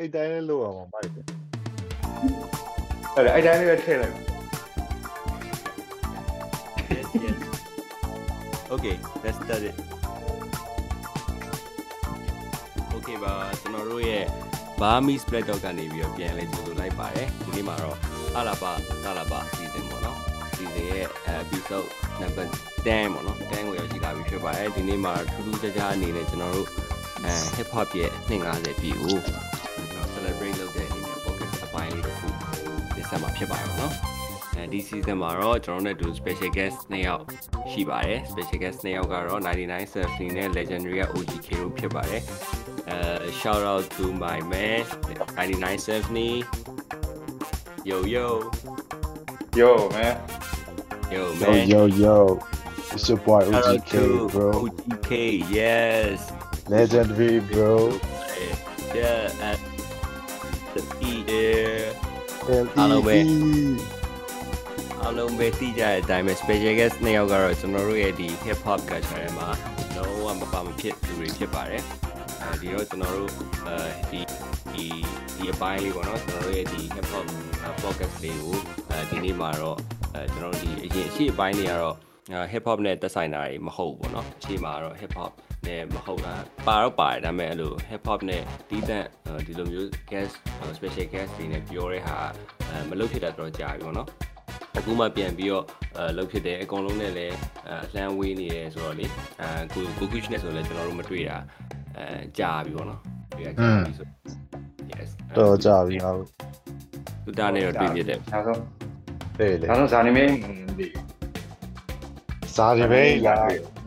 အဲ့တိုင်းလေးလို့အောင်မိုက်တယ်အဲ့ဒါအဲ့တိုင်းလေးပဲထည့်လိုက် yes yes okay let's start it okay ပါကျွန်တော်တို့ရဲ့ Burmese spread dog ကနေပြီးတော့ပြန်လဲကြိုဆိုလိုက်ပါတယ်ဒီနေ့မှာတော့အလာပါတလာပါ season ပေါ့နော် season ရဲ့ episode number 10ပေါ့နော်10ကိုရောက်ရှိလာပြီဖြစ်ပါတယ်ဒီနေ့မှာထူးထူးခြားခြားအနေနဲ့ကျွန်တော်တို့အဲ hip hop ရဲ့250ပြည့်ကို ဒီဆက်မှာဖြစ်ပါတယ်ပေါ့နော်အဲဒီ season မှာတော့ကျွန်တော်တို့နဲ့တူ special guest 2ယောက်ရှိပါတယ် special guest 2ယောက်ကတော့99 Surfing နဲ့ legendary က OGK တို့ဖြစ်ပါတယ်အဲ shout out to my man 99 Surfing yo yo yo man yo yo man yo yo it's your boy shout out OGK to bro OGK yes legendary bro yeah at the E there အားလုံးပဲအားလုံးပဲသိကြတဲ့အတိုင်းပဲ special guest နှစ်ယောက်ကတော့ကျွန်တော်တို့ရဲ့ဒီ hip hop culture ထဲမှာလုံးဝမပါမဖြစ်သူတွေဖြစ်ပါတယ်အဲဒီတော့ကျွန်တော်တို့အဲဒီဒီဒီအပိုင်းလေးပေါ့နော်ကျွန်တော်တို့ရဲ့ဒီ hip hop podcast လေးကိုအဲဒီနေ့မှာတော့အဲကျွန်တော်တို့ဒီအရင်အရှိအပိုင်းတွေကတော့ hip hop နဲ့သက်ဆိုင်တာတွေမဟုတ်ဘူးပေါ့နော်အရှိမှာတော့ hip hop နဲ့မဟုတ်တာပါတော့ပါတယ်ဒါပေမဲ့အဲ့လို hip hop နဲ့တီးတန့်ဒီလိုမျိုး guest special guest တွေနဲ့ပြောတဲ့ဟာအဲမလုပ်ဖြစ်တာတော့ကြာပြီပေါ့နော်အခုမှပြန်ပြီးတော့အဲလုပ်ဖြစ်တယ်အကုန်လုံးနဲ့လည်းအဲလှမ်းဝေးနေတယ်ဆိုတော့လေအဲကိုကိုကုချနဲ့ဆိုလည်းကျွန်တော်တို့မတွေ့တာအဲကြာပြီပေါ့နော်တွေ့ရကြာပြီဆို yes တော့ကြာပြီငါတို့သူတာနဲ့တော့တွေ့ဖြစ်တယ်နောက်ဆုံးတဲ့လေနောက်ဆုံးဇာနေမင်းဒီ စားရပဲလာ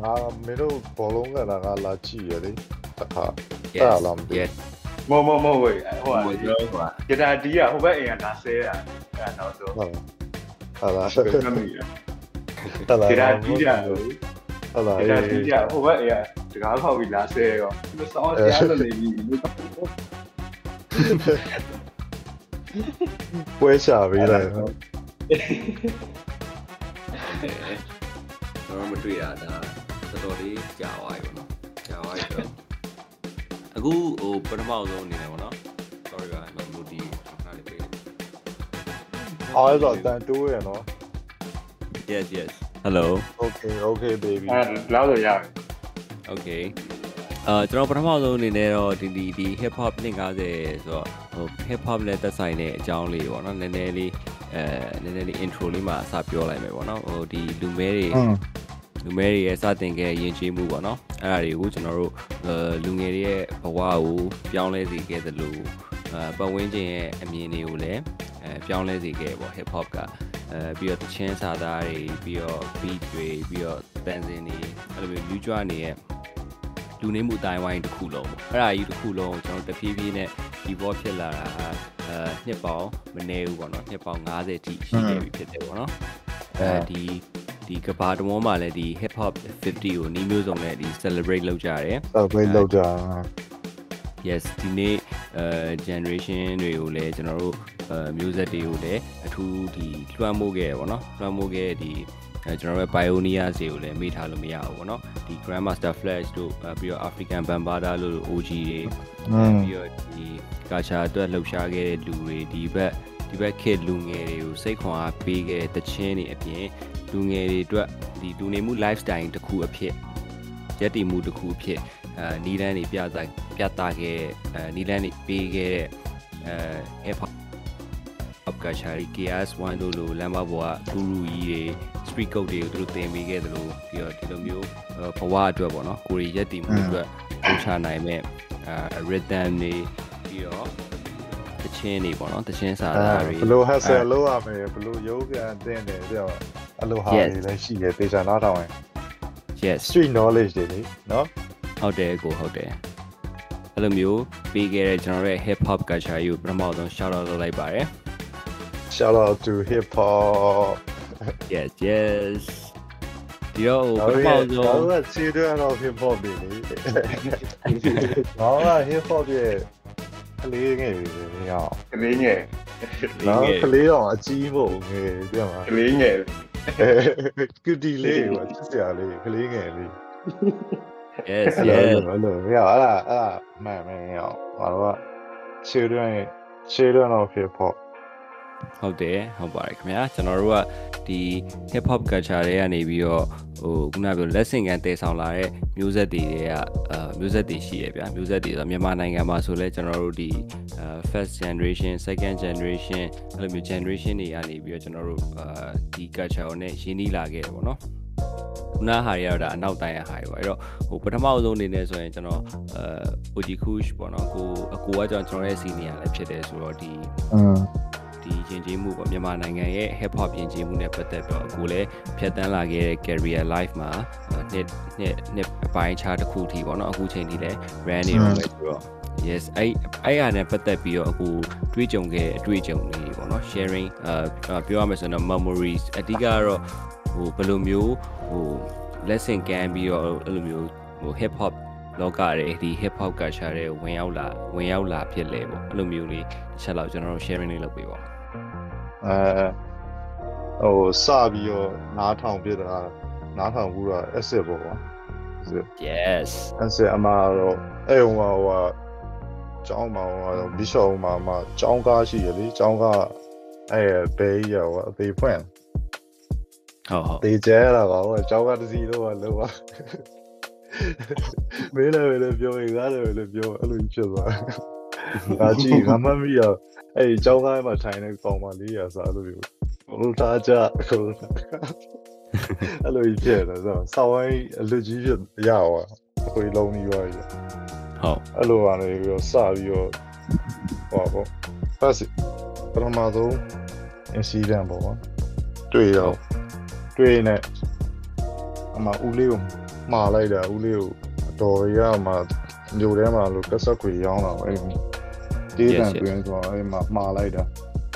ငါမင်းတို့ဘောလုံးကလာကလာကြည့်ရလေတခါ yes အဲ့ဒါလားမသိဘူး yes မမမဝေးဟိုဟိုကပြောကွာဂတာဒီကဟိုဘက်အိမ်ကလာဆဲတာအဲ့နောက်ဆုံးဟုတ်ဟာလားဘယ်မှမရဟာလားဂတာဒီကဟာလားဂတာဒီကဟိုဘက်အိမ်ကတကားဖောက်ပြီးလာဆဲရောဒီစောင်းဆရာလို့နေပြီးပွဲချပေးလိုက် ကျွန်တော်မတွေ့တာဒါတော်တော်လေးကြာသွားပြီပေါ့နော်ကြာသွားပြီဆိုတော့အခုဟိုပထမဆုံးအနေနဲ့ပေါ့နော် sorry ပါမလို့ဒီခါလေးပေးအားတော့တန်တိုးရနော် yes yes hello okay okay baby အဲ့လောက်ဆိုရတယ် okay အာကျွန်တော်ပထမဆုံးအနေနဲ့တော့ဒီဒီဒီ hip hop 250ဆိုတော့ဟို hip hop နဲ့သက်ဆိုင်တဲ့အကြောင်းလေးပေါ့နော်နည်းနည်းလေးအဲနည်းနည်းလေး intro လေးမှာအစပြောလိုက်မယ်ပေါ့နော်ဟိုဒီလူမဲတွေอืม လူငယ်တွေရဲ့စတင်ခဲ့ယဉ်ကျေးမှုပေါ့နော်အဲ့ဒါတွေကိုကျွန်တော်တို့အဲလူငယ်တွေရဲ့ဘဝကိုပြောင်းလဲစေခဲ့သလိုအဲပတ်ဝန်းကျင်ရဲ့အမြင်တွေကိုလည်းအဲပြောင်းလဲစေခဲ့ပေါ့ hip hop ကအဲပြီးတော့တချင်းစာသားတွေပြီးတော့ beat တွေပြီးတော့တန်စင်တွေအဲ့လိုမျိုးလူကြွနေတဲ့လူနေမှုအတိုင်းဝိုင်းတစ်ခုလုံးပေါ့အဲ့ဒါကြီးတစ်ခုလုံးကိုကျွန်တော်တဖြည်းဖြည်းနဲ့ဒီဘောဖြစ်လာတာဟာအဲနှစ်ပေါင်းမနည်းဘူးပေါ့နော်နှစ်ပေါင်း90တိရှိခဲ့ပြီဖြစ်တယ်ပေါ့နော်အဲဒီ ဒီကဘာတမောမှာလည်းဒီ hip hop 50ကိုနီးမျိုးစုံနဲ့ဒီ celebrate လုပ်ကြရတယ်တော့ပြေးလောက်ကြ yes ဒီနေ့အဲ generation တွေကိုလည်းကျွန်တော်တို့အဲ music တွေကိုလည်းအထူးဒီလွှမ်းမိုးခဲ့ရပေါ့နော်လွှမ်းမိုးခဲ့ဒီအဲကျွန်တော်တို့ pioneers တွေကိုလည်းမေ့ထားလို့မရဘူးပေါ့နော်ဒီ grandmaster flash တို့အဲပြီးတော့ african bambada လို့ OG တွေอืมပြီးတော့ဒီကာချာအတွက်လှုပ်ရှားခဲ့တဲ့လူတွေဒီဘက်ဒီဘက်ခေတ်လူငယ်တွေကိုစိတ်ခွန်အားပေးခဲ့တဲ့တခြင်းတွေအပြင် လူငယ်တွေအတွက်ဒီလူနေမှု lifestyle တစ်ခုအဖြစ်ရည်တည်မှုတစ်ခုအဖြစ်အဲနီလန်းတွေပြသပြသခဲ့တဲ့အဲနီလန်းတွေပေးခဲ့တဲ့အဲ hip hop up culture တွေ KS1 တို့လိုလမ်းမပေါ်ကဂူရူကြီးတွေ street code တွေကိုသူတို့သင်ပေးခဲ့သလိုပြီးတော့ဒီလိုမျိုးဘဝအတွက်ပေါ့နော်ကိုရီရက်တည်မှုအတွက်လှုပ်ရှားနိုင်မဲ့အဲ rhythm တွေပြီးတော့ တချင်းတွေပေါ့နော်တချင်းစာသားတွေဘလို့ဟက်ဆယ်လို့ရမယ်ဘလို့ယောဂန်တင်းတယ်ပြောအလိုဟာတွေလည်းရှိတယ်တေချာနားထောင်ရင် yes street knowledge တွေလေနော်ဟုတ်တယ်ကိုဟုတ်တယ်အဲ့လိုမျိုးပြီးခဲ့တဲ့ကျွန်တော်ရဲ့ hip hop culture ကိုပထမဆုံး shout out လုပ်လိုက်ပါတယ် shout out to hip hop yes yes ဒီတော့ဟိုပထမဆုံးတော့ခြေတွဲတော့ hip hop ပြီလေဟောက hip hop ရဲ့ ကလေးငယ်ပြီလေဟောကလေးငယ်နော်ကလေးတော့အကြီးမို့ငယ်ပြမှာကလေးငယ်ကူတီလေးကချစ်စရာလေးကလေးငယ်လေး yes အဲ့ yes လိုအဲ့လိုဟောအဲ့ဒါအဲ့ဒါမှန်မှန်ဟောငါတို့က children children of hip hop ဟုတ်တယ်ဟုတ်ပါတယ်ခင်ဗျာကျွန်တော်တို့ကဒီ hip hop culture တွေကနေပြီးတော့ဟိုခုနကပြော lesson ကန်တည်ဆောင်လာတဲ့မျိုးဆက်တွေတွေကအာမျိုးဆက်တွေရှိရဗျာမျိုးဆက်တွေဆိုမြန်မာနိုင်ငံမှာဆိုလဲကျွန်တော်တို့ဒီအာ first generation second generation အဲ့လိုမျိုး generation တွေကနေပြီးတော့ကျွန်တော်တို့အာဒီ culture ကိုနဲ့ရင်းနှီးလာခဲ့တယ်ပေါ့နော်ခုနဟာတွေကတော့ဒါအနောက်တိုင်းရဟာတွေပေါ့အဲ့တော့ဟိုပထမအဆုံးအနေနဲ့ဆိုရင်ကျွန်တော်အာ OG Kush ပေါ့နော်ကိုအကိုကကျွန်တော်ရဲ့ senior လည်းဖြစ်တယ်ဆိုတော့ဒီอืม ဒီယဉ်ကျေးမှုပေါ့မြန်မာနိုင်ငံရဲ့ hip hop ယဉ်ကျေးမှုနဲ့ပတ်သက်တော့အခုလည်းဖြတ်တန်းလာခဲ့တဲ့ career life မှာနှစ်နှစ်နှစ်အပိုင်းခြားတစ်ခုထိပေါ့နော်အခုချိန်ထိလည်း brand နေတော့ပဲဆိုတော့ yes အဲ့အဲ့အားနဲ့ပတ်သက်ပြီးတော့အခုတွေးကြုံခဲ့တဲ့အတွေ့အကြုံလေးပေါ့နော် sharing အာပြောရမယ်ဆိုတော့ memories အဓိကကတော့ဟိုဘယ်လိုမျိုးဟို lesson ကန်ပြီးတော့အဲ့လိုမျိုးဟို hip hop လောကရဲ့ဒီ hip hop culture တွေဝင်ရောက်လာဝင်ရောက်လာဖြစ်လဲပေါ့အဲ့လိုမျိုးလေးတစ်ချက်လောက်ကျွန်တော်တို့ sharing လေးလုပ်ပေးပါဦး အဲဟိုစပြီးတော့နားထောင်ပြတာနားထောင်ဘူးတာ asset ပေါ့ကွာ yes asset အမှားတော့အဲ့ဟိုဟိုဟိုကျောင်းမှာဟိုဘီရှော့မှာမှာကျောင်းကားရှိရလေကျောင်းကားအဲ့ဘေးရောအသေးဖွင့်ဟုတ်ဟုတ်တေကျဲလာပါဘောကျောင်းကားတစ်စီတော့လောပါမင်းလည်းလည်းပြောရင်ငါလည်းလည်းပြောအဲ့လိုဖြစ်သွားငါကြည့်ငါမမီရ အဲ့ကျောင်းကားမှာထိုင်နေကောင်မလေးရစားလို့ပြောဘလို့ထားကြအဲ့လိုဖြစ်တယ်ဆိုဆောင်းဝိုင်းအလူကြီးဖြစ်ရအောင်အခွေလုံးကြီးရွာကြီးဟုတ်အဲ့လိုပါနေပြီးတော့စပြီးတော့ဟောပေါ့ first ပထမဆုံး incident ပေါ့ကွာတွေ့တော့တွေ့နေအမဦးလေးကိုမှားလိုက်တာဦးလေးကိုအတော်ရမှာညိုထဲမှာလို့ကက်ဆက်ခွေရောင်းတာပေါ့အဲ့ဒီ တေးတန်တွင်ဆိုတော့အဲ့မှာမှားလိုက်တာ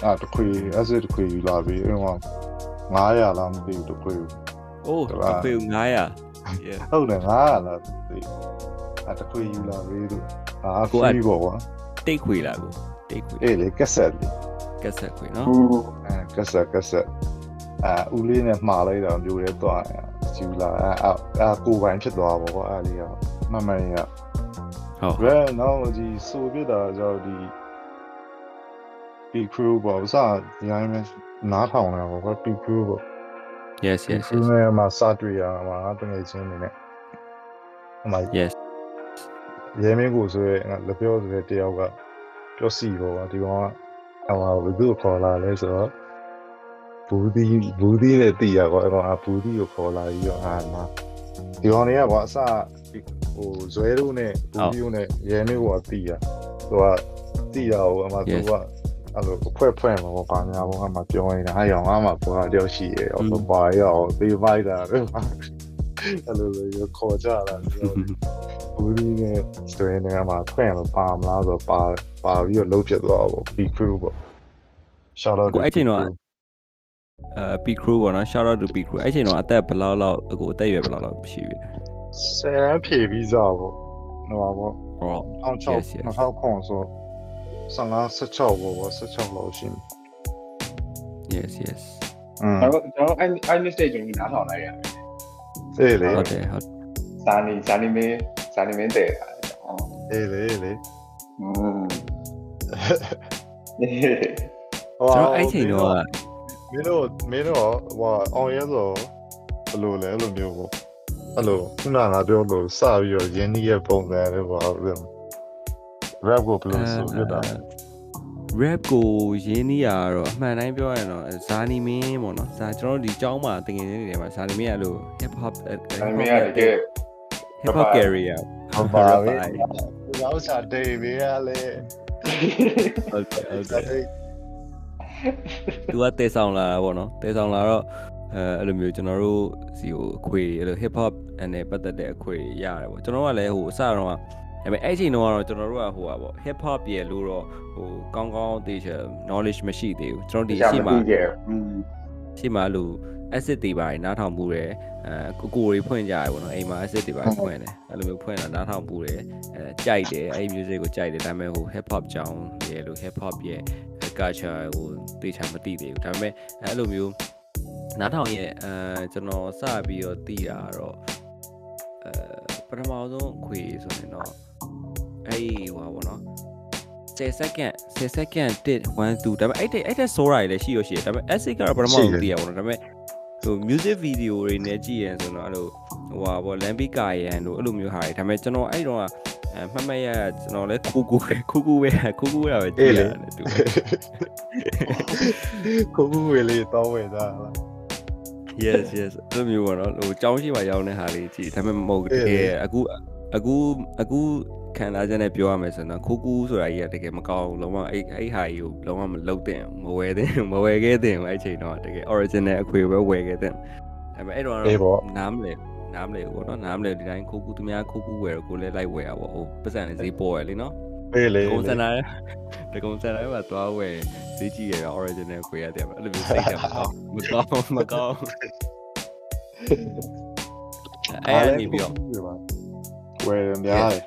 အဲ့တခွေ acid တခွေယူလာပြီးအဲ့မှာ900လားမသိဘူးတခွေအိုးဟုတ်လားအဖေ900 yeah ဟုတ်တယ်900လားသိအဲ့တခွေယူလာပြီးတော့အာကို free ကပေါ့ကွာတိတ်ခွေလာကိုတိတ်ခွေအေးလေကက်ဆက်လေကက်ဆက်ခွေနော်ဘူးအဲကက်ဆက်ကက်ဆက်အာဦးလေးနဲ့မှားလိုက်တာမျိုးရဲသွားတယ်ဂျူလာအာအာကိုပိုင်ဖြစ်သွားပါဘောအားလေးကမမန်ရ ဟုတ်ရဲနော်ဒီဆိုပြတာကြောင့်ဒီဒီ crew ပေါ့ဥစားဒီအိုင်းမဲနားထောင်လာပေါ့ဒီ crew ပေါ့ yes ဒီ yes crew yes နဲ့မှာစတွေ့ရမှာငါတငယ်ချင်းနေနဲ့အမ yes ရဲမင်းကိုဆိုရဲငါလက်ပြောဆိုရဲတယောက်ကပြောစီပေါ့ဒီကောင်ကအမဘယ်သူ့ခေါ်လာလဲဆိုတော့ဘူးဒီဘူးဒီနဲ့တည်ရကောအဲ့ကောင်အဘူးဒီကိုခေါ်လာပြီးတော့အာနာဒီကောင်တွေကကွာအစ ဟိုဇွဲတို့နဲ့ဘူးဒီတို့နဲ့ရဲမေးကိုတည်ရသူကတည်ရဟိုအမှသူကအဲ့လိုဖွဲ့ဖွဲ့မှာပေါ့ပါညာဘောကမှပြောနေတာအဲ့ရောင်ကမှပေါ်တယောက်ရှိရအောင်ပါရောသေးပိုက်တာတော့အဲ့လိုလိုခေါ်ကြတာဘူးဒီနဲ့ဇွဲနဲ့မှဖွဲ့မှာပါမလားဆိုပါပါပြီးတော့လုံးဖြစ်သွားပေါ့ big crew ပေါ့ shout out ကိုအဲ့ချိန်တော့အဲ P crew ပေါ့နော် shout out to P crew အဲ့ချိန်တော့အသက်ဘယ်လောက်လောက်အခုအသက်အရွယ်ဘယ်လောက်လောက်ရှိပြီလဲ ဆယ်ဖြည့်ပြီးစားပေါ့ဟိုပါပေါ့အောင်ချောက်2000ခွန်ဆို15 16ပေါ့ပေါ့16လောက်ရှိ Yes yes ကျွန်တော်ကျွန်တော်အဲ့အဲ့ mistake ကိုနားထောင်လိုက်ရတယ်အေးလေဟုတ်တယ်ဟုတ်ဇာနီဇာနီမင်းဇာနီမင်းတဲ့အေးလေလေอืมဟောအဲ့ချိန်တော့မင်းတို့မင်းတို့ဟိုအောင်ရဲဆိုဘယ်လိုလဲလို့မျိုးပေါ့ အဲ့လိုခုနကငါပြောလို့စပြီးတော့ရင်းနှီးရဲ့ပုံစံလေးပေါ့အဲ့လို rap ကိုဘယ်လိုဆိုပြတာ rap ကိုရင်းနှီးရတော့အမှန်တိုင်းပြောရရင်တော့ဇာနီမင်းပေါ့နော်ဇာကျွန်တော်တို့ဒီကျောင်းမှာတင်ငယ်နေတယ်မှာဇာနီမင်းကလို့ hip hop ဇာနီမင်းကတကယ် hip hop career ဟုတ်ပါပြီရောက်စားဒေးပြီးရလေဟုတ်တယ်ဟုတ်တယ်ဒေးသူကတဲဆောင်လာတာပေါ့နော်တဲဆောင်လာတော့ အဲအဲ့လိုမျိုးကျွန်တော်တို့စီကိုအခွေအဲ့လို hip hop နဲ့ပတ်သက်တဲ့အခွေရတယ်ပေါ့ကျွန်တော်ကလည်းဟိုအစတော့ကဒါပေမဲ့အဲ့ချိန်တော့ကတော့ကျွန်တော်တို့ကဟိုပါပေါ့ hip hop ရဲ့လို့တော့ဟိုကောင်းကောင်းသိချာ knowledge မရှိသေးဘူးကျွန်တော်ဒီအရှိမอืมရှိမလို့ asset တွေပါနားထောင်မှုတယ်အဲကိုကိုတွေဖွင့်ကြရပေါ့နော်အိမ်မှာ asset တွေပါဖွင့်တယ်အဲ့လိုမျိုးဖွင့်တာနားထောင်မှုတယ်အဲကြိုက်တယ်အဲ့ဒီ music ကိုကြိုက်တယ်ဒါပေမဲ့ဟို hip hop ကြောင်းရဲ့လို့ hip hop ရဲ့ culture ကိုသိချာမသိသေးဘူးဒါပေမဲ့အဲ့လိုမျိုး နားထောင်ရဲ့အဲကျွန်တော်စပြီးတော့သိတာကတော့အဲပထမဆုံးအခွေဆိုရင်တော့အဲ့ဒီဟိုပါပေါ့နော်10 second 10 second 1 2ဒါပေမဲ့အဲ့တဲ့အဲ့တဲ့ source တွေလည်းရှိရရှိတယ်ဒါပေမဲ့ essay ကတော့ပထမဆုံးသိရပါတော့ဒါပေမဲ့ဟို music video တွေနဲ့ကြည့်ရင်ဆိုတော့အဲ့လိုဟိုဟာပေါ့ lambi ကာယန်တို့အဲ့လိုမျိုးဟာတွေဒါပေမဲ့ကျွန်တော်အဲ့တော့အဲမှတ်မှတ်ရကျွန်တော်လည်းခိုးကိုခိုးကိုပဲခိုးကိုရပဲကြည့်ရတယ်သူကိုကူဝေလေးတောင်းဝယ်သားလား yes yes အဲ့လိုမျိုးပေါ့နော်ဟိုကြောင်းရှိမှရောင်းတဲ့ဟာလေးကြည့်ဒါပေမဲ့မဟုတ်တကယ်အခုအခုအခုခံစားချက်နဲ့ပြောရမယ်ဆိုတော့ခိုးကူးဆိုတာကြီးကတကယ်မကောင်းဘူးလုံးဝအဲ့အဲ့ဟာကြီးကိုလုံးဝမလုပ်တဲ့မဝယ်တဲ့မဝယ်ခဲ့တဲ့အဲ့ချိန်တော့တကယ် original အခွေပဲဝယ်ခဲ့တဲ့ဒါပေမဲ့အဲ့တော့နားမလဲနားမလဲဘောနော်နားမလဲဒီတိုင်းခိုးကူးသူများခိုးကူးဝယ်ကိုလည်းလိုက်ဝယ်ရပါဟိုပတ်စံလေးဈေးပေါ်ရလေနော် အေးလေကုန်းစနာတကုန်းစနာမှာသွားဝယ်ဈေးကြီးရတာ original ခွေရတယ်အဲ့လိုမျိုးစိတ်တယ်မကောင်းမကောင်းမကောင်းအဲ့အနေပြီးတော့ဝယ်များတယ်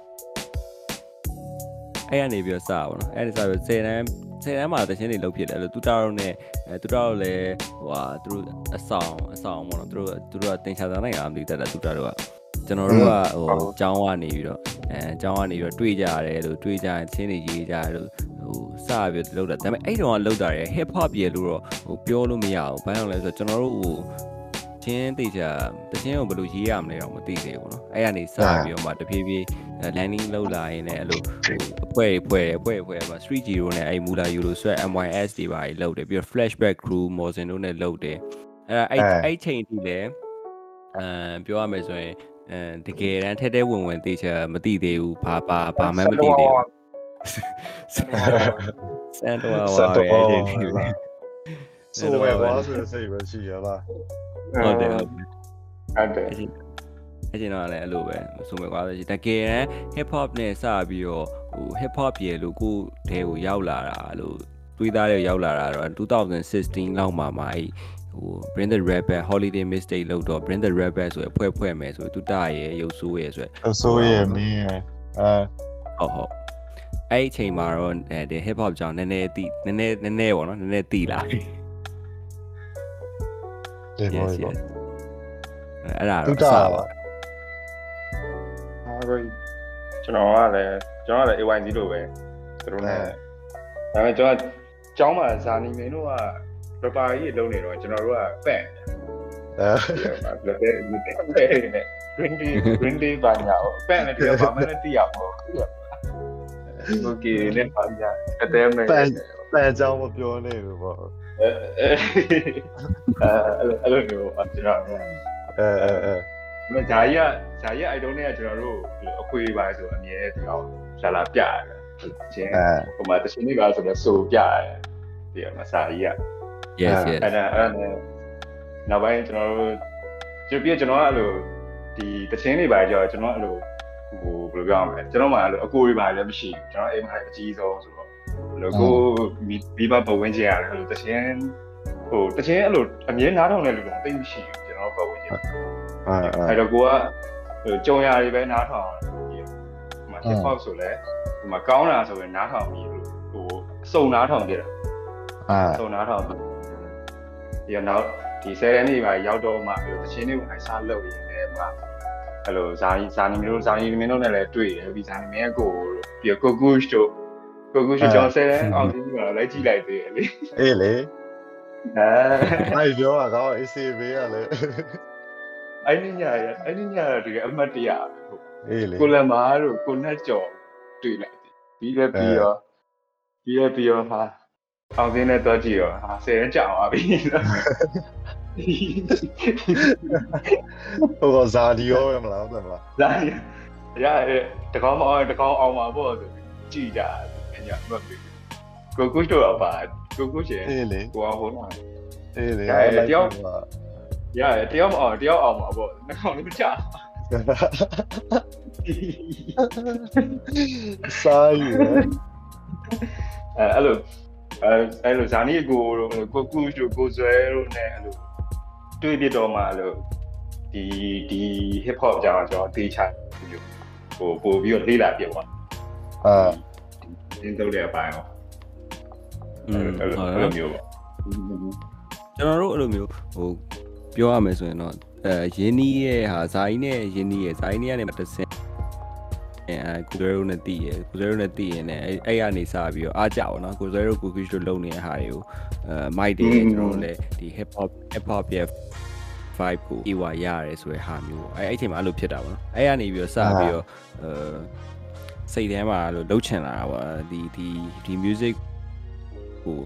အဲ့ကနေပြီးတော့စပါဘောနော်အဲ့ဒီစပြီး10တန်း10တန်းမှာတချင်းတွေလုတ်ဖြစ်တယ်လို့တူတာတို့နဲ့အဲတူတာတို့လည်းဟိုဟာသူတို့အဆောင်အဆောင်ပေါ့နော်သူတို့သူတို့ကတင်ချာသားနိုင်အောင်မသိတတ်တာတူတာတို့ ကကျွန်တော်တို့ကဟိုအကြောင်းကနေပြီးတော့အဲအကြောင်းကနေပြီးတော့တွေးကြရတယ်လို့တွေးကြရင်ချင်းတွေရေးကြရတယ်လို့ဟိုစပြီးတော့လောက်တာဒါပေမဲ့အဲ့တုန်းကလောက်တာရ hip hop ရေလို့တော့ဟိုပြောလို့မရဘူးဘာကြောင့်လဲဆိုတော့ကျွန်တော်တို့ဟိုချင်းတေချာတချင်းကိုဘယ်လိုရေးရမလဲတော့မသိသေးဘူးเนาะအဲ့ကနေစပြီးတော့မှတဖြည်းဖြည်း landing လောက်လာရင်လည်းအဲ့လိုဟိုအဖွဲ့ဖွဲ့ဖွဲ့ဖွဲ့မှာ Street Zero နဲ့အဲ့ Mula Euro Sweat MYS တွေပါလောက်တယ်ပြီးတော့ Flashback Crew Mozen တို့နဲ့လောက်တယ်အဲ့အဲ့အဲ့ချိန်ထိလည်းအဲပြောရမယ်ဆိုရင် အဲတကယ်တမ်းထဲထဲဝင်ဝင်တေချာမသိသေးဘူးဘာဘာဘာမှမသိသေးဘူးစန်တော့စက်ဝါတော့ရဲ့အဲ့ဒီဆိုဝယ်သွားဆိုတဲ့စိတ်ပဲရှိရလားဟုတ်တယ်ဟုတ်တယ်ဟုတ်တယ်အဲ့ချိန်အဲ့ချိန်တော့လည်းအဲ့လိုပဲဆိုမဲ့ကွာတကယ်တမ်း hip hop နဲ့စပြီးတော့ဟို hip hop ရေလို့ကိုတဲကိုရောက်လာတာလို့တွေးသားတဲ့ရောက်လာတာတော့2016လောက်မှာမှအဲ့ ဟို Bring the Rebel Holiday Mistake လို့တော့ Bring the Rebel ဆိုရဖွဲ့ဖွဲ့မယ်ဆိုတူတာရဲ့ရုပ်ဆိုးရဲ့ဆိုရအဆိုးရဲ့မင်းရဲ့အဲဟုတ်ဟုတ်အဲ့ဒီအချိန်မှာတော့အဲဒီ hip hop ကြောင့်နည်းနည်းတိနည်းနည်းနည်းနည်းပေါ့နော်နည်းနည်းတိလာပြီဒီဘော yes ဘော yes အဲ့ဒါတူတော့တာစပါပါဟာကိုကျွန်တော်ကလည်းကျွန်တော်ကလည်း AYC လို့ပဲသူတို့နဲ့ဒါပေမဲ့ကျွန်တော်ကျောင်းမှာဇာနီမင်းတို့က proper ကြီးလုံးနေတော့ကျွန်တော်တို့က fan အဲလက်တဲ့လက်တဲ့နဲ့ green tea green tea ပါညာ fan နဲ့တရားပါမနဲ့တရားပေါ့ okay နဲ့ပါညာအတဲမဲ့ fan fan အကြောင်းမပြောနေဘူးပေါ့အဲအဲ့လိုမျိုးအကျွန်တော်အဲအဲအဲမဒါကြီးကဒါကြီးအိုက်တုံးနဲ့ကကျွန်တော်တို့အခွေပါဆိုအမြဲတရားလာလာပြရတယ်ချင်းဟိုမှာတရှင်နေပါဆိုတော့ဆိုပြရတယ်ဒီမှာစာကြီးက yes yes အဲ့ဒါအဲ့ဒါနောက်ပိုင်းကျွန်တော်တို့ကျပြကျွန်တော်ကအဲ့လိုဒီတချင်းလေးပါကြောကျွန်တော်အဲ့လိုဟိုဘယ်လိုပြောရမလဲကျွန်တော်မှအဲ့လိုအကိုတွေပါလည်းမရှိဘူးကျွန်တော်အိမ်မှာအကြီးဆုံးဆိုတော့ဘယ်လိုကိုမိဘဘဝင်းကျရတယ်အဲ့လိုတချင်းဟိုတချင်းအဲ့လိုအမြဲနားထောင်တဲ့လူတော့တိတ်မရှိဘူးကျွန်တော်ဘဝင်းကျအဲအဲအဲ့တော့ကိုကဟိုကြုံရတွေပဲနားထောင်တယ်ဒီမှာ hip hop ဆိုလဲဒီမှာကောင်းတာဆိုရင်နားထောင်ပြီးဟိုစုံနားထောင်ကြတာအဲစုံနားထောင် ပြီးဒီနောက်ဒီဆယ်ရန်နေပါရောက်တော့မှဟိုတချင်းလေးကိုအစားလုပ်ရင်းနဲ့မှအဲ့လိုဇာနီဇာနီမင်းတို့ဇာနီမင်းတို့နဲ့လည်းတွေ့တယ်ပြီးဇာနီမင်းကိုပြီးကိုကူရှ်တို့ကိုကူရှ်ကျောင်းဆယ်ရန်အောင်ပြီးတော့လိုက်ကြည့်လိုက်သေးတယ်လေအေးလေအဲအဲ့ပြောတာကောင်းအေးစေးဘေးရလေအဲ့ဒီညရအဲ့ဒီညရတကယ်အမှတ်တရဟုတ်အေးလေကိုလမားတို့ကိုနတ်ကျော်တွေ့လိုက်တယ်ပြီးလည်းပြီးရောပြီးလည်းပြီးရောဟာ အောင်စင်းနဲ့တော့ကြည့်ရောဟာဆယ်ရန်ကြာသွားပြီဟိုကဇာဒီရောပဲမလားဟုတ်တယ်မလားလာရရတကောင်းမအောင်တကောင်းအောင်ပါပေါ့ဆိုကြည့်ကြတယ်ညမပြီကိုကုတို့အပါကိုကုရှင်အေးလေကိုအောင်ဟိုလာအေးလေရတယောက်မအောင်တယောက်အောင်ပါပေါ့နှောင်းလေးမချစားယူလေအဲအဲ့လို အဲအဲ့လိုဇာနီကိုတို့ကိုကုတို့ကိုဇွဲတို့နဲ့အဲ့လိုတွေ့ပြတော့မှအဲ့လိုဒီဒီ hip hop ကြောင့်ကျွန်တော်တေးချဟိုပို့ပြီးတော့လေးလာပြသွားအာရင်းတော့တဲ့အပိုင်းရောอืมအဲ့လိုဟုတ်အဲ့တယ်လိုမျိုးပေါ့ကျွန်တော်တို့အဲ့လိုမျိုးဟိုပြောရမယ်ဆိုရင်တော့အဲယင်းနီးရဲ့ဟာဇာကြီးနဲ့ယင်းနီးရဲ့ဇာကြီးနဲ့ကနေမှတစ်ဆင့် အဲကိုဇွဲရိုးနဲ့တည်ရယ်ကိုဇွဲရိုးနဲ့တည်ရင်လည်းအဲ့အဲ့ကနေစပြီးတော့အားကြပါတော့ကိုဇွဲရိုးကိုကီရှိုးလုံနေတဲ့ဟာတွေကိုအဲမိုက်တွေကျွန်တော်တို့လည်းဒီ hip hop hip hop ရဲ့ vibe ကိုအေးဝါရရတယ်ဆိုတဲ့ဟာမျိုးအဲအဲ့ချိန်မှာအဲ့လိုဖြစ်တာပေါ့နော်အဲ့ကနေပြီးတော့စပြီးတော့အဲစိတ်ထဲမှာလို့လှုပ်ချင်လာတာပေါ့ဒီဒီဒီ music ဟို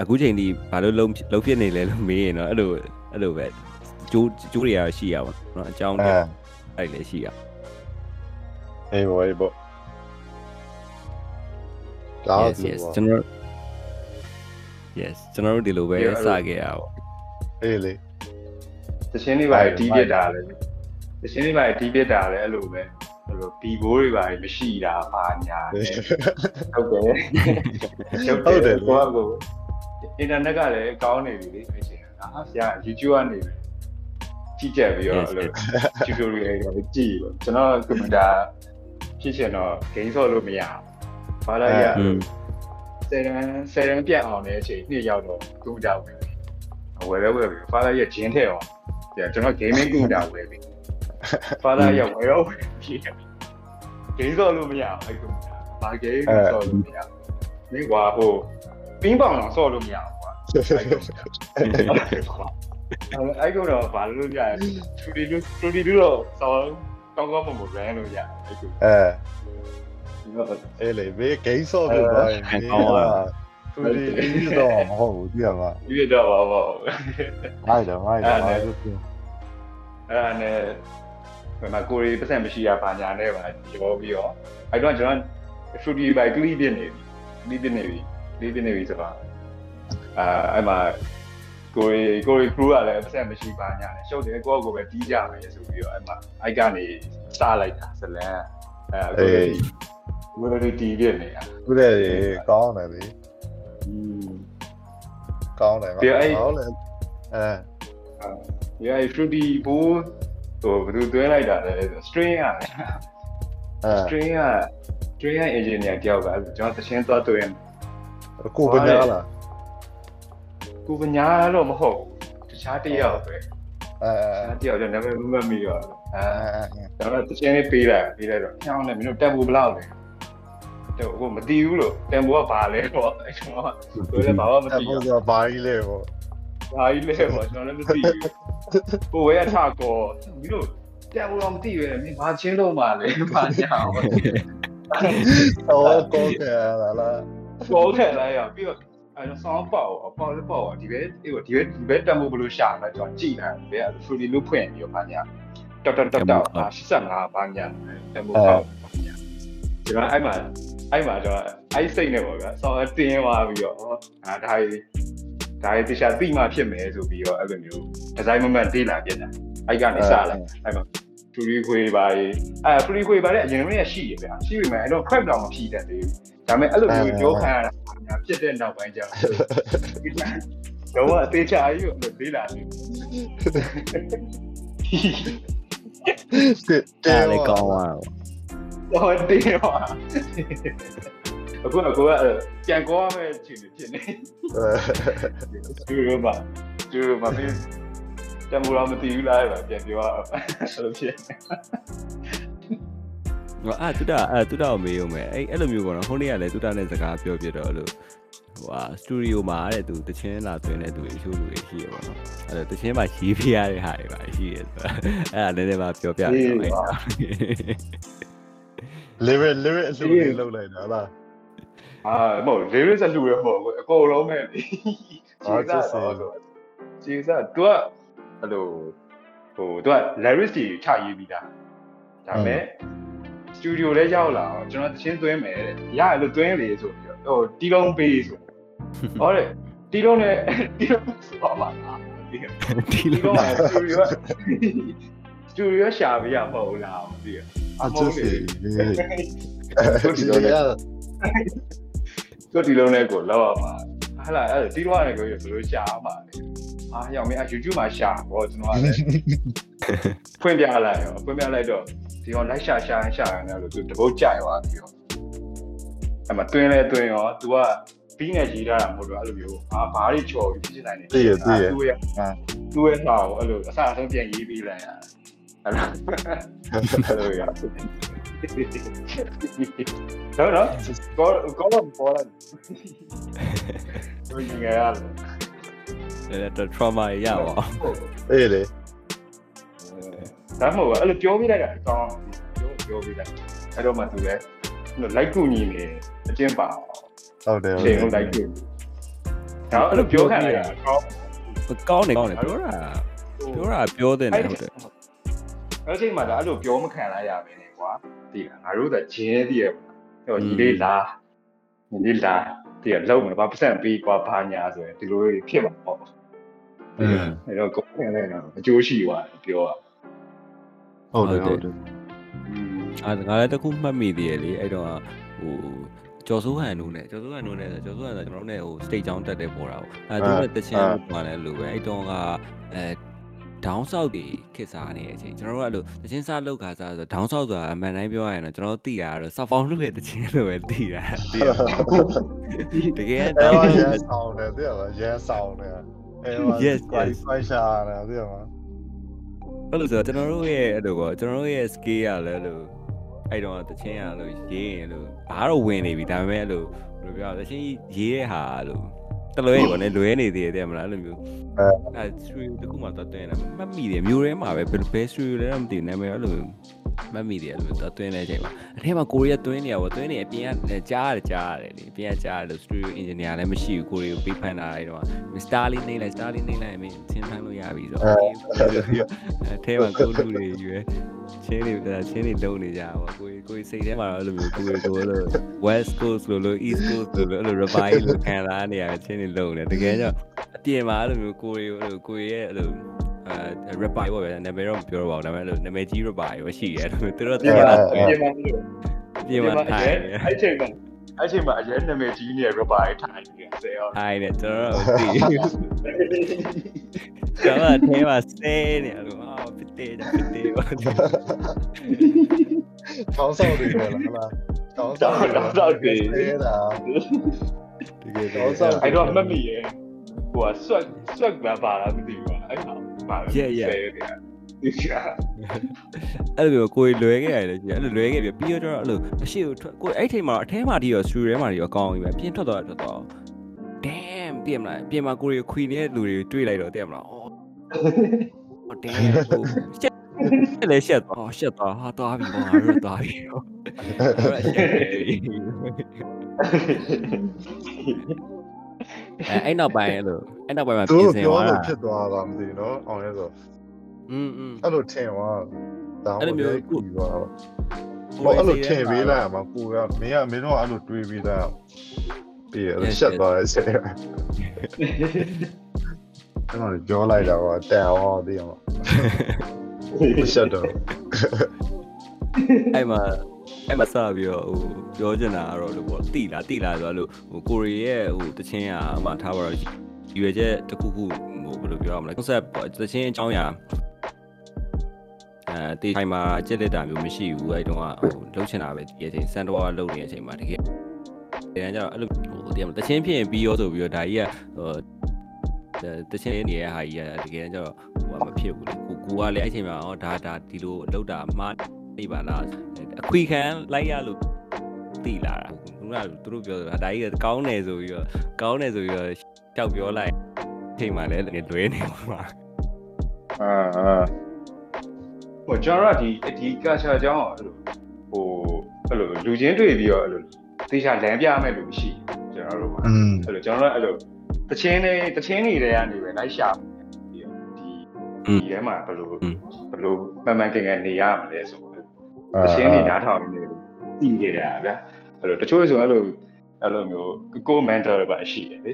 အခုချိန်ဒီဘာလို့လုံးလုံးဖြစ်နေလဲလို့မေးရင်တော့အဲ့လိုအဲ့လိုပဲကျိုးကျိုးတွေရရှိရပါတော့အကြောင်းတွေအဲ့လည်းရှိရပါ ဘောအေးဘောဒါ yes ဆို yes တော့ကျွန်တော် yes ကျွန်တော်တို့ဒီလိုပဲ Yeah, စခဲ့ရပါအေးလေတချင်းလေးပါတီးပြစ်တာလေတချင်းလေးပါတီးပြစ်တာလေအဲ့လိုပဲအဲ့လိုဘီဘိုးတွေပါမရှိတာပါညာတယ်ဟုတ်တယ်ဟုတ်တယ်ကိုကကိုအင်တာနက်ကလည်းကောင်းနေပြီလေအချင်းအာဆရာ YouTube ကနေပဲကြည့်ကြပြီးတော့အဲ့လို tutorial တွေကြည့်ပေါ့ကျွန်တော်ကွန်ပျူတာ ဖြစ်ချင်တော့ game ဆော့လို့မရဘူးဘာလို့ရอืมဆယ်ရန်ဆယ်ရန်ပြတ်အောင်တဲ့အချိန်နှစ်ရောက်တော့ကွန်ပျူတာဝင်ပြီဝယ်လဲဝယ်ပြီ father ရဲ့ဂျင်းထဲအောင်ကျွန်တော် gaming ကွန်ပျူတာဝယ်ပြီ father ရဲ့ဝယ်တော့ဝယ်ပြီ game ဆော့လို့မရဘူးအဲ့ကွန်ပျူတာဘာ game ဆော့လို့မရဘူးမင်းကွာဟိုပင်းပေါင်တော့ဆော့လို့မရဘူးကွာအဲ့ကွန်တော့ဘာလို့ရလဲ 3D 3D တော့ဆော့ ကောင်းကောင်းမမ run လို့ရအဲ့ကွန်အဲဒီတော့အေးလေဘေးဂိမ်းဆော့ပြသွားရင်ဘေးကသူဒီဒီတော့မဟုတ်ဘူးဒီမှာဒီတော့ပါပါမိုက်တယ်မိုက်တယ်မိုက်တယ်အဲ့ဒါနဲ့ဘယ်မှာကိုရီပတ်စံမရှိရပါညာနဲ့ပါရောပြီးတော့အဲ့တော့ကျွန်တော် studio by clip ပြနေပြီ clip ပြနေပြီ clip ပြနေပြီဆိုတော့အာအဲ့မှာ ကိုရီကိုရီ crew ကလည်းပတ်စံမရှိပါညာနဲ့ရှုပ်တယ်ကိုယ့်ကိုယ်ပဲတီးကြမယ်ဆိုပြီးတော့အဲ့မှာအိုက်ကနေစလိုက်တာဇလန်အဲကိုရီကိုရီတီးပြနေတာ ခုတည်းကောင်းတယ်လေကောင်းတယ်ကောင်းတယ်အဲ ဒီအဲ့ fruity ဘိုးဟိုဘယ်သူသွင်းလိုက်တာလဲ string อ่ะ အဲ string อ่ะ string อ่ะ engineer တယောက်ကအဲ့ကျွန်တော်သချင်းသွားသွင်း ကိုပညာလား ကိုပညာတော့မဟုတ်တခြားတယောက်ပဲအဲတခြားတယောက်တော့နာမည်မမှတ်မိတော့အဲအဲကျွန်တော်သချင်းလေးပေးလိုက်ပေးလိုက်တော့ညောင်းနေမင်းတို့တက်ဘူးဘလောက်လဲတော့ဟိုမတီးဘူးလို့တန်ဖိုးကဘာလဲပေါ့အဲ့ကျွန်တော်ကကိုလည်းဘာမှမအဲတီးဘုဘူးရားဘာကြီးလဲပေါ့ဘာကြီးလဲပေါ့ကျွန်တော်လည်းမသိဘူးကိုဝဲအထကောမင်းတို့တက်ဘူးတော့မသိပဲမင်းဘာချင်းတော့မှလဲဘာညာပေါ့အော်ကောကဲလာလားပေါ်ခဲ့လိုက်ရပြီးတော့ အဲဆောင်းပေါ့ပေါ့လည်းပေါ့ဒီဘက်ဒီဘက်ဒီဘက်ဒီဘက်တမ်မိုးဘလို့ရှာလဲကျွန်တော်ကြည့်လိုက်တယ်ဒီဘက်ဖရူဒီလို့ဖွင့်ပြီးတော့ဘာညာတော်တော်တော်တော်85ဘာညာတမ်မိုးပေါ့ကျွန်တော်အဲ့မှာအဲ့မှာကျွန်တော်အဲ့စိတ်နဲ့ပေါ့ဗျာဆောင်းတင်းသွားပြီးတော့အာဒါကြီးဒါကြီးတခြားပြီးမှဖြစ်မယ်ဆိုပြီးတော့အဲ့လိုမျိုးဒီဇိုင်းမမန်တေးလာပြတာအဲ့ကနေစလာအဲ့မှာ ဖရီခွေပါရေးအဲဖရီခွေပါလည်းအရင်ကရှိရဗျာရှိပြီမဲ့အဲ့တော့ crap တော့မဖြီးတတ်သေးဘူးဒါပေမဲ့အဲ့လိုမျိုးပြောခံရတာညာဖြစ်တဲ့နောက်ပိုင်းကျတော့တော့အသေးချာကြီးကိုလေးလာတယ်တစ်အဲ့ဒါလည်းကောင်းသွားတော့တော့တင်းပါအခုကကိုကပြန်ကောရမယ့်ချိန်ဖြစ်နေသူတို့ပါသူတို့ပါပြီး တမူတော့မသိဘူးလားပဲပြန်ပြောအဲ့လိုဖြစ်ငါအဲ့တူတာအဲ့တူတာကိုမေးရုံပဲအဲ့အဲ့လိုမျိုးပေါ့နော်ဟိုနေ့ကလည်းတူတာနဲ့စကားပြောပြတော့အဲ့လိုဟိုဟာစတူဒီယိုမှာတဲ့သူတချင်းလာသွင်းတဲ့သူတွေချိုးလူတွေရှိရပါတော့အဲ့တော့တချင်းမှာရေးပြရတဲ့ဟာတွေပါရှိရဆိုအဲ့ဒါလည်းလည်းမပြောပြတယ်အဲ့ဒါ lyric lyric အလုပ်လေးလုပ်လိုက်တာလားအာမဟုတ် lyrics အလှူရမဟုတ်ဘူးအကုန်လုံးပဲလေအာချစ်စေခြေစား तू က အဲ့လိုဟို तू က lyrics တွေချရေးပြီးသားဒါပေမဲ့ studio လဲရောက်လာအောင်ကျွန်တော်တချင်းသွင်းမယ်တဲ့ရအဲ့လိုသွင်းလေဆိုပြီးတော့ဟိုတီလုံးပေးဆိုဟောတဲ့တီလုံးနဲ့တီလုံးဆိုပါမှာလားဒီဒီတီလိုလုံးပါက studio က studio ရှာပြရမဟုတ်လားမသိဘူးအချစ်စေသူဒီလိုနဲ့သူဒီလိုနဲ့ကိုလောက်ရမှာဟာလာအဲ့ဒီတော့လည်းကိုဘယ်လိုရှာမှာလဲ အာရောက်မင်း YouTube မှာရှာပေါ့ကျွန်တော်ကလည်းဖွင့်ပြလိုက်ရောဖွင့်ပြလိုက်တော့ဒီတော့လိုက်ရှာရှာရှာရတယ်လို့သူတပုတ်ကြိုက်သွားပြီးတော့အဲ့မှာတွင်းလဲတွင်းရော तू ကပြီးနေရေးထားတာမဟုတ်တော့အဲ့လိုမျိုးအာဘားတွေချော်ပြီးဖြစ်နိုင်တယ်သိရသိရသူ့ရဲ့သူ့ရဲ့ဟာကိုအဲ့လိုအစအဆုံးပြန်ရေးပြီးလိုက်ရအဲ့လိုအဲ့လိုရတော့တော့ကောကောတော့ပေါ်လာဘယ်ငယ်ရ လဲဒါ trauma ရပါအောင်အေးလေဒါမှမဟုတ်အဲ့လိုပြောပြလိုက်တာအကောင်းပြောပြောပြလိုက်အဲ့တော့မှသူလည်းလိုက်ကူညီနေအကျင့်ပါဟုတ်တယ်ချိန်လို့လိုက်ကူဒါအဲ့လိုပြောခံလိုက်တာကောင်းကောင်းတယ်ကောင်းတယ်ပြောတာပြောတာပြောတဲ့နေဟုတ်တယ်အဲ့ချိန်မှာဒါအဲ့လိုပြောမခံလိုက်ရပဲねကွာဒီလားငါတို့ကဂျင်းတည်းရဟိုညီလေးလာညီလေးလာ ဒီကလုံးမှာဘာပတ်စံပေးကွာဘာညာဆိုရင်ဒီလိုဖြစ်မှာပေါ့ อืม အဲ့တော့ကိုယ်ခံလိုက်တော့အကျိုးရှိသွားတယ်ပြောอ่ะ ဟုတ်တယ်ဟုတ်တယ် အာငါလည်းတခုမှတ်မိသေးတယ်လေအဲ့တော့ဟိုကျော်စိုးဟန်တို့နဲ့ကျော်စိုးဟန်တို့နဲ့ကျော်စိုးဟန်ဆိုကျွန်တော်တို့နဲ့ဟို state ကြောင်းတက်တယ်ပေါ်တာပေါ့အဲသူနဲ့တချင်းလို့ပြောတယ်လို့ပဲအဲ့တော့ကအဲ down south တွေခစ်စားနေတဲ့အချိန်ကျွန်တော်တို့ကအဲ့လိုတချင်းစားလောက်ခါစားဆို down south ဆိုတာအမှန်တိုင်းပြောရရင်တော့ကျွန်တော်တို့သိတာကတော့ south found လို့ရဲ့တချင်းလို့ပဲသိတာသိရတကယ်အဲ့တော့တော့ရဲဆောင်တယ်သိရလားရဲဆောင်တယ်အဲ့တော့ Yes, quite yes. quite ရှာတယ်သိရလားအဲ့လိုဆိုတော့ကျွန်တော်တို့ရဲ့အဲ့လိုပေါ့ကျွန်တော်တို့ရဲ့ scale ရလဲလို့အဲ့တော့တချင်းရလို့ရေးရင်လို့ဘာတော့ဝင်နေပြီဒါပေမဲ့အဲ့လိုဘယ်လိုပြောလဲတချင်းရေးတဲ့ဟာလို့ တလွဲပေါ့နဲ့လွဲနေသေးတယ်မလားအဲ့လိုမျိုးအဲ stream တခုမှတော့တွင်းတယ်မှတ်မိတယ်မျိုးထဲမှာပဲဘယ်ဘယ် stream လဲတော့မသိဘူးနာမည်အဲ့လိုမှတ်မိတယ်အဲ့လိုတော့တွင်းတဲ့အချိန်မှာအထက်မှာကိုရီးယားတွင်းနေရပေါ့တွင်းနေအပြင်ကကြားရတယ်ကြားရတယ်လေအပြင်ကကြားရတယ် studio engineer လည်းမရှိဘူးကိုရီးကိုပေးဖန်တာအဲ့တော့ Star လေးနေလိုက် Star လေးနေလိုက်မင်းချင်းဖန်လို့ရပြီဆိုတော့အဲထဲမှာကိုလူတွေယူရချင်းတွေချင်းတွေလုံးနေကြပါကိုကြီးကိုကြီးစိတ်ထဲမှာတော့အဲ့လိုမျိုးကိုကြီးကိုလို့ West Coast လို့လို့ East Coast လို့လို့အဲ့လို revive လို့ခံစားနေရချင်းတွေလုံးနေတကယ်ကြောအပြင်မှာအဲ့လိုမျိုးကိုကြီးအဲ့လိုကိုကြီးရဲ့အဲ့လိုအဲ revive ပေါ့ဗျာနာမည်တော့မပြောတော့ပါဘူးဒါပေမဲ့အဲ့လိုနာမည်ကြီး revive ပဲရှိတယ်အဲ့လိုသူတို့သိတာပြင်မှာပြင်မှာထိုင်နေအဲ့ချိန်မှာအဲ့ချိန်မှာအရင်နာမည်ကြီးနေ rubber ထိုင်နေဆဲအောင်ထိုင်နေကျွန်တော်တို့သိကျွန်တော်အဲမှာဆဲနေအဲ့လိုအာဖြစ်တယ်ဖြစ်တယ်ပါတောင်းဆောက်တွေပဲလားဟုတ်လားတောင်းဆောက်တာ တကယ်အဲ့တော့မမီရဲ့ဟိုက swag swag ဘာပါလားမသိဘူးအဲ့ဟာပါဒီကအဲ့လိုကိုယ်လွဲခဲ့ရတယ်ကြီးအဲ့လိုလွဲခဲ့ပြီပြီးတော့ကျွန်တော်အဲ့လိုအရှိကိုထွက်ကိုအဲ့ထိန်မှာအထဲမှာဒီရော stream ထဲမှာဒီရောကောင်းပြီပဲပြင်းထွက်သွားထွက်သွား damn ပြင်မလားပြင်မှာကိုရီခွီနေတဲ့လူတွေတွေ့လိုက်တော့တဲ့မလားအော် damn ဟိုရှက်လေရှက်သွားရှက်သွားဟာသွားပြီပေါ့ငါတို့သွားပြီအဲ့ဒါရှက်တယ် အဲအဲ့နောက်ပိုင်းအဲ့လိုအဲ့နောက်ပိုင်းမှာ သူ ပြင် တို့ ဆင် ပြော သွား လို့ တာ ဖြစ်သွားတာမသိဘူးနော်အောင်ရဲဆို อืมอืม အဲ့လိုထင်သွားတောင်း အဲ့လိုမျိုး ပြောကူသွားတော့ဟိုအဲ့လိုထင်ပေးလိုက်မှာကိုကမင်းကမင်းတို့ကအဲ့လိုတွေးပြီးသားပြီးရရှက်သွားတယ်ဆဲအဲ့တော့ကြောလိုက်တာကတန်အောင်သိရမှာရှက်တော့ အဲ့မှာ အဲ့မှာစပြီးတော့ဟိုပြောချင်တာကတော့လို့ပေါ့တိလာတိလာဆိုတော့လို့ဟိုကိုရီရဲ့ဟိုတချင်းอ่ะအမှထားပါတော့ရွေချက်တစ်ခုခုဟိုဘယ်လိုပြောရမလဲ concept ပေါ့တချင်းအကြောင်းအရာအဲတေးထိုင်မှာကြက်လက်တာမျိုးမရှိဘူးအဲ့တုန်းကဟိုလှုပ်ချင်တာပဲဒီအချိန်စန်တော့လှုပ်နေတဲ့အချိန်မှာတကယ်တကယ်ကျတော့အဲ့လိုဟိုတကယ်တချင်းဖြစ်ရင်ပြီးရောဆိုပြီးတော့ဒါကြီးကဟိုတချင်းနေရဟာကြီးကတကယ်ကျတော့ဟိုကမဖြစ်ဘူးလေကိုကိုကလည်းအဲ့ချိန်မှာဟောဒါဒါဒီလိုလှုပ်တာမှား နေပါလားအခွေခံလိုက်ရလို့တိလာတာခုနကသူတို့ပြောတာဒါကြီးကကောင်းတယ်ဆိုပြီးတော့ကောင်းတယ်ဆိုပြီးတော့တောက်ပြောလိုက်အချိန်မှာလည်းလွဲနေမှာအာအာဟိုကျွန်တော်တို့ကဒီဒီကာချာအကြောင်းအဲ့လိုဟိုအဲ့လိုလူချင်းတွေ့ပြီးတော့အဲ့လိုသေချာလမ်းပြမဲ့လူရှိကျွန်တော်တို့ကอืมအဲ့လိုကျွန်တော်တို့အဲ့လိုတချင်းနေတချင်းနေတွေကနေပဲလိုက်ရှာပြီးတော့ဒီဒီထဲမှာဘယ်လိုဘယ်လိုမှန်မှန်ကန်ကန်နေရမလဲဆိုတော့ တချင်းနေနားထောင်နေလို့သိနေတာဗျာအဲ့လိုတချို့ဆိုအဲ့လိုအဲ့လိုမျိုးကို mentor တွေပါရှိတယ်လေ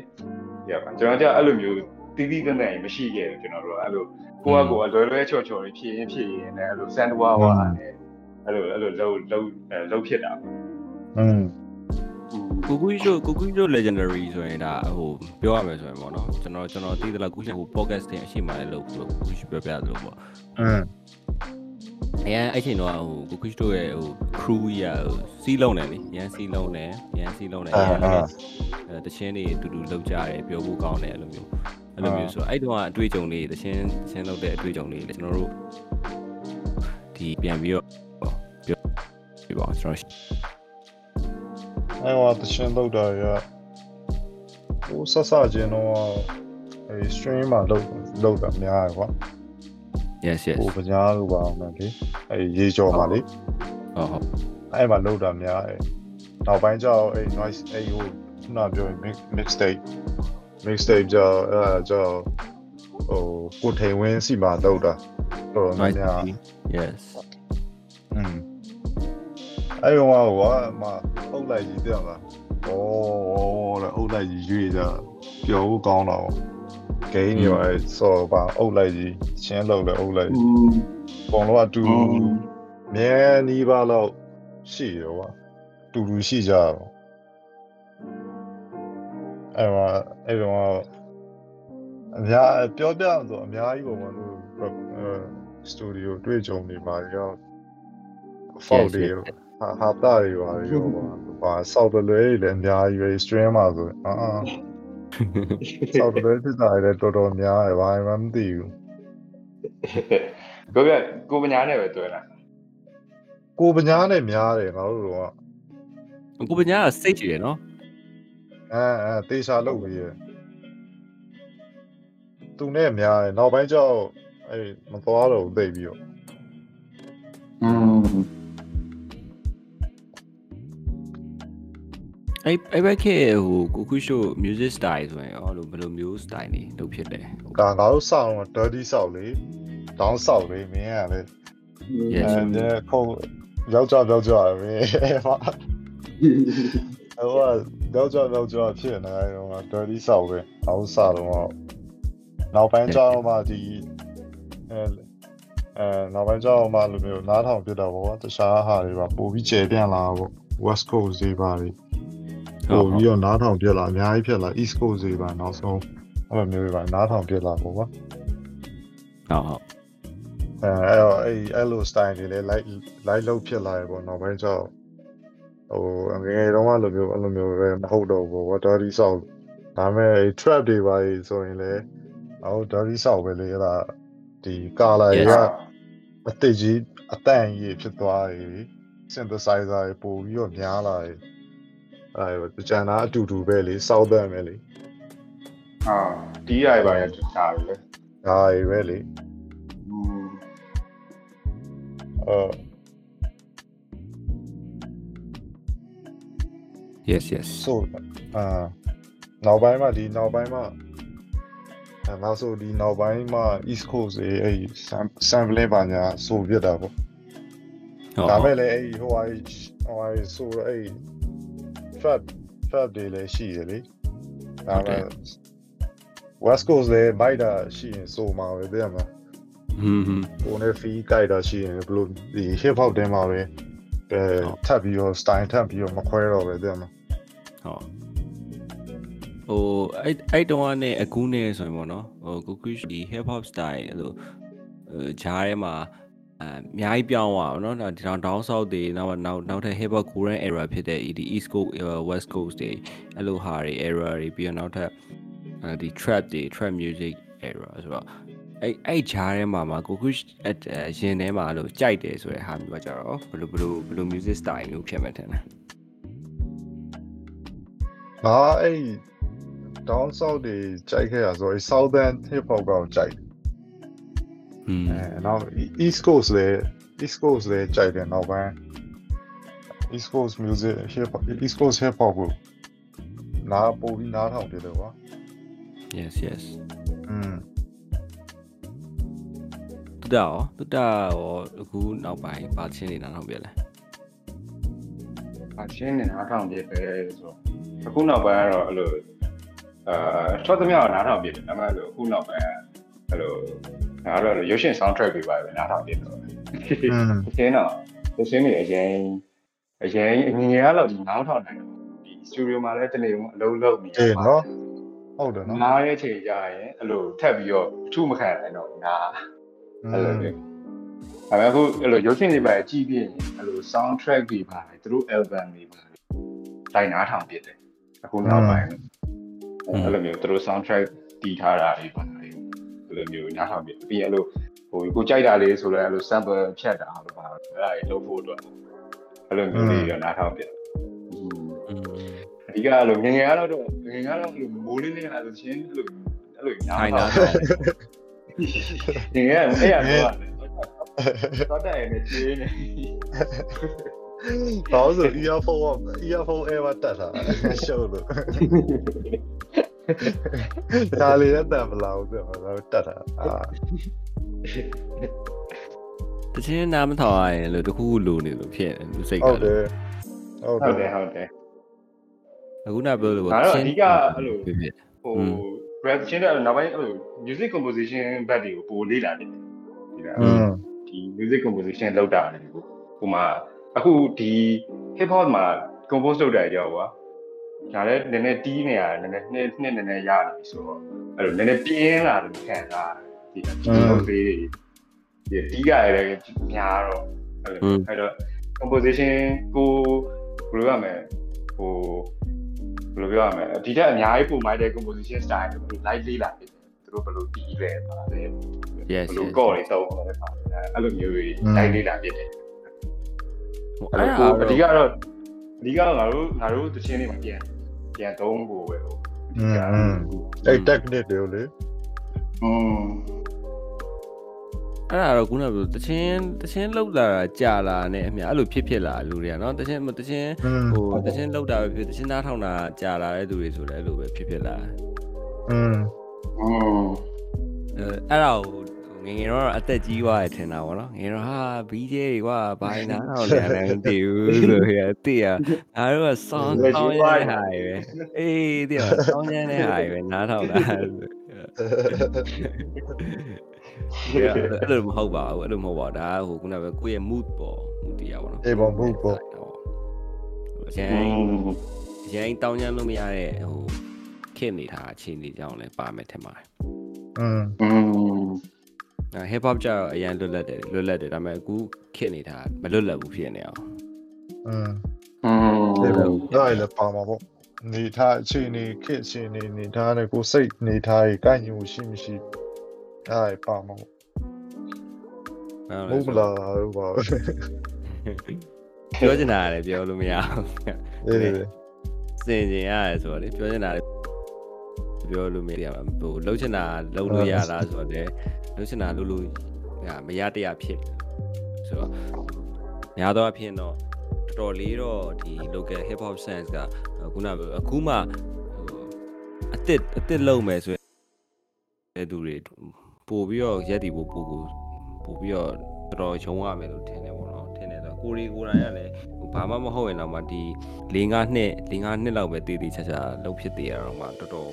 ရပါကျွန်တော်ကအဲ့လိုမျိုးတီးတီးတန်းတန်းမရှိခဲ့ဘူးကျွန်တော်တို့အဲ့လိုကိုကကိုကလွယ်လွယ်ချော်ချော်လေးဖြည့်ရင်ဖြည့်ရင်လည်းအဲ့လိုစန်တဝါဝါနဲ့အဲ့လိုအဲ့လိုလှုပ်လှုပ်လှုပ်ဖြစ်တာ อืม ကိုကူရှိုကိုကူရှို legendary ဆိုရင်ဒါဟိုပြောရမယ်ဆိုရင်ပေါ့နော်ကျွန်တော်ကျွန်တော်သိသလားကူရှိဟို podcast တင်အရှိမှလည်းလုပ်လို့ကူရှိပြောပြသလိုပေါ့ อืม အရင်အဲ့ချိန်တော့ဟိုကိုကူရှိတို့ရဲ့ဟို crew ရဟိုစီးလုံးတယ်လေရန်စီးလုံးတယ်ရန်စီးလုံးတယ်ရန်လည်းအဲတချင်းတွေအတူတူလောက်ကြတယ်ပြောဖို့ကောင်းတယ်အဲ့လိုမျိုးအဲ့လိုမျိုးဆိုအဲ့တုန်းကအတွေ့အကြုံလေးတချင်းတချင်းလောက်တဲ့အတွေ့အကြုံလေးလေကျွန်တော်တို့ဒီပြန်ပြီးတော့ပြောပြပါဦးကျွန်တော်အဲ့ဟောတရှင်လောက်တာရဟိုဆက်ဆချင်းတော့အဲ stream မှာလောက်လောက်တာများရကွာ yes yes ဟိုပညာလို့ပါအောင်လေအဲရေကြော်မှာလေဟုတ်ဟုတ်အဲ့မှာလောက်တာများအဲနောက်ပိုင်းကျတော့အဲ noise အဲဟိုခုနပြောရင် mix mixtape mixtape ကြောင့်အဲဒါကြောင့်ဟိုကိုထိန်ဝင်းစီမှာလောက်တာတော်တော်များ nice များ yes อืมအဲ့ရောကဟိုကအမအုပ်လိုက်ကြီးပြန်လာဩတဲ့အုပ်လိုက်ကြီးရွေးကြပျော်ဖို့ကောင်းတော့ ဂိမ်းရောအဲစော်ပါအုပ်လိုက်ကြီးရှင်းလောက်လဲအုပ်လိုက်ပုံတော့အတူမြဲနီးပါတော့ရှိရောပါတူတူရှိကြတော့အဲ့မှာအဲ့တော့အများပြောပြဆိုအများကြီးပုံမှန်လို့စတူဒီယိုတွေ့ကြုံနေပါရောဖောက်တွေရောဟာဟာတာတွေပါရောပါဆောက်တလွဲတွေလည်းအများကြီးပဲ stream မှာဆိုအာအာ ဆောက်တလွဲဖြစ်တာလည်းတော်တော်များတယ်ဘာမှမသိဘူးကိုပြကိုပညာနဲ့ပဲတွဲလာကိုပညာနဲ့များတယ်ငါတို့တော့ကိုပညာကစိတ်ကြည့်ရနော်အဲအဲတေချာလုပ်ပြီးရသူနဲ့များတယ်နောက်ပိုင်းကျတော့အဲမသွားတော့သိပြီးတော့อืม အဲ့အဲ့ဘက်ခေတ်ဟိုကိုခုရှို music style ဆိုရင်ရောလို့ဘယ်လိုမျိုး style နေလုပ်ဖြစ်လဲဒါငါတို့စောင်းတော့ dirty ဆောက်လေ down ဆောက်လေမင်းကလည်း yes အဲခုံယောက်ျားယောက်ျားပဲအဲဟာဟိုကယောက်ျားယောက်ျားဖြစ်နေတယ်ဟိုက dirty ဆောက်ပဲအောက်စားတော့နောက်ပိုင်းကျတော့မှဒီအဲအဲနောက်ပိုင်းကျတော့မှလိုမျိုးနားထောင်ပြတော့ဗောတခြားဟာတွေပါပို့ပြီးကျယ်ပြန့်လာဗော west coast တွေပါတွေ ပို့ပြီးတော့နားထောင်ပြလာအများကြီးဖြစ်လာ east coast တွေပါနောက်ဆုံးအဲ့လိုမျိုးတွေပါနားထောင်ပြလာဗောကွာဟုတ်ဟုတ်အဲအဲ့တော့အဲ့အဲ့လို style တွေလည်း light light လောက်ဖြစ်လာရပေါ့နောက်ပိုင်းကျတော့ဟိုငယ်ငယ်တုန်းကလိုမျိုးအဲ့လိုမျိုးပဲမဟုတ်တော့ဘူး water ဒီဆောက်ဒါပေမဲ့ trap တွေပါဆိုရင်လည်းဟို dirty ဆောက်ပဲလေအဲ့ဒါဒီ color တွေကအတိတ်ကြီးအတန့်ကြီးဖြစ်သွားပြီ synthesizer တွေပို့ပြီးတော့များလာတယ် အဲ့ဒါကျန်တာအတူတူပဲလေစောက်တဲ့ပဲလေဟာတီးရိုင်ပါရတာပဲလေဒါတွေပဲလေอืมအဲ yes yes ဆိုအာနောက်ပိုင်းမှာဒီနောက်ပိုင်းမှာအဲနောက်ဆိုဒီနောက်ပိုင်းမှာ East Coast တွေအဲ့ sample ပါညာဆိုပြတာပေါ့ဟုတ်ဒါဟုမဲ့တ်လည်းအဲ့ဟိုဟာဟိုဟာဆိုတော့အဲ့ trap trap တွေလည်းရှိရလေဒါမဲ့ West Coast လည်းမိုက်တာရှိရင်ဆိုမှာပဲတဲ့မှာဟွန်းဟွန်းကိုယ်နဲ့ fee ကြိုက်တာရှိရင်ဘလို့ဒီ hip hop တဲမှာပဲအဲထပ်ပြီးတော့ style ထပ်ပြီးတော့မခွဲတော့ပဲတဲ့မှာဟုတ်ဟိုအဲ့အဲ့တုန်းကနေအခုနဲ့ဆိုရင်ပေါ့နော်ဟိုကိုခုဒီ hip hop style အဲ့လိုဟိုဂျားထဲမှာ အအများကြီးပြောင်းသွားပါတော့เนาะဒီတောင် down south တွေနောက်နောက်နောက်ထပ် hip hop golden era ဖြစ်တဲ့ဒီ east coast west coast တွေအဲ့လိုဟာတွေ era တွေပြီးတော့နောက်ထပ်အဲဒီ trap တွေ trap music era ဆိုတော့အဲ့အဲ့ဂျားထဲမှာမှာကိုခုအရင်ထဲမှာအဲ့လိုကြိုက်တယ်ဆိုတဲ့ဟာမျိုးကကြတော့ဘယ်လိုဘယ်လိုဘယ်လို music style မျိုးဖြစ်မှထင်လဲ ငါအဲ့ down south တွေကြိုက်ခဲ့ရဆိုအဲ့ southern hip hop ကောကြိုက်တယ် อืม အဲနောက် east coast လည်း east coast လည်းကြိုက်တယ်နောက်ပိုင်း east coast music hip hop east coast hip hop ကိုနားပို့ပြီးနားထောင်ပြတယ်ကွာ yes yes อืมတူတာရောတူတာရောအခုနောက်ပိုင်းပါချင်းနေတာတော့ပြလဲအရှင်းနေနားထောင်ပြပဲဆိုတော့အခုနောက်ပိုင်းကတော့အဲ့လိုအာထွက်သမျှကိုနားထောင်ပြတယ်ဒါပေမဲ့အဲ့လိုအခုနောက်ပိုင်းအဲ့လို ငါတို့ရုပ်ရှင် soundtrack တွေပါပဲနားထောင်ပြတော့อืมအရှင်းတော့အရှင်းနေအရင်အရင်အငငယ်ကတော့ဒီနားထောင်နိုင်တယ်ဒီ studio မှာလည်းတနေ့ကအလုံးလုံးနေအေးနော်ဟုတ်တယ်နော်နားရဲ့ချိန်ကြရင်အဲ့လိုထပ်ပြီးတော့အထူးမခံနိုင်တော့ဘူးနားအဲ့လိုမျိုးဒါပေမဲ့အခုအဲ့လိုရုပ်ရှင်တွေပါကြည့်ပြရင်အဲ့လို soundtrack တွေပါတယ်သူတို့ album တွေပါတယ်တိုင်နာထောင်ပြတယ်အခုနောက်ပိုင်းအဲ့လိုမျိုးသူတို့ soundtrack တည်ထားတာတွေပါတယ် အဲ့လိုမျိုးနားထောင်ပြပြီးရင်အဲ့လိုဟိုကိုကြိုက်တာလေးဆိုလဲအဲ့လို sample ဖြတ်တာလို့ပါအဲ့ဒါတွေလုပ်ဖို့အတွက်အဲ့လိုမျိုးလေးတော့နားထောင်ပြอืมအဓိကအဲ့လိုငယ်ငယ်ကတော့ငယ်ငယ်ကတော့အဲ့လိုမိုးလေးလေးလာလို့ချင်းအဲ့လိုအဲ့လိုညားထိုင်တာတာငယ်ငယ်ကအဲ့ရတော့တော့တဲ့နေချင်းနေဘာလို့ဆို earphone က earphone air မှာတက်တာရှုပ်လို့ ဒါလေးနဲ့တက်မလာဘူးပြောတော့တက်တာအာတချင်းနားမထောင်ရရင်လို့တခုခုလိုနေလို့ဖြစ်နေလူစိတ်ကဟုတ်တယ်ဟုတ်ဟုတ်တတယ်ယ်ဟုတ်တယ်အခုနပြောလို့ဒါတော့အဓိကအဲ့လိုဖြစ်ဖြစ်ဟို rap ချင်းတဲ့နောက်ပိုင်းအဲ့လို music composition ဘက်တွေကိုပိုလေ့လာနေတယ်ဒီလားอืมဒီ music composition လောက်တာလေကိုဟိုမှာအခုဒီ hip hop မှာ compose လုပ်တာကြောက်ကွာ ဒါလည်းနည်းနည်းတီးနေရတယ်နည်းနည်းနှစ်နှစ်နည်းနည်းရနေပြီဆိုတော့အဲ့လိုနည်းနည်းပြင်းလာတယ်ခံစားဒီဒီလိုသေးတွေဒီတီးကြရတယ်များတော့အဲ့လိုအဲ့တော့ composition ကိုဘယ်လိုရမလဲဟိုဘယ်လိုပြောရမလဲဒီတက်အများကြီးပုံမိုက်တဲ့ composition style ကို live လေးလာတယ်သူတို့ဘယ်လိုတီးလဲပါတယ် yes ဘယ်လိုကော့တွေသုံးလဲပါအဲ့လိုမျိုးတွေ live လေးလာဖြစ်တယ်အဲ့အဲ့ဒါတော့အဓိကတော့အဓိကတော့ငါတို့ငါတို့တချင်းတွေမှာပြန် ပြန်သုံးဖို့ပဲဟုတ် อืมอืมအဲ့ technique တွေကိုလေ อืม အဲ့ဒါတော့ခုနကပြောတချင်းတချင်းလောက်လာတာကြာလာနဲ့အမြအဲ့လိုဖြစ်ဖြစ်လာလူတွေကနော်တချင်းတချင်း อืม ဟိုတချင်းလောက်တာပဲဖြစ်တချင်းသားထောင်တာကြာလာတဲ့သူတွေဆိုလည်းအဲ့လိုပဲဖြစ်ဖြစ်လာ อืม อืม အဲအဲ့ဒါကို ငငယ်တော့အသက်ကြီးွားရထင်တာပေါ့နော်ငငယ်တော့ဟာဘီဂျေကွာဘိုင်းနာတော့လည်းမသိဘူးလို့ရတိရအားတော့ဆောင်းဆောင်းရဟာပဲအေးတိရဆောင်းရတဲ့ဟာပဲနားထောင်တာအဲ့လိုမဟုတ်ပါဘူးအဲ့လိုမဟုတ်ပါဘူးဒါဟိုခုနကပဲကိုယ့်ရဲ့ mood ပေါ့ mood တရားပေါ့နော်အေးပေါ့ mood ပေါ့အရင်အရင်တောင်းကျမ်းလို့မရတဲ့ဟိုခင့်နေတာအခြေအနေကြောင့်လည်းပါမယ်ထင်ပါတယ်อืม hip hop ကျတော့အရင်လွတ်လပ်တယ်လွတ်လပ်တယ်ဒါပေမဲ့အခုခစ်နေတာမလွတ်လပ်ဘူးဖြစ်နေအောင် อืม อืม ဒါလည်းပါမှာပေါ့နေထားအခြေအနေခက်အခြေအနေနေထားတယ်ကိုစိတ်နေထားရေးကိုက်ညီမှုရှိမရှိဒါလည်းပါမှာပေါ့မဟုတ်လားဟုတ်ပါဘူး ပြောချင်တာလည်းပြောလို့မရဘူး အေး စင်ကျင်ရတယ်ဆိုတော့လေပြောချင်တာလည်း ပြောလို့မရဘူးဟိုလှုပ်ချင်တာလှုပ်လို့ရတာဆိုတော့လေလှုပ်ချင်တာလှုပ်လို့ရမရတရားဖြစ်ဆိုတော့ညာတော့အဖြစ်တော့တော်တော်လေးတော့ဒီ local hip hop sense ကခုနကအခုမှဟိုအစ်စ်အစ်စ်လုံးမယ်ဆိုတဲ့သူတွေပို့ပြီးတော့ရက်တီပို့ပို့ကိုပို့ပြီးတော့တော်တော်ချုံရမယ်လို့ထင်တယ်ပေါ့နော်ထင်တယ်ဆိုကိုရီကိုယ်တိုင်ကလည်းဘာမှမဟုတ်ရင်တော့မှဒီ၄၅နှစ်၄၅နှစ်လောက်ပဲတည်တည်ချာချာလှုပ်ဖြစ်တည်ရတော့မှတော်တော်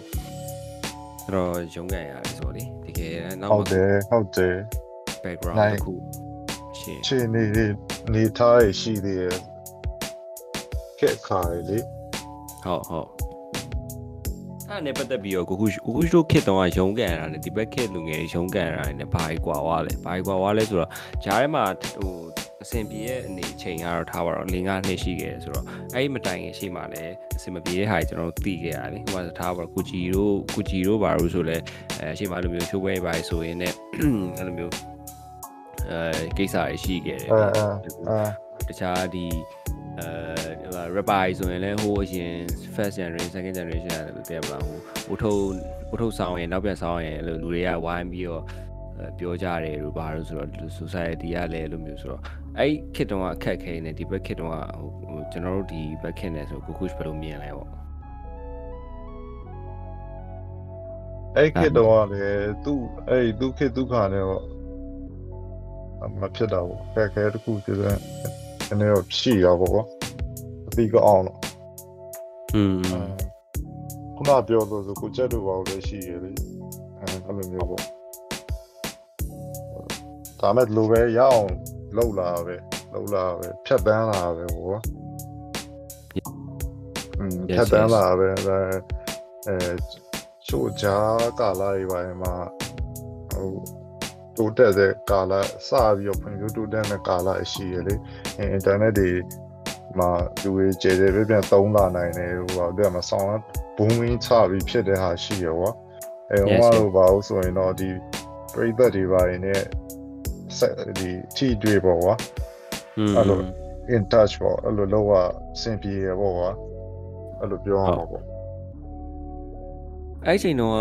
တော်တော်ရုံးကန်ရတယ်ဆိုတော့လေတကယ်နောက်ဟုတ်တယ်ဟုတ်တယ် background တစ်ခုရှင်းအခြေအနေတွေနေထားရရှိသေးတယ်ခက်ခါရလေဟုတ်ဟုတ်အဲ့ဒါနဲ့ပတ်သက်ပြီးတော့ကိုခုကိုခုရှိုးခစ်တော့ရုံးကန်ရတာနဲ့ဒီဘက်ခစ်လူငယ်ရုံးကန်ရတာနဲ့ဘာကြီးကွာဝါလဲဘာကြီးကွာဝါလဲဆိုတော့ဂျားထဲမှာဟို အဆင်ပြေရဲ့အနေချိန်ကတော့ထားပါတော့၄၅နှစ်ရှိခဲ့တယ်ဆိုတော့အဲ့ဒီမတိုင်ခင်ရှိမှလည်းအဆင်မပြေတဲ့ဟာကြီးကျွန်တော်တို့သိခဲ့ရတယ်ဟိုမှာထားပါတော့ကူဂျီတို့ကူဂျီတို့ဘာလို့ဆိုလဲအဲရှိမှအဲ့လိုမျိုးရှိုးပွဲပါဆိုရင်လည်းအဲ့လိုမျိုးအဲကိစ္စတွေရှိခဲ့တယ်အာအာအာတခြားဒီအဲ rapper ဆိုရင်လည်းဟိုအရင် first generation second generation ရတယ်လို့သိရမလားဟိုဟိုထုတ်ဟိုထုတ်ဆောင်ရင်နောက်ပြန်ဆောင်ရင်လို့လူတွေကဝိုင်းပြီးတော့ ပြောကြတယ်လို့ဘာလို့ဆိုတော့ society ကလည်းလို့မျိုးဆိုတော့အဲ့ခစ်တုံးကအခက်ခဲနေဒီဘက်ခစ်တုံးကဟိုကျွန်တော်တို့ဒီဘက်ခစ်နေဆိုကိုခုဘယ်လိုမြင်လဲပေါ့အဲ့ခေတ်တော့လည်းသူ့အဲ့သူ့ခေတ်ဒုက္ခနဲ့တော့မဖြစ်တော့ဘူးခက်ခဲတစ်ခုတည်းနည်းနည်းတော့ရှိရပါဘောအပြီးကအောင်တော့อืมခုနပြောလို့ဆိုကိုချက်တို့ဘာလို့လဲရှိရလေအဲအဲ့လိုမျိုးပေါ့ ဒါမဲ့လိုပဲရအောင်လှုပ်လာပဲလှုပ်လာပဲဖြတ်တန်းလာပဲဘောอืมဖြတ်တန်းလာပဲဒါအဲချို့ဂျာကာလာတွေပါမှာဟိုတိုးတက်တဲ့ကာလာစပြီးတော့ဖွံ့ဖြိုးတိုးတက်တဲ့ကာလာရှိရလေအင်တာနက်တွေမှာလူတွေကျေကျေပြပြန်သုံးလာနိုင်တယ်ဟိုဟာတဲ့မှာဆောင်းဘုံဝင်းချပြီးဖြစ်တဲ့ဟာရှိရပေါ့အဲဟိုကတော့ဘာလို့ဆိုရင်တော့ဒီပရိသတ်တွေပါနေဆက် ဒီထီတွေပေါ့ကွာอืมအဲ့လို in touch ပေါ့အဲ့လိုလောက်ရအဆင်ပြေရပေါ့ကွာအဲ့လိုပြောရမှာပေါ့အဲ့ချိန်တော့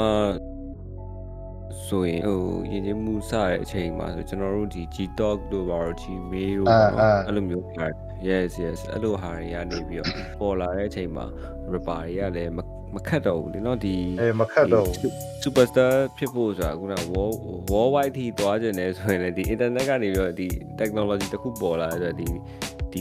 ဆိုရင်ဟိုရင်ချင်းမှုစတဲ့အချိန်မှာဆိုကျွန်တော်တို့ဒီ G Talk တို့ပါတော့ G Mail တို့ပေါ့နော်အဲ့လိုမျိုးဟာ yes yes အဲ့လိုဟာတွေကနေပြီးတော့ပေါ်လာတဲ့အချိန်မှာ rapper တွေကလည်း မခတ်တော့ဘူးလေနော်ဒီအေးမခတ်တော့ဘူး superstar ဖြစ်ဖို့ဆိုတာခုန wall wall wide ထိသွားကြတယ်ဆိုရင်လည်းဒီ internet ကနေပြီးတော့ဒီ technology တစ်ခုပေါ်လာတဲ့ဒီဒီ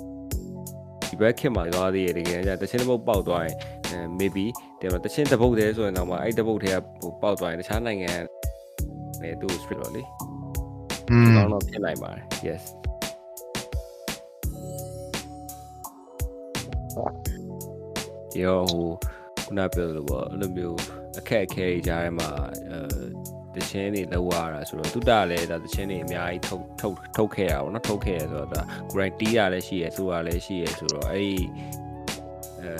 ဒီဘက်ခေတ်မှာသွားသေးတယ်တကယ်ကြတချင်းတစ်ပုတ်ပေါက်သွားရင်အဲ maybe တယ်မတချင်းတစ်ပုတ်တည်းဆိုရင်တော့မှအဲ့တစ်ပုတ်တည်းကဟိုပေါက်သွားရင်တခြားနိုင်ငံနဲ့သူ street တော့လေอืมတော့တော့ဖြစ်နိုင်ပါတယ် yes ဒီတော့ဟို ခုနပြောလို့ပေါ့အဲ့လိုမျိုးအခက်အခဲတွေကြားထဲမှာအဲတချင်းတွေလောက်ရတာဆိုတော့တုတ္တလည်းဒါတချင်းတွေအများကြီးထုတ်ထုတ်ထုတ်ခဲ့ရပါတော့ထုတ်ခဲ့ရဆိုတော့ဒါ guarantee ရလည်းရှိရဆိုရလည်းရှိရဆိုတော့အဲ့ဒီအဲ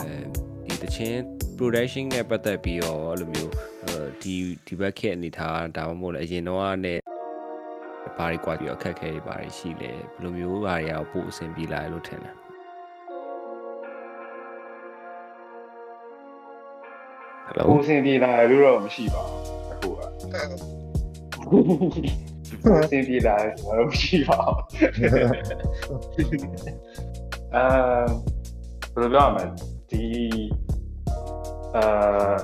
ဒီတချင်း production နဲ့ပတ်သက်ပြီးတော့အဲ့လိုမျိုးဒီဒီဘက်ခက်အနေထားဒါမှမဟုတ်လည်းအရင်တော့နဲ့ဘာတွေကွာပြီးအခက်အခဲတွေဘာတွေရှိလဲဘယ်လိုမျိုးဘာတွေအောင်ပို့အဆင်ပြေလာလို့ထင်တယ် Hello ကိုစင်ပြေလာလို့တော့မရှိပါဘူးအခုကကိုစင်ပြေလာတော့မရှိပါဘူးအာဘယ်လိုပြောရမလဲဒီအာ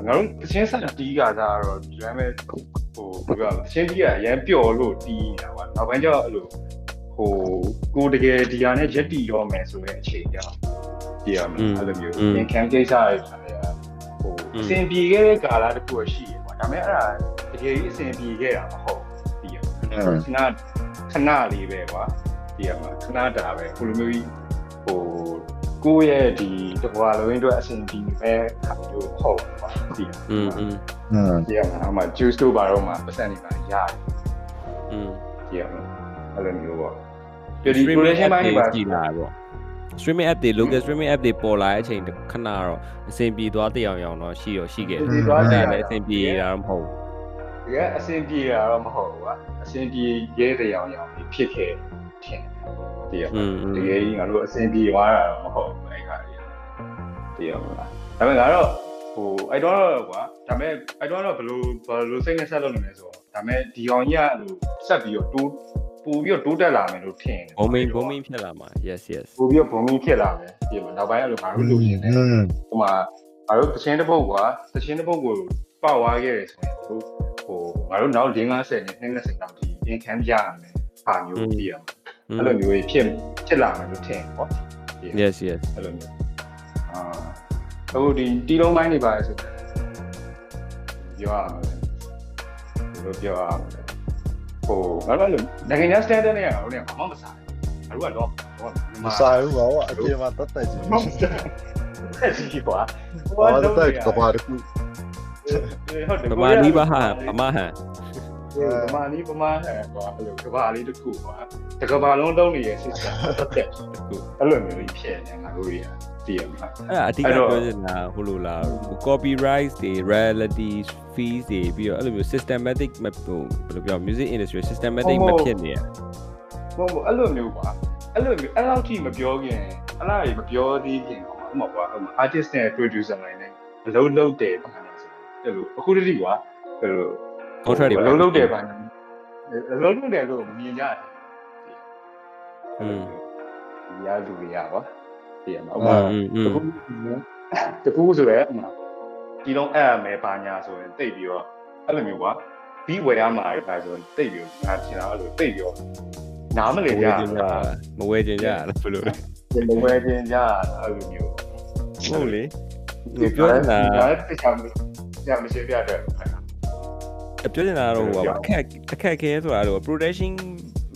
ငါတို့တချင်းဆက်တီးကစားတော့ဒီလိုမျိုးဟိုဘယ်လိုပြောရမလဲတချင်းတီးကအရန်ပျော်လို့တီးနေတာပါနောက်ပိုင်းကျတော့အဲ့လိုဟိုကိုတကယ်ဒီဟာနဲ့ရက်တီရောမယ်ဆိုရင်အခြေကြောင်းပြရမယ်အဲ့လိုမျိုးသင်ခံကိစ္စတွေဆိုရင်ဟို အဆင်ပြေခဲ့တဲ့ကာလတစ်ခုရှိရပါဒါပေမဲ့အဲ့ဒါတကယ်ကြီးအဆင်ပြေခဲ့တာမဟုတ်ပြီးရခဏခဏလေးပဲကွာပြီးရမှာခဏတာပဲကိုလိုမျိုးကြီးဟိုကိုယ့်ရဲ့ဒီတဘွားလုံးအတွက်အဆင်ပြေမဲ့ခါမျိုးဟုတ်ပါပြီးရ อืมอืม อืม ပြီးရမှာအမှ juice တို့ဘာတော့မှပတ်စံနေပါရတယ် อืม ပြီးရမှာအဲ့လိုမျိုးပေါ့ဒီ production ပိုင်းတွေပါ ကြည်လာပေါ့ streaming app တွေ local streaming app တွေပေါ်လာတဲ့အချိန်ခဏတော့အဆင်ပြေသွားတဲ့အောင်အောင်တော့ရှိရောရှိခဲ့တယ်ဒီသွားတယ်လည်းအဆင်ပြေတာတော့မဟုတ်တကယ်အဆင်ပြေတာတော့မဟုတ်ဘူးကွာအဆင်ပြေရဲတဲ့ရောင်ရောင်ဖြစ်ခဲ့ထင်တယ်ဘူးอืมတကယ်ကြီးငါတို့အဆင်ပြေသွားတာတော့မဟုတ်ဘူးအဲ့ခါကြီးတည်ရမလားဒါပေမဲ့ငါတော့ဟိုအဲ့တော့ကွာဒါပေမဲ့အဲ့တော့ဘယ်လိုဘယ်လိုစိတ်နဲ့ဆက်လုပ်နေလဲဆိုတော့ဒါပေမဲ့ဒီအောင်ကြီးကအဲ့လိုဆက်ပြီးတော့တိုး ပို့ပြီးတော့တိုးတက်လာမယ်လို့ထင်တယ်ဘုံမင်းဘုံမင်းဖြစ်လာမှာ yes yes ပို့ပြီးတော့ဘုံမင်းဖြစ်လာမယ်ဒီမှာနောက်ပိုင်းအဲ့လိုငါတို့လုပ်ရှင်တယ်อืมဟိုမှာငါတို့တချင်းတစ်ပုတ်ကွာတချင်းတစ်ပုတ်ကိုပေါက်သွားခဲ့တယ်ဆိုရင်ဟိုဟိုငါတို့နောက်၄50နဲ့20လောက်ဒီအင်ခံပြရမယ်ဟာမျိုးပြရမယ်အဲ့လိုမျိုးဖြစ်ဖြစ်လာမယ်လို့ထင်ပေါ့ yes yes အဲ့လိုမျိုးအာအခုဒီတီလုံးပိုင်းတွေပါဆိုတော့ပြောရမယ်ဘယ်လိုပြောရမလဲ ဟိုငါတို့လည်းနိုင်ငံခြား standard နဲ့ကတော့လည်းဘာမှမဆိုင်ဘူးငါတို့ကတော့မဆိုင်ဘူးကွာအပြင်မှာတက်တက်ကြီးမဆိုင်အဲ့ဒီကွာဟောတက်တက်ကဘာတခုဟုတ်တယ်ပမာနီးပါဟာပမာဟန်ပမာနီးပမာဟဲ့ကွာအဲ့လိုကဘာလေးတစ်ခုကွာတကဘာလုံးလုံးနေရဲ့ system တက်တက်အဲ့လိုမျိုးကြီးဖြစ်နေငါတို့တွေက တည်ရမှာအဲ့ဒါအတိအကျပြောချင်တာဟိုလိုလား copyright တွေ royalty fees တွေပြီးတော့အဲ့လိုမျိုး systematic မဟိုဘယ်လိုပြော music industry systematic မဖြစ်နေရမဟုတ်ဘူးအဲ့လိုမျိုးကွာအဲ့လိုမျိုးအဲ့လောက်ထိမပြောခင်အဲ့လားကြီးမပြောသေးခင်ကွာဥပမာကွာ artist နဲ့ producer တွေနဲ့အလုံးလုံးတယ်ပါနေဆိုအဲ့လိုအခုတည်းကွာအဲ့လို contract တွေအလုံးလုံးတယ်ပါနေအလုံးလုံးတယ်လို့မမြင်ကြတယ်อืมဒီရလူတွေရကွာ ပြရမှာဥပမာတကူတကူဆိုရဲဥပမာဒီလုံးအဲ့ရမယ်ဘာညာဆိုရင်တိတ်ပြီးတော့အဲ့လိုမျိုးကွာပြီးဝယ်ရမှာပဲဆိုရင်တိတ်ပြီးငါထင်တာအဲ့လိုတိတ်ပြီးနားမလည်ကြမဝယ်ခြင်းကြလားဘယ်လိုလဲမဝယ်ခြင်းကြအဲ့လိုမျိုးဟုတ်လေဒီပြောနေတာဒါတိချာမရှိမရှိပြတဲ့ပြောနေတာတော့ဟိုပါအခက်အခက်ခဲဆိုတာတော့ protection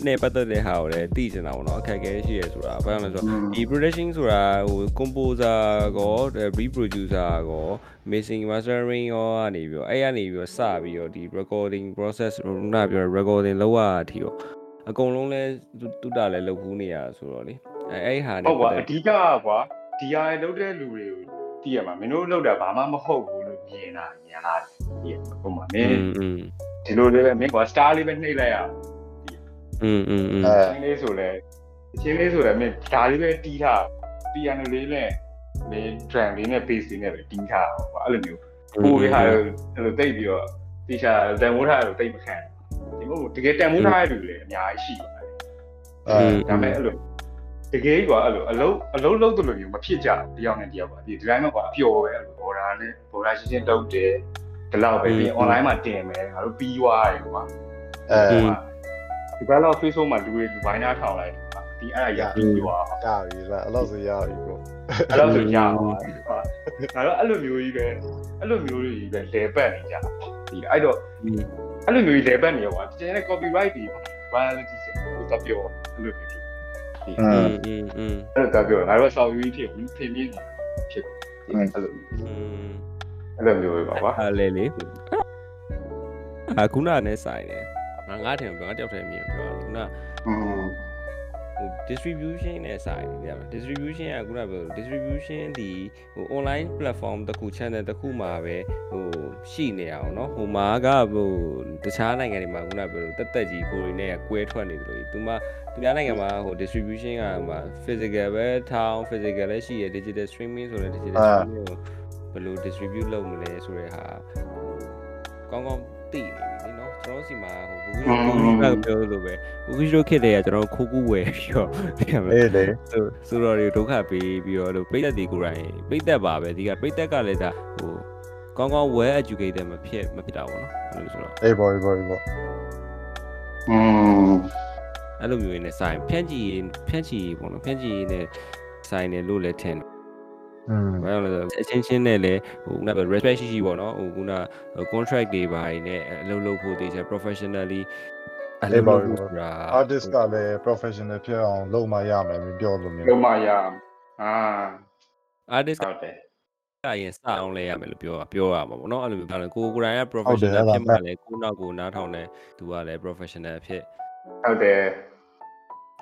နဲ့ပတ်သက်တဲ့ဟာကိုလည်းသိချင်တာပေါ့နော်အခက်အခဲရှိရဲဆိုတာဘာကြောင့်လဲဆိုတော့ဒီ production ဆိုတာဟို composer ကော reproducer ကော mixing mastering ရောကနေပြီးတော့အဲ့ကနေပြီးတော့စပြီးတော့ဒီ recording process ဟိုနာပြော recording လောက်ရတာအထိရောအကုန်လုံးလဲတူတာလဲလုပ်ခုနေရဆိုတော့လေအဲအဲ့ဟာနေဟုတ်ကွာအဓိကကွာဒီဟာလုပ်တဲ့လူတွေကိုသိရမှာမင်းတို့လုပ်တာဘာမှမဟုတ်ဘူးလို့မြင်တာမြင်လားသိရဟုတ်မှာမင်းဒီလိုလေးပဲမင်းကွာ star လေးပဲနှိပ်လိုက်ရအောင် อืมอืมอืม အဲ ဆိုင်လေးဆိုလဲ အချင်းလေးဆိုတော့မင်းဒါလေးပဲတီးထားပီယိုနိုလေးနဲ့မင်း drum လေးနဲ့ bass လေးနဲ့ပဲတီးထားပါအဲ့လိုမျိုးကိုယ်ဟာအဲ့လိုတိတ်ပြီးတော့တီချာတန်မိုးထားလို့တိတ်မခံဒီမို့တကယ်တန်မိုးထားတဲ့လူတွေအများကြီးရှိပါတယ် အဲ ဒါပေမဲ့အဲ့လိုတကယ်ကြီးကအဲ့လိုအလုံးအလုံးလုံးတို့လိုမျိုးမဖြစ်ကြဘူးတယောက်နဲ့တယောက်ကဒီဒီတိုင်းမှာကအပျော်ပဲအဲ့လိုဘော်ဒါနဲ့ဘော်ဒါရှင်းရှင်းတုတ်တယ်ဒီလောက်ပဲပြီး online မှာတင်မယ်ငါတို့ပြီးသွားတယ်ကွာ အဲ develop Facebook မှာလူတွေဝိုင်းနာထောင်လိုက်ဒီအဲ့ဒါရပြီးသွားတာပြီလားအဲ့လောက်ဆိုရပြီပေါ့အဲ့လောက်ဆိုရပါဟာဒါတော့အဲ့လိုမျိုးကြီးပဲအဲ့လိုမျိုးကြီးပဲလဲပတ်နေကြဒီအဲ့တော့အဲ့လိုမျိုးကြီးလဲပတ်နေရွာကျန်တဲ့ copyright တွေဘာလဲကြည့်ချင်ဘူးတော့ပြောအဲ့လိုမျိုးဒီအင်းအင်းအင်းအဲ့တော့ပြောငါတို့ဆောက်ယူကြီးတွေထင်မြင်ဖြစ်အဲ့လိုအဲ့လိုမျိုးပဲပါပါဟာလေလေအခုနနဲ့ဆိုင်တယ် ငါငါထင်ပြောငါတယောက်တည်းမြင်ပြောခုန อืม ဟို distribution နဲ့ဆိုင်တယ်ဗျာ distribution ကခုနပြော distribution ဒီဟို online platform တစ်ခု channel တစ်ခုမှာပဲဟိုရှိနေအောင်เนาะဟိုမှာကဟိုတခြားနိုင်ငံတွေမှာခုနပြောတက်တက်ကြီးကိုရီနဲ့ကွဲထွက်နေတယ်လို့သူမှသူများနိုင်ငံမှာဟို distribution ကဟိုမှာ physical ပဲထောင်း physical လည်းရှိရ digital streaming ဆိုတဲ့ digital streaming ကိုဘယ်လို distribute လုပ်မလဲဆိုတဲ့ဟာဟိုကောင်းကောင်းသိနေပြီเนาะ ကျွန်တော်စီမှာဟိုဘူဂီဘူဂီကပြောလို့ပဲဘူဂီရိုခစ်တွေကကျွန်တော်ခိုးကူးဝယ်ပြီးတော့ပြန်လဲဆိုဆိုတော့တွေဒုက္ခပေးပြီးတော့လို့ပိတ်သက်တွေကိုယ်တိုင်ပိတ်သက်ပါပဲဒီကပိတ်သက်ကလည်းဒါဟိုကောင်းကောင်း well educated မဖြစ်မဖြစ်တာပေါ့နော်အဲ့လိုဆိုတော့အေးပေါ့အေးပေါ့အေးပေါ့อืมအဲ့လိုမျိုးနေဆိုင်ဖြန့်ချီဖြန့်ချီပေါ့နော်ဖြန့်ချီနေဆိုင်နေလို့လည်းထင်တယ် ဘာလို့လဲဆိုတော့အချင်းချင်းနဲ့လည်းဟိုက respect ရှိရှိပေါ့နော်ဟိုခုန contract တွေပါနေအလုပ်လုပ်ဖို့တည်ချာ professionally အလုပ်လုပ်ဖို့ဆိုတာ artist ကလည်း professional ဖြစ်အောင်လုပ်မှရမယ်မပြောလို့မျိုးလုံးမရအာ artist ဟုတ်တယ်ကရင်စအောင်လဲရမယ်လို့ပြောတာပြောရမှာပေါ့နော်အဲ့လိုမျိုးပြောတယ်ကိုကိုယ်တိုင်က professional ဖြစ်မှလည်းကိုနောက်ကိုနားထောင်တဲ့သူကလည်း professional ဖြစ်ဟုတ်တယ်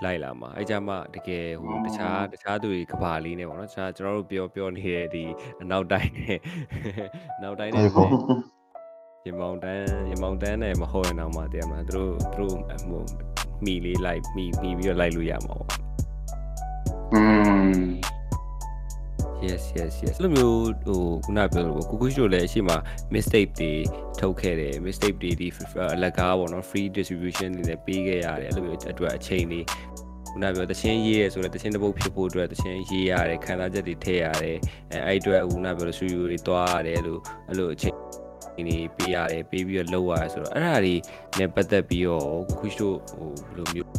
လိုက်လာမှာအဲ့ကြမှာတကယ်ဟိုတခြားတခြားသူတွေကဘာလေးနေပေါ့နော်တခြားကျွန်တော်တို့ပြောပြောနေတဲ့ဒီအနောက်တိုင်းနဲ့နောက်တိုင်းနဲ့အေးပေါ့ရေမောင်တန်းရေမောင်တန်းနဲ့မဟုတ်ရင်တော့မှတရားမလားသူတို့သူတို့ဟိုမိလေးလိုက်မိမိပြီးတော့လိုက်လို့ရမှာပေါ့อืม yes yes yes အဲ့လိုမျိုးဟိုခုနပြောလို့ကိုကိုရှိတို့လည်းအရှိမ mistake တွေထုတ်ခဲ့တယ် mistake တွေဒီအလကားပေါ့နော် free distribution တွေလည်းပေးခဲ့ရတယ်အဲ့လိုမျိုးအတွက်အချိန်တွေခုနပြောတချင်းရေးရဲဆိုတော့တချင်းတစ်ပုတ်ဖြစ်ဖို့အတွက်တချင်းရေးရတယ်ခံစားချက်တွေထည့်ရတယ်အဲအဲ့အတွက်ခုနပြောလို့ဆူယူတွေတွားရတယ်လို့အဲ့လိုအချိန်နေပေးရတယ်ပေးပြီးတော့လောက်ရတယ်ဆိုတော့အဲ့ဒါတွေနဲ့ပတ်သက်ပြီးတော့ကိုကိုရှိတို့ဟိုဘယ်လိုမျိုး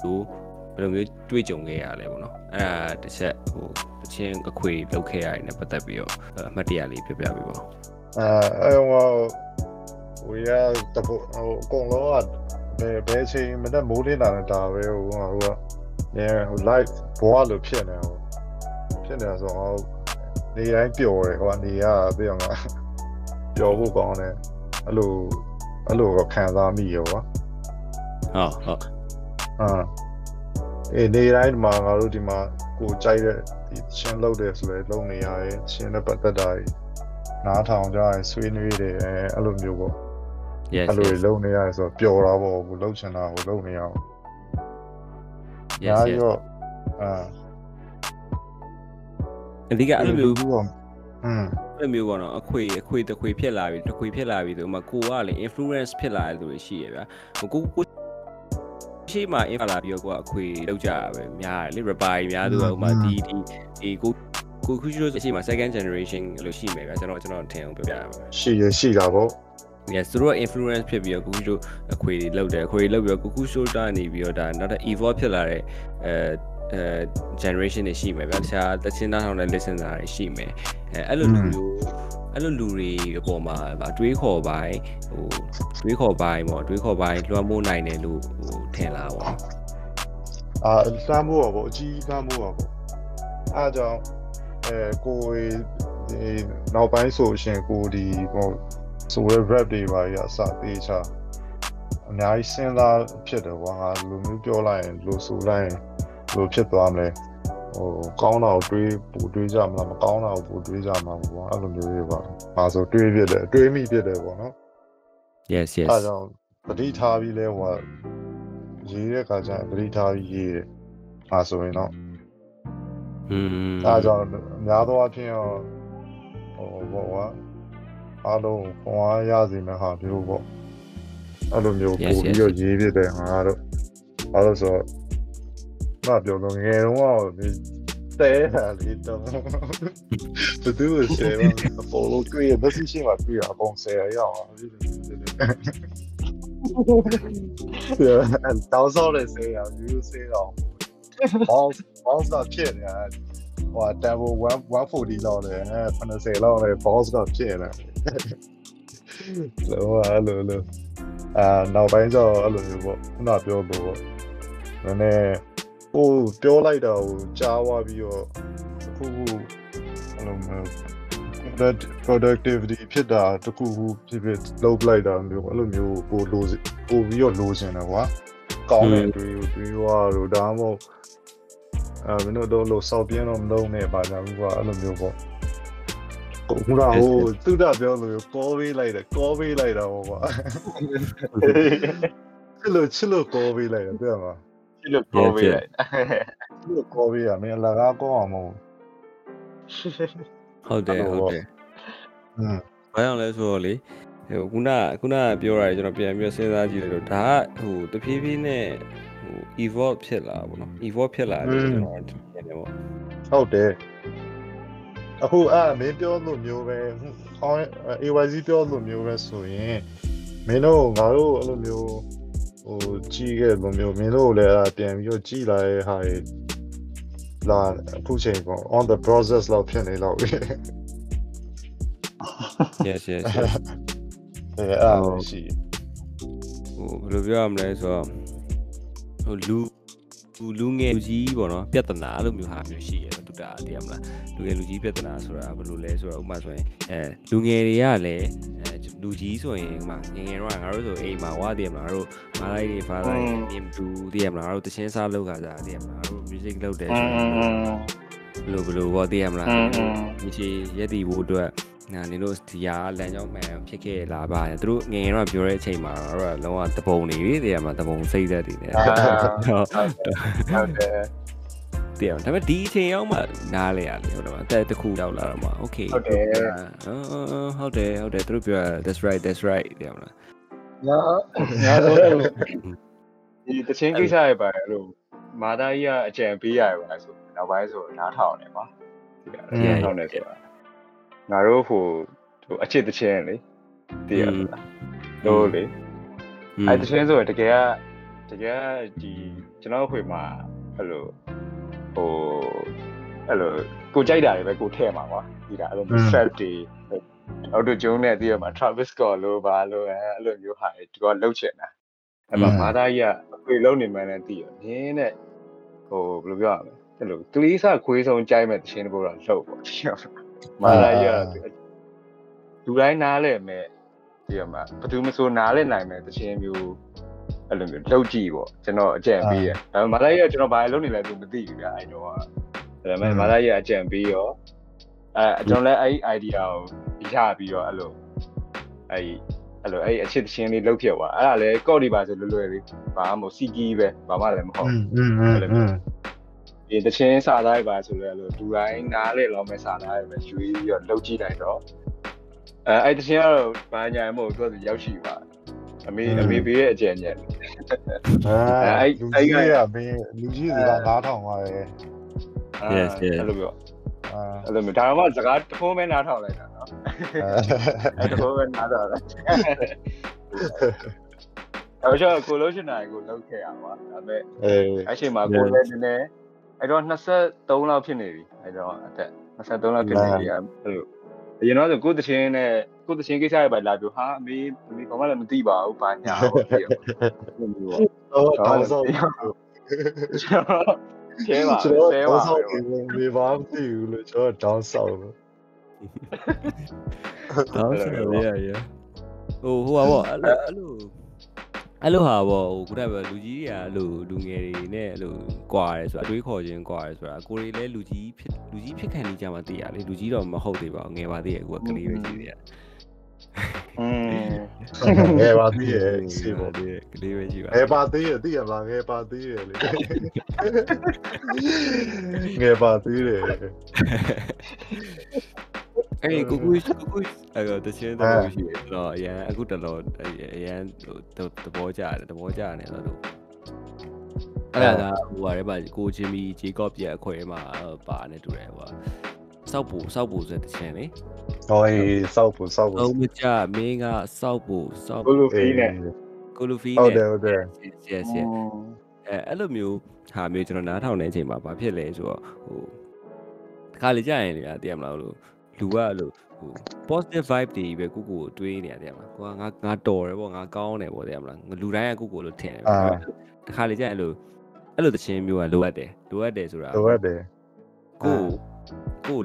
ဟိုဘ ယ်လိုမျိုးတွေးကြုံခဲ့ရလဲပေါ့နော်အဲ့ဒါတစ်ချက်ဟိုတချင်းအခွေလောက်ခဲ့ရတယ်နဲ့ပတ်သက်ပြီးတော့အမှတ်တရလေးပြပြပေးပါဦးအဲအဲဟိုဝေရတပုဟိုအကုန်လုံးကဘယ်ဘယ်ချိန်မနဲ့မိုးလင်းလာတာပဲဟိုဟိုကနေဟို live ဘောလို့ဖြစ်နေဟိုဖြစ်နေဆိုတော့နေတိုင်းပျော်တယ်ဟိုကနေရပြီးတော့ပျော်ဖို့ကောင်းတယ်အဲ့လိုအဲ့လိုတော့ခံစားမိရောကွာဟုတ်ဟုတ်အာ အေးနေတိုင်းဒီမှာငါတို့ဒီမှာကိုကြိုက်တဲ့ဒီချင်းလောက်တယ်ဆိုလဲလုံးနေရတယ်ချင်းနဲ့ပတ်သက်တာတွေနားထောင်ကြရင်ဆွေးနွေးတယ်အဲအဲ့လိုမျိုးပေါ့ yes အဲ့လို yes လုံးနေရတယ်ဆိုတော့ပျော်တာပေါ့ကိုလုံးချင်တာကိုလုံးနေရအောင် yes ညာ yes ရောအာအဓိကအဲ့လိုမျိုးဘူးပေါ့อืมအဲ့လိုမျိုးပေါ့နော်အခွေအခွေတစ်ခွေဖြစ်လာပြီတစ်ခွေဖြစ်လာပြီဆိုမှကိုကလေ influence ဖြစ်လာတဲ့သူတွေရှိရဗျာဟိုကိုကို ရှိမှ influence လာပြီးတော့ကိုကအခွေလောက်ကြတာပဲများတယ်လေ rapper ကြီးများသူကဟိုမှာဒီဒီဒီကိုကိုခုရှိလို့ရှိမှ second generation လို့ရှိမယ်ဗျာကျွန်တော်ကျွန်တော်ထင်အောင်ပြောပြရမယ်ရှိရရှိတာပေါ့ yes သူတို့က influence ဖြစ်ပြီးတော့ကိုခုရှိအခွေတွေလောက်တယ်အခွေတွေလောက်ပြီးတော့ကိုခုရှိတာနေပြီးတော့ဒါနောက်ထပ် evolve ဖြစ်လာတဲ့အဲ အဲ generation တွေရှိမယ်ဗျာတခြားတချင်းသားထောင်တဲ့ listener တွေရှိမယ်အဲအဲ့လိုလူမျိုးအဲ့လိုလူတွေအပေါ်မှာဗာတွေးခေါ်ပိုင်းဟိုတွေးခေါ်ပိုင်းပေါ့တွေးခေါ်ပိုင်းလွှမ်းမိုးနိုင်တယ်လို့ဟိုထင်လာပါဘောအာစမ်းဖို့ပေါ့အကြီးစမ်းဖို့ပေါ့အားကြောင့်အဲကိုယ်ဒီနောက်ပိုင်းဆိုရှင်ကိုဒီဟိုဆိုရ rap တွေပါရအစသေးချာအများကြီးစဉ်းစားဖြစ်တယ်ကွာငါလူမျိုးပြောလိုက်ရင်လူဆိုလိုက်ရင် လူဖြစ်သွားမလဲဟိုကောင်းတာကိုတွေးပူတွေးကြမလားမကောင်းတာကိုပူတွေးကြမှာပေါ့ကွာအဲ့လိုမျိုးတွေပါ။ဒါဆိုတွေးဖြစ်တယ်တွေးမိဖြစ်တယ်ပေါ့နော် yes yes အဲဒါကြောင့်ပဋိထားပြီးလဲဟိုကရေးတဲ့ခါကျရင်ပဋိထားပြီးရေးတယ်အာဆိုရင်တော့อืมအဲဒါကြောင့်အများသောအားဖြင့်တော့ဟိုဘောကအားလုံးခွန်အားရစေမယ့်ဟာမျိုးပေါ့အဲ့လိုမျိုးပို့ပြီးတော့ရေးပြတဲ့ဟာတော့ဘာလို့ဆိုတော့ မပြောလို့ငယ်တုန်းကဒီတဲတာလေးတော့ဘယ်သူ့ဆယ်ပါအပေါ်လို့တွေ့ရတဲ့ရှိမှတွေ့ရအကုန်ဆယ်ရအောင်တောင်းစောတဲ့ဆယ်ရယူဆယ်အောင်ဘောင်းဘောင်းတော့ဖြစ်နေတာဟိုတန်ဖို1 140လောက်လေ80လောက်လေဘောင်းကဖြစ်နေတယ်လောအဲ့လိုလိုအာနောက်ပိုင်းကျတော့အဲ့လိုမျိုးပေါ့ခုနပြောလို့ပေါ့နည်းနည်း ဟိုပြောလိုက်တာကိုကြားသွားပြီးတော့အခုခုအဲ့လိုမျိုး productivity ဖြစ်တာတခုခုဖြစ်ဖြစ်လုပ်လိုက်တာမျိုးအဲ့လိုမျိုးပိုလိုပိုပြီးတော့လိုချင်တယ်ကွာကောင်းတဲ့အတွေ့အတွေ့ရောတော့ဒါမှမဟုတ်အဲမင်းတို့တော့လို့စောက်ပြင်းတော့မလုံးနဲ့ပါကြဘူးကွာအဲ့လိုမျိုးပေါ့ကိုကဟိုသူတပြောလို့ကောပေးလိုက်တယ်ကောပေးလိုက်တာပေါ့ကွာချစ်လို့ချစ်လို့ကောပေးလိုက်တယ်တွေ့မှာ ချစ်လို့ပြောပေးလိုက်ချစ်လို့ကောပေးရမင်းအလကားကောအောင်မဟုတ်ဟုတ်တယ်ဟုတ်တယ်อืมဘာကြောင့်လဲဆိုတော့လေဟိုခုနခုနပြောရတယ်ကျွန်တော်ပြန်ပြီးစဉ်းစားကြည့်လို့ဒါကဟိုတဖြည်းဖြည်းနဲ့ဟို evolve ဖြစ်လာပါတော့ evolve ဖြစ်လာတယ်ကျွန်တော်ထင်တယ်ပေါ့ဟုတ်တယ်အခုအဲ့မင်းပြောလို့မျိုးပဲခေါင်း AYC ပြောလို့မျိုးပဲဆိုရင်မင်းတို့ငါတို့အဲ့လိုမျိုး ဟိုကြီးခဲ့လို့မျိုးမင်းတို့လည်းအဲ့ပြန်ပြီးတော့ကြီးလာတဲ့ဟာတွေလာအခုချိန်ပေါ့ on the process လောက်ဖြစ်နေလောက်ပြီ yes yes yes အဲအဲ့ဒါရှိဟိုဘယ်လိုပြောရမလဲဆိုတော့ဟိုလူလူလူငယ်လူကြီးပေါ့နော်ပြဿနာအဲ့လိုမျိုးဟာမျိုးရှိရတယ်တူတာတည်ရမလားလူငယ်လူကြီးပြဿနာဆိုတာဘယ်လိုလဲဆိုတော့ဥပမာဆိုရင်အဲလူငယ်တွေကလည်းအဲ လူကြီးဆိုရင်ဥပမာငယ်ငယ်တော့ငါတို့ဆိုအိမ်မှာဝါတည်ရမလားငါတို့မာလိုက်တွေဖားလိုက်မြင်တူတည်ရမလားငါတို့တချင်းစားလောက်ခါစားတည်ရမလားငါတို့ music လုပ်တယ်ဆိုရင်ဘယ်လိုဘယ်လိုပေါ့တည်ရမလားဒီချီရက်တီဖို့အတွက်နာနေလို့ဒီဟာလမ်းကြောင်းမှန်ဖြစ်ခဲ့လာပါသူတို့ငယ်ငယ်တော့ပြောတဲ့အချိန်မှာတော့လုံးဝတပုံနေပြီတည်ရမလားတပုံစိတ်သက်တွေနဲ့ဟုတ်တယ် တည်ရဒါပေမဲ့ဒီအချိန်ရောက်မှနားလဲရလေဟုတ်တယ်မတက်တစ်ခုရောက်လာတော့မှ okay ဟုတ်တယ်ဟုတ်တယ်ဟုတ်တယ်သူတို့ပြော that's right that's right တည်ရမလားငါငါတော့ဒီတချင်းကိစ္စရပါအဲ့လိုမာသားကြီးကအကြံပေးရပါဆိုနောက်ပိုင်းဆိုနားထောင်နေပါဒီကနားထောင်နေဆိုတာငါတို့ဟိုဟိုအချစ်တချင်းလေတည်ရလားတို့လေအဲ့တချင်းဆိုတကယ်ကတကယ်ဒီကျွန်တော်ခွေမှာအဲ့လို ဟိုအဲ့လိုကိုကြိုက်တာတွေပဲကိုထည့်မှာကွာဒီကအဲ့လို set တွေအော်တိုဂျုံနဲ့တည်ရမှာ Travis Scott လို့ပါလို့အဲ့လိုမျိုးဟာဒီကလှုပ်ချင်တာအဲ့မှာမာသားကြီးကအခွေလုံးနေမှန်းလည်းတည်ရရင်းနဲ့ဟိုဘယ်လိုပြောရမလဲအဲ့လိုကလေးစားခွေးဆုံးကြိုက်မဲ့တခြင်းတစ်ပုဒ်တော့လှုပ်ပေါ့တည်ရမာသားကြီးကလူတိုင်းနားလဲမဲ့တည်ရမှာဘယ်သူမဆိုနားလဲနိုင်မဲ့တခြင်းမျိုး အဲ့လိုမျိုးလှုပ်ကြည့်ပေါ့ကျွန်တော်အကြံပေးရဒါပေမဲ့မလာရကျွန်တော်ဘာလုပ်နေလဲသူမသိဘူးဗျအဲ့တော့ဒါပေမဲ့မလာရအကြံပေးရောအဲကျွန်တော်လည်းအဲ့ဒီ idea ကိုရပြီးတော့အဲ့လိုအဲ့အဲ့လိုအဲ့အချစ်ချင်းလေးလှုပ်ဖြစ်သွားအဲ့ဒါလည်းကော့ဒီပါဆိုလွယ်လွယ်လေးဘာမှမဟုတ်စီကီးပဲဘာမှလည်းမဟုတ်ဘူးအဲ့လိုမျိုးဒီတချင်းစာသားပါဆိုလဲလို့ဒူတိုင်းနားလေလောမဲ့စာသားပဲရွေးပြီးတော့လှုပ်ကြည့်လိုက်တော့အဲအဲ့တချင်းကတော့ဘာညာမို့သူကရောက်ရှိပါ အမေအမေပေးရဲ့အကြံဉာဏ်အဲလူကြီးကမင်းလူကြီးကနားထောင်သွားတယ် Yes, yes. အဲ့လိုပြောအာအဲ့လိုမျိုးဒါမှစကားတစ်ခုပဲနားထောင်လိုက်တာနော်အဲ့တစ်ခုပဲနားထောင်လိုက်အဲ့တော့ကိုလို့ရှင်နိုင်ကိုလောက်ခဲ့ရပါဒါပေမဲ့အေးအဲ့ချိန်မှာကိုလည်းနည်းနည်းအဲ့တော့23လောက်ဖြစ်နေပြီအဲ့တော့အသက်23လောက်ဖြစ်နေပြီအဲ့လိုအရင်တော့ဆိုကိုတချင်းနဲ့ ကိုတချင်းကိစ္စရပါလာပြောဟာအမေအမေဘာမှလည်းမသိပါဘူးဘာညာဟုတ်ပြီအဲ့လိုမျိုးပေါ့တော့တောင်းဆောင်ကျဲပါကျွန်တော်ကျဲတောပါင်းဆောင်ဒီဘာမသိဘူးလို့ကျွန်တော်တောင်းဆောင်လို့ဟုတ်ဆရာလေးရဟိုဟိုပါဗောအဲ့လိုအဲ့လိုအဲ့လိုဟာဗောဟိုခုနကပြောလူကြီးတွေကအဲ့လိုလူငယ်တွေနဲ့အဲ့လိုကွာရဲဆိုတာအတွေးခေါ်ခြင်းကွာရဲဆိုတာကိုရီလည်းလူကြီးဖြစ်လူကြီးဖြစ်ခံနေကြမှာတည်ရလေလူကြီးတော့မဟုတ်သေးပါဘူးငယ်ပါသေးရဲ့ကိုကကလေးပဲရှိသေးတယ် อืมငယ်ပါသေးရဲ့စေပေါ့ဒီကလေးပဲရှိပါငယ်ပါသေးရဲ့သိရလားငယ်ပါသေးရဲ့လေငယ်ပါသေးတယ်အဲ့ကိုကူကိုကူအဲ့တော့တချင်းတော့ရှိတယ်တော့အရန်အခုတလောအရန်ဟိုသဘောကျတယ်သဘောကျတယ်တော့လို့အဲ့ဒါကဟိုဟာလည်းပါကိုချင်းမီဂျေကော့ပြအခွဲမှာပါနေတူတယ်ဟိုဟာ စောက်ပူစောက်ပူဆိုတဲ့ချင်းလေဟောအေးစောက်ဖို့စောက်ဖို့တော့မကြမင်းကစောက်ပူစောက်ဘလူဖီနဲ့ကိုလူဖီဟုတ်တယ်ဟုတ်တယ် yes yes အဲအဲ့လိုမျိုးဟာမျိုးကျွန်တော်နားထောင်နေတဲ့အချိန်မှာဘာဖြစ်လဲဆိုတော့ဟိုတခါလေကြာရင်လေတည်ရမလားလို့လူကအဲ့လိုဟို positive vibe တွေပဲကိုကိုကိုတွေးနေရတယ်မလားကိုကငါငါတော်တယ်ပေါ့ငါကောင်းတယ်ပေါ့တည်ရမလားလူတိုင်းကကိုကိုလို့ထင်တယ်တခါလေကြာရင်အဲ့လိုအဲ့လိုတခြင်းမျိုးကလိုအပ်တယ်လိုအပ်တယ်ဆိုတာလိုအပ်တယ်ကို ကို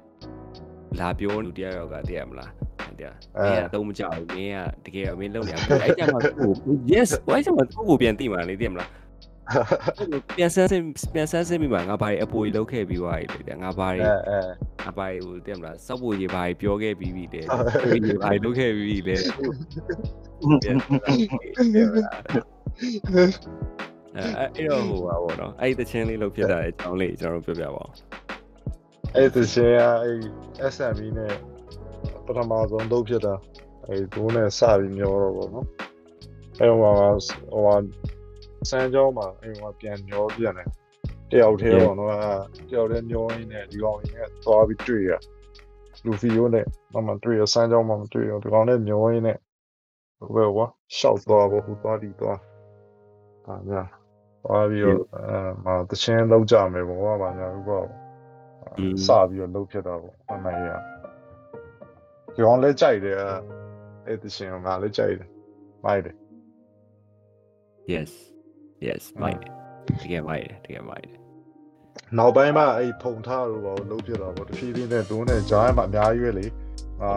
လာပြောလူတရားရောက်ကတည်ရမလားတရားမင်းကတော့မကြောက်ဘူးမင်းကတကယ်မင်းလုံနေအဲ့ကြမှာကို yes ဘာကြမှာကိုကိုပြန်သိမှာလေတည်ရမလားပြန်ဆန်းစင်ပြန်ဆန်းစင်မိမှာငါဘာတွေအပူကြီးလောက်ခဲ့ပြီးသွားပြီလေငါဘာတွေအဲအဲငါဘာတွေဟိုတင်မလားစောက်ပူကြီးဘာတွေပြောခဲ့ပြီးပြီလေကြီးဘာတွေလုပ်ခဲ့ပြီးပြီလေအဲအဲ့တော့ဟိုပါဘောနော်အဲ့ဒီတချင်းလေးလောက်ဖြစ်တာအကြောင်းလေးကျွန်တော်တို့ပြောပြပါအောင် အဲ့ဒီရှင်ကအဲ့ SMB နဲ့ပထမဆုံးလုပ်ဖြစ်တာအဲ့ဒိုးနဲ့စပြီးမျောတော့ဗောနော်အဲ့ဟိုဟာဟိုဟာစမ်းကြောင်းမှာအဲ့ဟိုပြန်မျောပြန်တယ်တယောက်သေးပေါ့နော်တယောက်တည်းမျောရင်းနဲ့ဒီကောင်ကြီးကသွားပြီးတွေ့ရလူဖီယိုနဲ့မမတွေ့ရစမ်းကြောင်းမှာမတွေ့ရဒီကောင်နဲ့မျောရင်းနဲ့ဟိုဘကွာရှောက်သွားဖို့ဟိုသွားဒီသွားအာညာသွားပြီးတော့အဲမှာတချင်းလောက်ကြမယ်ပေါ့ကွာဗာညာကွာ စပြီးတော့လှုပ်ဖြစ်တော့ပေါ့အမှန်ရ။ကြောင်လည်းကြိုက်တယ်အဲ့တရှင်ကငါလည်းကြိုက်တယ်။မိုက်တယ် yes yes မိုက်တကယ်မိုက်တယ်တကယ်မိုက်တယ်။နောက်ပိုင်းမှာအဲ့ဖုံထားလို့ပေါ့လှုပ်ဖြစ်တော့ပေါ့တဖြည်းဖြည်းနဲ့ဒုံးနဲ့ဂျားမှာအများကြီးပဲလေ။အာ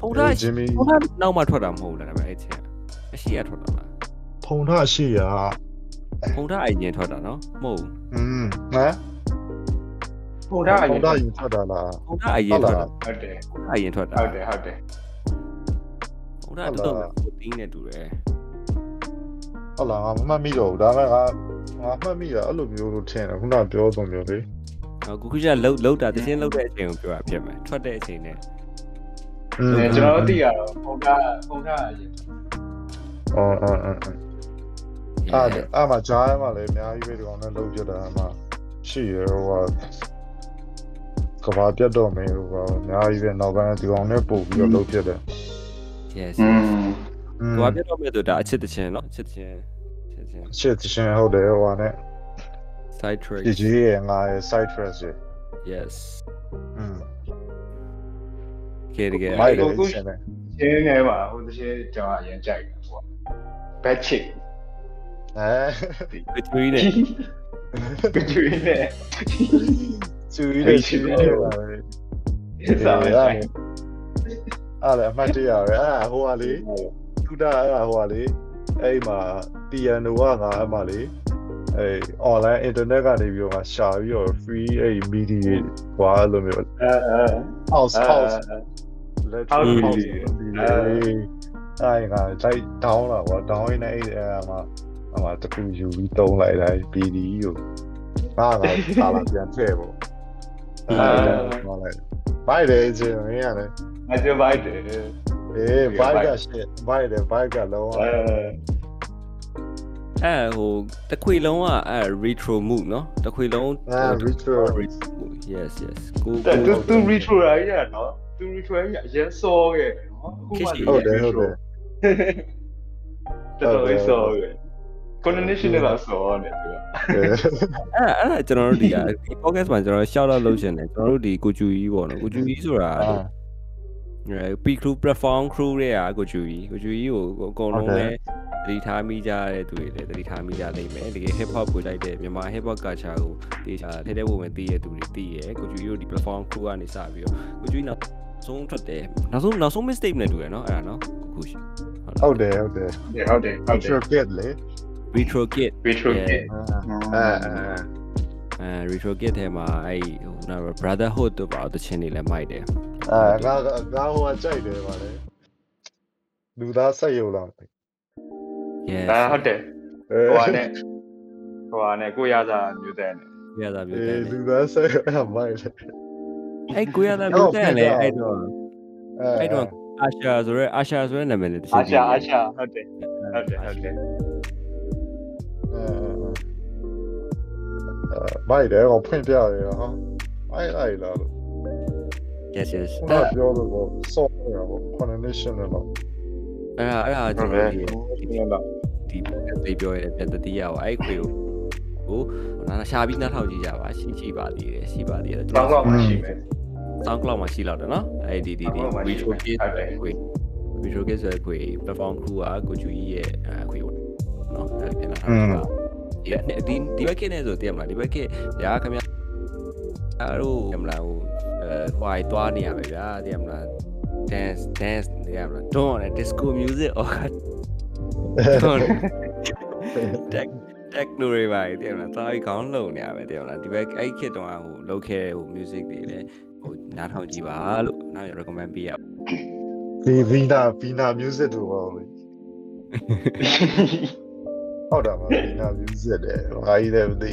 ဖုန်ထားဂျင်မီဖုန်ထားနောက်မှထွက်တာမဟုတ်လားဒါပေမဲ့အဲ့ချင်းအရှိရထွက်တာလားဖုံထားရှိရဖုန်ထားအရင်ထွက်တာနော်မဟုတ်။อืมဟမ် ဖုန်ထားအဖုရင်ံထားယူထွက်တာလားဖုန်ထားအရင်ထွက်တာဟုတ်တယ်ဖုန်ထားအရင်ထွက်တာဟုတ်တယ်ဟုတ်တယ်ဖုန်ထားတော့တော့တင်းနေတူတယ်။ဟုတ်လားငါမမှတ်မိတော့ဘူးဒါပေမဲ့ငါငါမှတ်မိတာအဲ့လိုမျိုးလို့ထင်တယ်ခုနပြောဆုံးမျိုးလေအခုခုကျလှုပ်လှုပ်တာတချင်းလှုပ်တဲ့အချိန်ကိုပြောတာဖြစ်မယ်ထွက်တဲ့အချိန်နဲ့။อืมအဲကျွန်တော်တို့သိရတော့ဖုန်ထားဖုန်ထားအရင်အော်အော်အော်အဲ့အဲ့မှာဂျားမှာလည်းအများကြီးပဲဒီကောင်နဲ့လှုပ်ဖြစ်တာမှရှိရဟိုဟာ ကဘာပြတ်တော့မင်းဟိုပါအများကြီးပဲနောက်ပိုင်းဒီကောင်နဲ့ပို့ပြီးတော့လုပ်ဖြစ်တယ် yes ကဘာပြတ်တော့မင်းတို့ဒါအချစ်တခြင်းနော်အချစ်တခြင်းအချစ်တခြင်းဟုတ်တယ်ဟိုကနေ side track ဒီကြီးရဲ့ငါရဲ့ side track ရဲ့ yes อืมကဲတကယ်မိုက်ကိုရှင်းနေမှာဟိုတခြင်းကျွန်တော်အရင်ကြိုက်တယ်ဟိုက bad chick အဲကချူရီနဲ့ကချူရီနဲ့ ချူရီနဲ့ချူရီနဲ့ပါပဲစားမယ်ဆိုင်အဲ့လေအမှတ်တရပဲအဲ့ဟိုဟာလေသူတာအဲ့ဟိုဟာလေအဲ့မှာ piano ကငါအမှလေအဲ့ online internet ကနေပြီးတော့ငါရှာပြီးတော့ free အဲ့ media ဟွာအဲ့လိုမျိုးအဲအဲ house house let's House house music အဲ့ငါတိုက် down လာကွာ down နေအဲ့အဲ့မှာဟိုမှာတခုယူပြီးတုံးလိုက်တာ PD ကိုငါကစာလာပြန်ထည့်ပေါ့အဲ့ဒါလိုက် ဘိုက်တယ်အချင်းမင်းရတယ်အကျဘိုက်တယ်အေးဘိုက်က shit ဘိုက်တယ်ဘိုက်ကလုံးဝအဲအဲဟိုတခွေလုံးကအဲ retro move နော်တခွေလုံးအာ retro yes yes ကိုတူတူ retro ရရနော်သူ retro ရအရင်စောခဲ့နော်အခုမှဟုတ်တယ်ဟုတ်တယ်တော်တော်စောခဲ့ condition နဲ့ပါစောနေသူကအဲအဲ့ဒါကျွန်တော်တို့ဒီကဒီ podcast မှာကျွန်တော် shout out လုပ်ချင်တယ်ကျွန်တော်တို့ဒီကိုကျူကြီးပေါ့နော်ကိုကျူကြီးဆိုတာအာအဲ P crew platform crew တွေကကိုကျူကြီးကိုကျူကြီးကိုအကုန်လုံးပဲသတိထားမိကြတဲ့သူတွေလည်းသတိထားမိကြလိမ့်မယ်တကယ် hip hop ကိုလိုက်တဲ့မြန်မာ hip hop culture ကိုတေချာထဲထဲဝင်ဝင်သိရတဲ့သူတွေသိရကိုကျူကြီးတို့ဒီ platform crew ကနေစပြီးတော့ကိုကျူကြီးနောက်ဆုံးထွက်တယ်နောက်ဆုံးနောက်ဆုံး mistake နဲ့တူရနော်အဲ့ဒါနော်ခုရှိဟုတ်တယ်ဟုတ်တယ်ဟုတ်တယ်ဟုတ်တယ် retro kid လေ retro kit retro Yeah. kit အာအာအဲ retro kit ထဲမှာအဲ့ဟိုနော် brotherhood တို့ပါတချင်းတွေလည်းမိုက်တယ်အာငါငါဟိုကကြိုက်တယ်ပါလေလူသားဆက်ရုပ်လားမသိ yes ဒါဟုတ်တယ်အဲဟိုဟာနဲ့ဟိုဟာနဲ့ကိုရစာမျိုးတဲ့နဲ့ရတာပြောအေးတယ်လူသားဆက်ရုပ်အဲ့မိုက်လေအဲ့ကိုရတာပြောတယ်လေအဲ့တော့အဲအဲ့တော့အာရှာဆိုရဲအာရှာဆိုရဲနာမည်နဲ့တအာရှာအာရှာဟုတ်တယ်ဟုတ်တယ်ဟုတ်တယ်အဲ မိုက်တယ်တော့ဖွင့်ပြရတယ်ဟာအဲ့အဲ့လားလို့ yes yes ခုနပြောလို့ပေါ့ soft ရပေါ့ connection နဲ့တော့အဲ့ဒါအဲ့ဒါဟုကျွန်တ်တတော်ယ်ဒီဟုတ်လားဒီသိပြောရတဲ့ပြန်တတိယပါအဲ့ခွေကိုဟိုနာရှာပြီးနှားထောင်ကြည့်ကြပါရှိရှိပါသေးတယ်ရှိပါသေးတယ်တောင်းတော့မရှိမယ် sound cloud မှာရှိလောက်တယ်နော်အဲ့ဒီဒီဒီဟုတ်ပါပြီ retro kit ဟုတ်တယ်ခွေ retro kit ဆိုတဲ့ခွေ platform crew ကကိုကျူကြီးရဲ့ အခွေပေါ့နော်အဲ့ဒီပြန်လာတာပါဒီဒီဒီဘက်ကနဲ့ဆိုတည်မလားဒီဘက်ကညာခင်ဗျာအဲ့လိုတည်မလားဟိုအဲဟိုင်တွားနေရပဲဗျာတည်မလား dance dance နေရမလား don't disco music or don't tech techno တွေပါတည်မလားသာပြီးခေါင်းလုံနေရပဲတည်မလားဒီဘက်အဲ့ခစ်တုန်းကဟိုလောက်ခဲ့ဟို music တွေလည်းဟိုနားထောင်ကြည့်ပါလို့နောက် recommend ပေးရဒီဗီနာဗီနာ music တို့ပါလေ ဟုတ်တယ်မဗီနာ music တဲ့ဘာကြီးလဲမသိ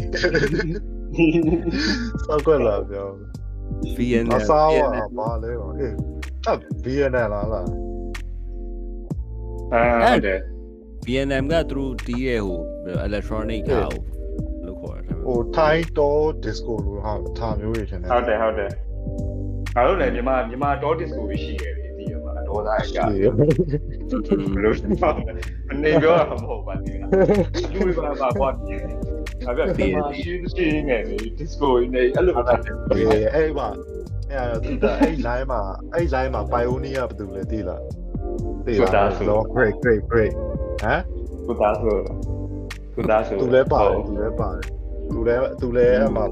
စောက်ကွက်လာပြော VN အစားဝါဘာလဲဟေးအ VN လားလားအာဟုတ်တယ် VNM ကသူတို့တီးရဲ့ဟို electronic ကဟိုလို့ခေါ်တာဟို Thai Door Disco လို့ဟာထားမျိုးတွေထင်တယ်ဟုတ်တယ်ဟုတ်တယ်အားလုံးလည်းမြန်မာမြန်မာတော့ disco ရှိခဲ့တယ် ဒီမှာဒေါ်သားအကြဘယ်လိုလဲအနေပြောတာမဟုတ်ပါဘူးလူတွေပါပါကွာပြင်းအဲ့ဒါဒီရှိရှိနေတယ် disco နေအဲ့လိုပါတယ်အေးအဲ့ပါအဲ့သူကအဲ့ line မှာအဲ့ line မှာ Pioneer ဘယ်သူလဲသိလားသိလားတော့ great great great ဟမ်ကုသားဆိုကုသားဆိုသူလည်းပါတယ်သူလည်းပါတယ်သူလည်းသူလည်းအမှ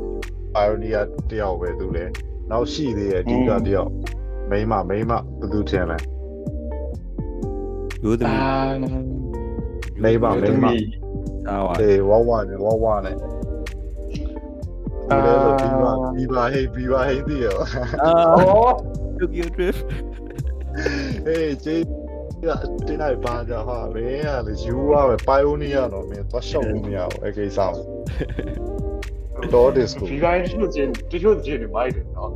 Pioneer တယောက်ပဲသူလည်းနောက်ရှိသေးရဲ့အဓိကတယောက် မိမမိမဘယ်သူထင်လဲရိုးသမီးအာမိမမိမစားပါအေးဝဝနဲ့ဝဝနဲ့သူလည်းဆိုပြီးပါပြီးပါဟေးပြီးပါဟေးသိရောအာအော် Tokyo Drift ဟေးကျေးတင်းလိုက်ပါကြဟာမင်းကလေယူရပဲ Pioneer တော့မင်းသွားရှောက်လို့မရဘူးအဲ့ကိစ္စကိုတော့ disco ဒီတိုင်းရှိလို့ချင်းတချို့ချင်းနေမိုက်တယ်နော်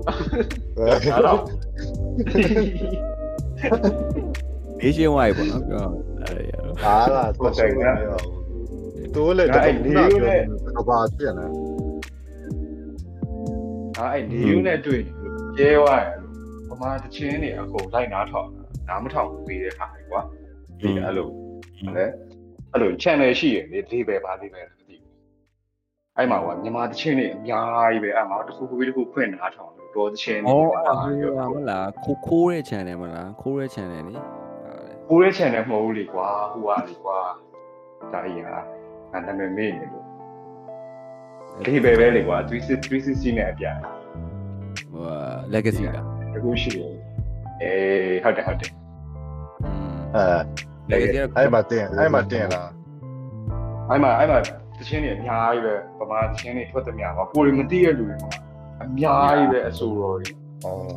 အဲ့တော့ Nationwide ပေါ့နော်ပြောအဲ့ရတော့အားလားသွားရှောက်လို့မရဘူးတိုးလေတော့ခုနပြောတယ်ကဘာပြက်နေအဲ့ဒီယူနဲ့တွေ့ကျဲသွားတယ်လို့ပမာတချင်းနေအကုန်လိုက်နားထောင်နားမထောင်ပြီးတဲ့ခါလေကွာဒီအဲ့လိုလေအဲ့လို channel ရှိရလေ label ပါ label မသိဘူး အဲ့မှာကမြန်မာတချင်းနေအများကြီးပဲအဲ့မှာတစ်ခုခုပြီးတစ်ခုဖွင့်နားထောင်လို့တော်တချင်းနေအော်အဲ့ဒါမလားခိုးခိုးတဲ့ channel မလားခိုးတဲ့ channel လေကိုရဲ channel မဟုတ်ဘူးလေကွာဟိုဟာလေကွာဒါကြီးဟာငါနာမည်မေ့နေလို့ label ပဲလေကွာ360နဲ့အပြိုင်ဟို legacy လားတကူရှိတယ်အေးဟုတ်တယ်ဟုတ်တယ်อืมအဲ legacy အဲ့မှာတင်အဲ့မှာတင်လားအဲ့မှာအဲ့မှာ တချင်းတွေအများကြီးပဲဗမာတချင်းတွေထွက်သမျှပါကိုယ်မသိရလူတွေမှာအများကြီးပဲအဆိုတော်တွေဩ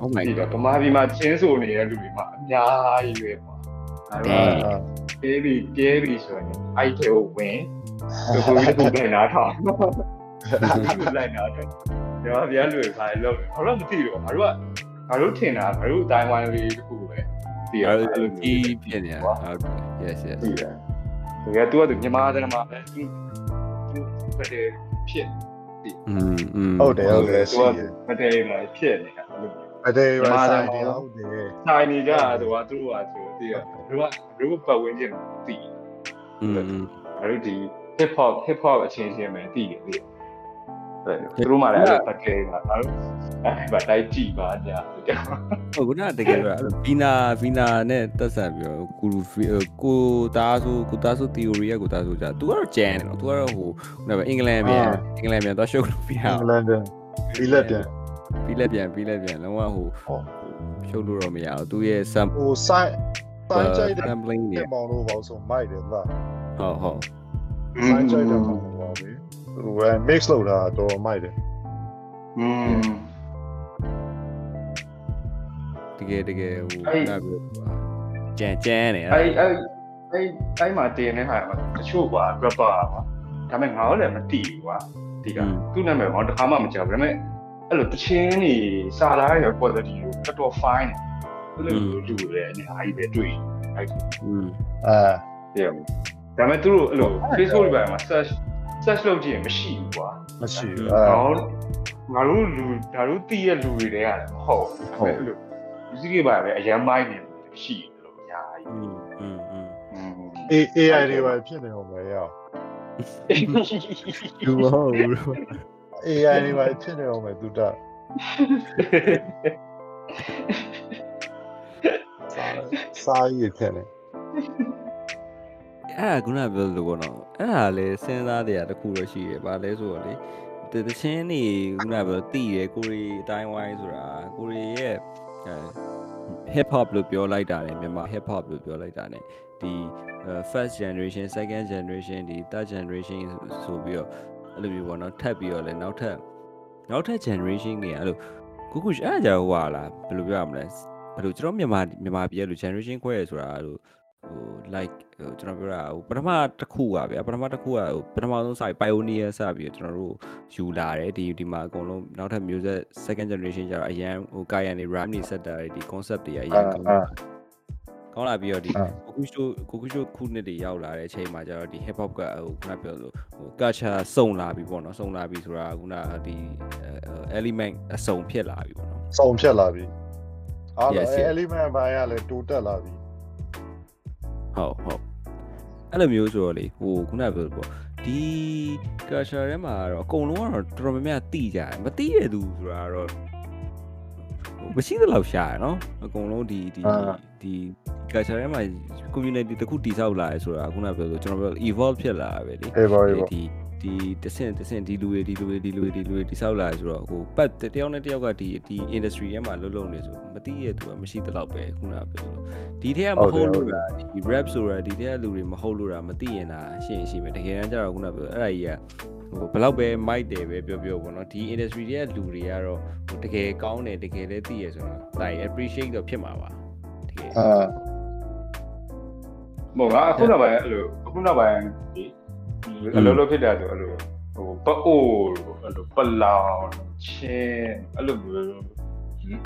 Oh my ဒီက god ဗမာပြည်မှာချင်းဆိုနေတဲ့လူတွေမှာအများကြီးပဲပေါ့အဲ့ဒဲတော့ပြေးပြီးပြေးပြီးဆိုရင်အဲ့ထဲကိုဝင်သူကဒီကုလိုက်နာထောင်ဒီကုလိုက်နာထောင်ကျွန်တော်ဗျာလူတွေပါလို့ဘာလို့မသိတော့ငါတို့ကငါတို့ထင်တာငါတို့အတိုင်းဝိုင်းလေးတစ်ခုပဲသိရအဲ့အဲ့လိုဒီမျိုးဖြစ်နေတာဟုတ်တယ် yes yes သိတယ်တကယ်သူကသူမြန်မာစကားမှာပဲ သူသူဘယ်တဲ့ဖြစ် อืมอืม ဟုတ်တယ်ဟုတ်တယ် သူ ရှိ က တယ် မတဲမှာဖြစ်နေတာအဲ့လို အတေးပါဆိုင်တယ်ဟုတ်တယ် ဆိုင်နေကြသူကသူတို့ကသူသိရသူကသူတို့ပတ်ဝန်းကျင်ကိုသိ อืมอืม အဲ့လိုဒီ hip hop hip hop အချင်းချင်းပဲသိတယ်လေအဲ့ သူတို့မှလည်းအဲ့လိုပတ်ကဲတာအဲ့လိုအဲ့ဘာတိုက်ကြည့်ပါညာဟုတ်ခုနတကယ်တော့ဗီနာဗီနာနဲ့တက်ဆက်ပြီးတော့ကိုလူကိုသားဆိုကိုသားဆို theory ကကိုသားဆိုကြသူကတော့ကျန်တယ်နော်သူကတော့ဟိုဟိုအင်္ဂလန်ပြန်အင်္ဂလန်ပြန်တော့ရှုပ်လို့ပြရအင်္ဂအောင်လန်ပြန်ပြီးလက်ပြန်ပြီးလက်ပြန်ပြီးလက်ပြန်လုံးဝဟိုဟောရှုပ်လို့တော့မရဘူးသူရဲ့ sam ဟိုဆိုင်ဆိုင်ကြိုက်တဲ့ sampling တွေမောင်လို့ပေါ့ဆိုမိုက်တယ်လားဟုတ်ဟုတ်ဆိုင်ကြိုက်တဲ့မောင်လို့ပေါ့လေ ဟို mix လုပ်တာတော့မိုက်တယ် อืม တကယ်တကယ်ဟို အဲ့ နားပြီးတော့ ကြံကြမ်းနေ အဲ့အဲ့အဲ့အဲ့မှာတင်နေဟာမှာတချို့ကွာ rapper ကွာဒါပေမဲ့ငါတို့လည်းမသိဘူးကွာဒီကသူ့နာမည်ကတော့တစ်ခါမှမကြားဘူးဒါပေမဲ့အဲ့လိုတချင်းနေစာလားရ quality ကိုတော်တော် fine တယ်အဲ့လိုလူတွေအနေအားကြီးပဲတွေ့အဲ့ อืม အာ တယ်ဒါပေမဲ့သူတို့အဲ့လို Facebook တွေမှာ search search လုပ်ကြည့်ရင်မရှိဘူးကွာ မရှိဘူး ငါ အာ တို့ငါတို့လူငါတို့တည်ရလူတွေတည်းရတယ်မဟုတ်ဘူးဒါပေမဲ့အဲ့လို music တွေပါပဲအရန်မိုင်းနေရှိတယ်လို့အများကြီး อืมอืมอืม อืม A AI တွေပါဖြစ်နေအောင်ပဲရောက် လူမဟုတ်ဘူး AI တွေပါဖြစ်နေအောင်ပဲသူတာစားစားရဖြစ်နေ အဲ့ဒါခုနကပြောလို့ပေါ့နော်အဲ့ဒါလည်းစဉ်းစားတရားတစ်ခုတော့ရှိရပါလဲဆိုတော့လေတတချင်းနေခုနကပြောတည်ရကိုရီအတိုင်းဝိုင်းဆိုတာကိုရီရဲ့အဲ hip hop လို့ပြောလိုက်တာနဲ့မြန်မာ hip hop လို့ပြောလိုက်တာနဲ့ဒီ first generation second generation ဒီ third generation ဆိုပြီးတော့အဲ့လိုမျိုးပေါ့နော်ထပ်ပြီးတော့လည်းနောက်ထပ်နောက်ထပ် generation တွေအဲ့လိုကုကုအဲ့ဒါကြောင့်ဟွာလားဘယ်လိုပြောရမလဲဘယ်လိုကျွန်တော်မြန်မာမြန်မာပြည်ရဲ့လို generation ခွဲရဆိုတာအဲ့လို ဟို like ဟိုကျွန်တော်ပြောတာဟိုပထမတစ်ခုပါဗျာပထမတစ်ခုကဟိုပထမဆုံးစ pioneer စပြီးတော့ကျွန်တော်တို့ယူလာတယ်ဒီဒီမှာအကုန်လုံးနောက်ထပ် music second generation ကျတော့အရန်ဟိုကာယန်တွေ rap တွေ set တာတွေဒီ concept တွေအရန်ကောင်းလာကောင်းလာပြီးတော့ဒီကိုကူရှိုကိုကူရှိုခုနှစ်တွေရောက်လာတဲ့အချိန်မှာကျတော့ဒီ hip hop ကဟိုခုနပြောလို့ဟို culture စုံလာပြီပေါ့နော်စုံလာပြီဆိုတာခုနဒီ element အစုံဖြစ်လာပြီပေါ့နော်စုံဖြစ်လာပြီအားလုံး Yes, yes. element ဘိုင်းကလည်းတိုးတက်လာပြီ ဟုတ်ဟုတ်အဲ့လိုမျိုးဆိုတော့လေဟိုခုနပြောလို့ပေါ့ဒီ culture ထဲမှာကတော့အကုန်လုံးကတော့တော်တော်များများသိကြတယ်မသိရသူဆိုတာကတော့ဟိုမရှိသလောက်ရှာရနော်အကုန်လုံးဒီဒီဒီ culture ထဲမှာ community တစ်ခုတည်ဆောက်လာရဲဆိုတာခုနပြောလို့ကျွန်တော်ပြော evolve ဖြစ်လာတာပဲလေအေးပါအေးပါဒီ ဒီတဆင့်တဆင့်ဒီလူတွေဒီလူတွေဒီလူတွေဒီလူတွေတိဆောက်လာဆိုတော့ဟိုပတ်တယောက်နဲ့တယောက်ကဒီဒီ industry ထဲမှာလှုပ်လှုပ်နေဆိုမသိရသူကမရှိတလောက်ပဲခုနကပြောလို့ဒီထက်ကမဟုတ်လို့လားဒီ rap ဆိုတာဒီထက်ကလူတွေမဟုတ်လို့လားမသိရင်လားရှင်းရင်ရှင်းပဲတကယ်တမ်းကျတော့ခုနကပြောအဲ့ဒါကြီးကဟိုဘလောက်ပဲမိုက်တယ်ပဲပြောပြောပေါ့နော်ဒီ industry တွေကလူတွေကတော့ဟိုတကယ်ကောင်းတယ်တကယ်လည်းသိရဆိုတော့ဒါ appreciate တော့ဖြစ်မှာပါတကယ်အာမဟုတ်ငါအခုနောက်ပိုင်းအဲ့လိုအခုနောက်ပိုင်းဒီ အလိုလိုဖြစ်တာဆိုအဲ့လိုဟိုပအိုးအဲ့လိုပလောင်ချင်းအဲ့လိုမျိုး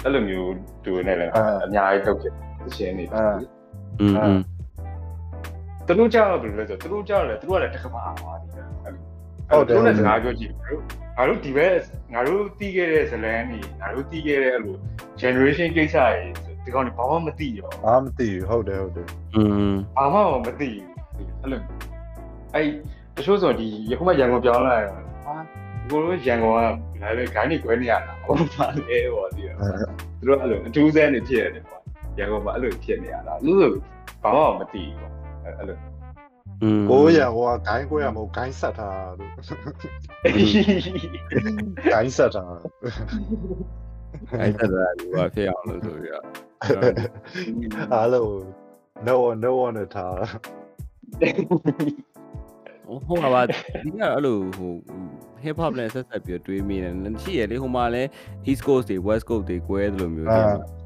အဲ့လိုမျိုးတူနေလဲအများကြီးတော့ဖြစ်သချင်းနေ အာ อืมอืม သူတို့ကြောက်ဘယ်လိုလဲဆိုသူတို့ကြောက်လဲသူတို့ကလည်းတစ်ခါပါသွားတယ်အဲ့သူတို့နဲ့စကားပြောကြည့်ငါတို့ဒီဘက်ငါတို့တီးခဲ့တဲ့ဇလန်းကြီးငါတို့တီးခဲ့တဲ့အဲ့လို generation ကိစ္စတွေဒီကောင်တွေဘာမှမသိရော အာမသိဘူးဟုတ်တယ်ဟုတ်တယ် อืม ဘာမှမသိဘူးအဲ့လိုအဲ့ တချို့ဆိုဒီယခုမှရန်ကုန်ပြောင်းလာတယ်ဟာကိုတို့ရန်ကုန်ကလာလေဂိုင်းနေကွဲနေရတာဟောပါလေဟောဒီတော့သူတို့အဲ့လိုအထူးဆန်းနေဖြစ်ရတယ်ကွာရန်ကုန်မှာအဲ့လိုဖြစ်နေရတာသူတို့ဘာမှမသိဘူးအဲ့လိုอืมကိုရဟိုကဂိုင်းကိုရမဟုတ်ဂိုင်းဆက်ထားလို့ဂိုင်းဆက်ထားအဲ့ဒါကဘာဖြစ်အောင်လို့ဆိုပြီးတော့အားလုံး no one no one နဲ့ထား ဟုတ်ပါပါဒီကအဲ့လိုဟို hip hop နဲ့ဆက်ဆက်ပြီးတွေးမိတယ်ရှိရလေဟိုမှာလဲ east coast တွေ west coast တွေကွဲတယ်လို့မျိုးတွေ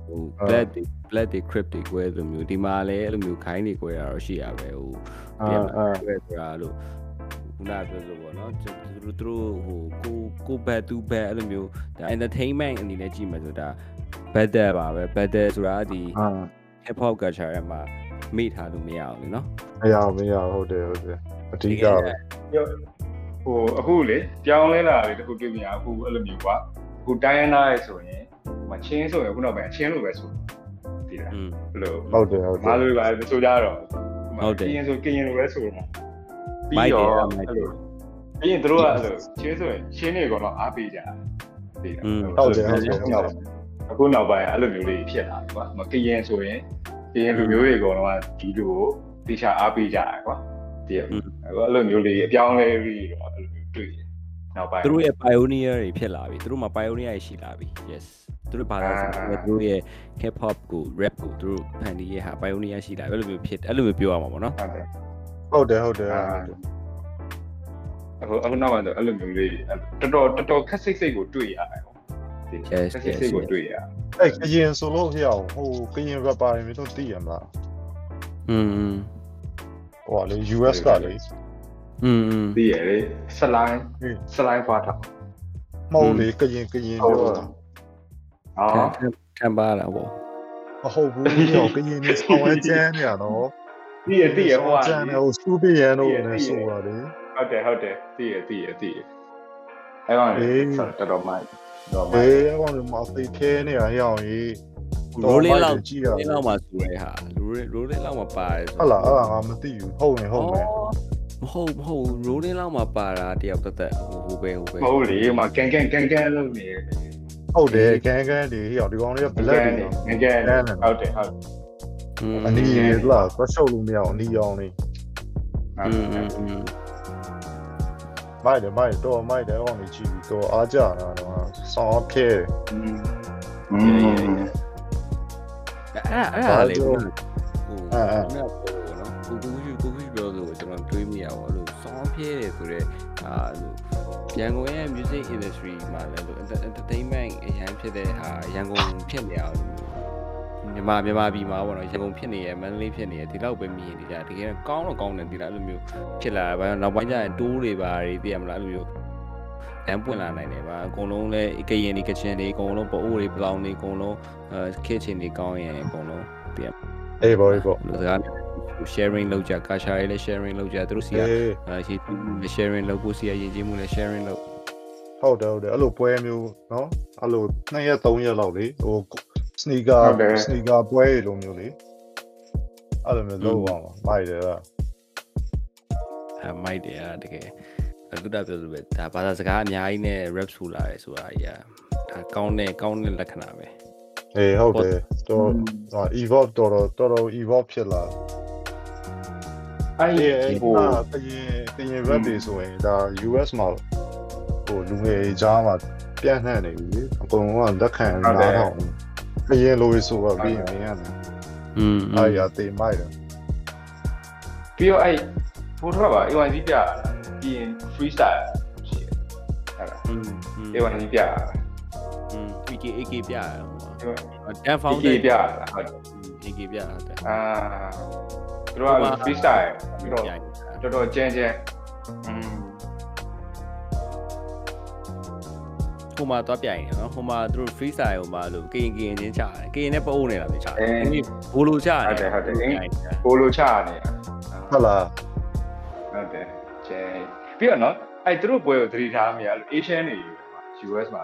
ဟို black တွေ black တွေ crypt တွေကွဲတယ်လို့မျိုးဒီမှာလဲအဲ့လိုမျိုးခိုင်းတွေကွဲတာတော့ရှိရပဲဟိုအာပြန်အာကွဲဆိုတာလို့ခုနပြောဆိုပေါ့နော်သူတို့သူတို့ဟိုကိုကိုဘက်သူဘက်အဲ့လိုမျိုးဒါ entertainment အနေနဲ့ကြည့်မယ်ဆိုဒါ better ပါပဲ better ဆိုတာဒီအာ hip hop culture ထဲမှာ မေ့ထားလို့မရအောင်လေနော်မရအောင်မရအောင်ဟုတ်တယ်ဟုတ်တယ်အဓိကဟိုအခုလေကြောင်းလဲလာတယ်တခုတွေ့မြင်အခုအဲ့လိုမျိုးကအခုတိုင်းရင်းသားရဲ့ဆိုရင်မချင်းဆိုရင်ခုနောက်ပိုင်းချင်းလို့ပဲဆိုတည်လားဘယ်လိုဟုတ်တယ်ဟုတ်တယ်မာလို့ပါဆိုကြတော့ဟုတ်တယ်ကရင်ဆိုကရင်လို့ပဲဆိုတော့ပြီးတော့အဲ့လိုပြီးရင်တို့ကအဲ့လိုချင်းဆိုရင်ချင်းတွေကတော့အားပေးကြတယ်တည်လားဟုတ်တယ်ဟုတ်တယ်အခုနောက်ပိုင်းအဲ့လိုမျိုးလေးဖြစ်လာတယ်ကွာမကရင်ဆိုရင် ကရင်လူမျိုးတွေကတော့ဒီလိုကိုတေချာအားပေးကြတယ်ကွာဒီအဲ့လိုမျိုးလေးအပြောင်းလဲပြီးတော့အဲ့လိုမျိုးတွေ့တယ်နောက်ပိုင်းသူတို့ရဲ့ pioneer တွေဖြစ်လာပြီသူတို့မှာ pioneer တွေရှိလာပြီ yes သူတို့ဘာသာစကားသူတို့ရဲ့ hip hop ကို rap ကိုသူတို့ဖန်တီးရဲ့ဟာ pioneer ရှိလာပြီအဲ့လိုမျိုးဖြစ်အဲ့လိုမျိုးပြောရမှာပေါ့နော်ဟုတ်တယ်ဟုတ်တယ်ဟုတ်တယ်ဟုတ်တယ်အခုအခုနောက်ပိုင်းတော့အဲ့လိုမျိုးလေးတော်တော်တော်တော်ခက်စိတ်စိတ်ကိုတွေ့ရတယ် ပေါ့ဒီခက်စိတ်စိတ်ကိုတွေ့ရ အဲ့ကရင်ဆိုလို့ဟျောင်းဟိုကရင် rapper တွေမျိုးတို့သိရမလား อืม ဟိုကလေ US ကလေ อืมอืม သိရလေဆလိုင်း ဟေး ဆလိုင်းဖွာထောင် မဟုတ်လေကရင်ကရင်ပြောတာ အော် ခံပါလားဗော မဟုတ်ဘူးပြောကရင်နေဆောင်ဝဲကျန်းနေရတော့ သိရသိရဟိုက ကျန်းနေဟိုစူပီယန်တို့နဲ့ဆိုတာလေ ဟုတ်တယ်ဟုတ်တယ်သိရသိရသိရအဲ့ကောင်လေတော်တော်မိုက် တော့မအေးအကောင်မသိသေးနေရအောင်ကြီးရိုးလေးလောက်ကြည့်ရလေးလောက်မှာဆိုရဲဟာရိုးရိုးလေးလောက်မှာပါတယ်ဟုတ်လားအဲ့ဒါငါမသိဘူးဟုတ်နေဟုတ်နေမဟုတ်မဟုတ်ရိုးလေးလောက်မှာပါတာတယောက်တသက်ဟိုပဲဟိုပဲမဟုတ်လေဟိုမှာကန်ကန်ကန်ကန်လုပ်နေတယ်ဟုတ်တယ်ကန်ကန်တွေဟိုဒီကောင်တွေက black တွေကန်ကန်ဟုတ်တယ်ဟုတ်အနီးလားသွားရှုပ်လို့မရအောင်အနီးအောင်နေอืม မိုက်တယ်မိုက်တော့မိုက်တယ်အောင်နေကြည့်ပြီးတော့အားကြတာတော့ဆောင်းဖြဲอืมအဲ့အဲ့အဲ့လေဟိုအဲ့အဲ့ဟိုနော်ကိုကိုကြီးကိုကြီးပြောလို့ကျွန်တော်တွေးမိရပါလို့ဆောင်းဖြဲတယ်ဆိုတော့အာလို့ရန်ကုန်ရဲ့ music industry မှာလည်းလို့ entertainment အရန်ဖြစ်တဲ့ဟာရန်ကုန်ဖြစ်နေအောင်လို့ မြန်မာမြန်မာပြည်မှာပေါ့နော်ရန်ကုန်ဖြစ်နေရမန္တလေးဖြစ်နေရဒီလောက်ပဲမြင်နေကြတကယ်ကောင်းတော့ကောင်းတယ်ဒီလားအဲ့လိုမျိုးဖြစ်လာတာနောက်ပိုင်းကျရင်တိုးတွေပါတွေသိရမလားအဲ့လိုမျိုးတန်းပွင့်လာနိုင်တယ်ပါအကုန်လုံးလဲကရင်ဒီကချင်တွေအကုန်လုံးပအိုးတွေပလောင်တွေအကုန်လုံးအဲ kitchen တွေကောင်းရင်အကုန်လုံးသိရအေးဘောအေးဘောလူစကားနဲ့ sharing လုပ်ကြကာရှာရေးလည်း sharing လုပ်ကြသူတို့စီကအေးအဲရေးကြည့်မှုလည်း sharing လုပ်ကိုစီကယဉ်ကျေးမှုလည်း sharing လုပ်ဟုတ်တယ်ဟုတ်တယ်အဲ့လိုပွဲမျိုးနော်အဲ့လို2ရက်3ရက်လောက်လေဟို စနီကာဟုတ်တယ်စနီကာပွဲလိုမျိုးလေအဲ့လိုမျိုးလုပ်အောင်မိုက်တယ်လားအဲမိုက်တယ်အဲ့ဒါတကယ်လူတာပြောလို့ပဲဒါဘာသာစကားအများကြီးနဲ့ rap ဆူလာတယ်ဆိုတာကြီးอ่ะဒါကောင်းတဲ့ကောင်းတဲ့လက္ခဏာပဲအေးဟုတ်တယ်တော့ဟာ evolve တော်တော်တော်တော် evolve ဖြစ်လာအဲ့အေးအေးဟိုဟာကရင်ကရင် rap တွေဆိုရင်ဒါ US မှာဟိုလူငယ်ကြားမှာပြန့်နှံ့နေပြီလေအကုန်လုံးကလက်ခံနားထော င်ကရင်လိုဆိုတော့ပြီးရင်မင်းရတယ် อืม အားရတေးမိုက်တယ် ပြီးတော့အဲ့ဘိုးထွက်ပါ A1C ပြပြီးရင် freestyle ဖြစ်အဲ့ဒါ อืมอืม A1C ပြ อืม AK AK ပြရအောင်ပါ A1C တန်ဖောင်း ပြပြဟုတ်တယ် AK ပြဟုတ်တယ် အာသူတို့က freestyle ပြီးတော့တော်တော်ကျန်းကျန်းอืม မှာတော့ပြိုင်နေနော်ဟိုမှာသူတို့ freestyle ဟိုမှာလို့ကရင်ကရင်ချင်းချတယ်ကရင်နဲ့ပအိုးနေတာပဲချတယ်အင်းဘိုးလိုချတယ်ဘိုးလိုချနေဟုတ်လားဟုတ်တယ်ကျန်းပြီးတော့နော်အဲ့သူတို့ပွဲကိုသတိထားမိရလို့ Asian နေ US မှာ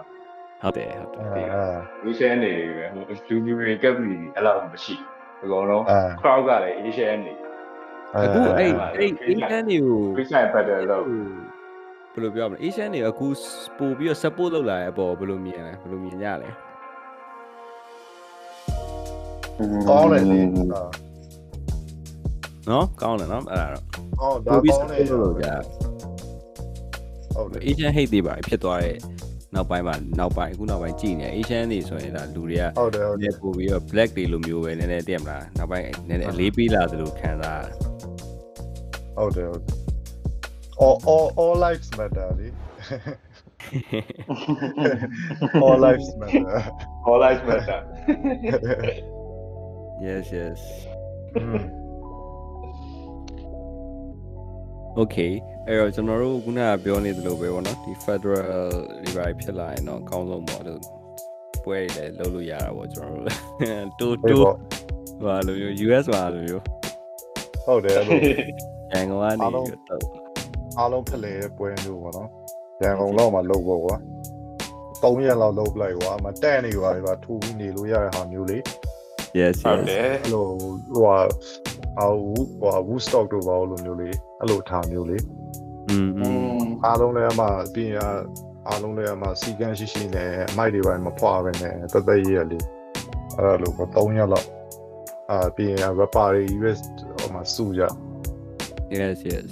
ဟုတ်တယ်ဟုတ်တယ်အဲအဲ Asian နေပဲဟိုလူမျိုးတွေကပ်ပြီးအဲ့လောက်မရှိဘူးအကုန်လုံးအဲ crowd ကလည်း Asian နေအခုအဲ့အဲအဲ့ Asian တွေကို freestyle battle လို့ဘ ယ်လိုပြောမလဲ Asian တွေအခုပို့ပြီးတော့ support လုပ်လာတဲ့အပေါ်ဘယ်လိုမြင်လဲဘယ်လိုမြင်ကြလဲကောင်းတယ်လေနော်ကောင်းတယ်နော်အဲ့ဒါတော့အော်ဒါပို့ပြီးကောင်းတယ် support လုပ်ကြဟုတ်တယ် Asian hate တွေပါဖြစ်သွားတဲ့နောက်ပိုင်းမှာနောက်ပိုင်းအခုနောက်ပိုင်းကြည်နေ Asian တွေဆိုရင်ဒါလူတွေကဟုတ်တယ်ဟုတ်တယ်ပို့ပြီးတော့ black တွေလိုမျိုးပဲနည်းနည်းတည့်မလားနောက်ပိုင်းနည်းနည်းအလေးပေးလာသလိုခံစားရတယ်ဟုတ်တယ်ဟုတ်တယ် all all all lives matter လေ all lives matter all lives matter yes yes อืม okay အဲ့တော့ကျွန်တော်တို့ခုနကပြောနေသလိုပဲပေါ့နော်ဒီ federal တွေပါဖြစ်လာရင်တော့အကောင်းဆုံးပေါ့လို့ပွဲတွေလည်းလုပ်လို့ရတာပေါ့ကျွန်တော်တို့တိုးဟုတ်တိုးပေါ့ဟာလိုမျိုး US မှာလိုမျိုးဟုတ်တယ်အဲ့လိုရန်ကုန်ကနေအားလုံးတော့ အားလုံးဖလှယ်တဲ့ပွဲမျိုးပေါ့နော်ရန်ကုန်လောက်မှာလုပ်ပေါ့ကွာ၃ရက်လောက်လုပ်လိုက်ကွာအမတန့်နေပါလေပါထူပြီးနေလို့ရတဲ့ဟာမျိုးလေ yes yes ဟုတ်တယ်အဲ့လိုဟိုဟာဟိုဟာ Woodstock တို့ပါလို့မျိုးလေအဲ့လိုထားမျိုးလေอืมအားလုံးလည်းအမပြင်အားလုံးလည်းအမစီကန်းရှိရှိနဲ့အမိုက်တွေပိုင်းမဖွာပဲနဲ့တသက်ရရလေးအဲ့လိုပေါ့၃ရက်လောက်အာပြင်ရပါပါရီ US ဟိုမှာစုကြ yes yes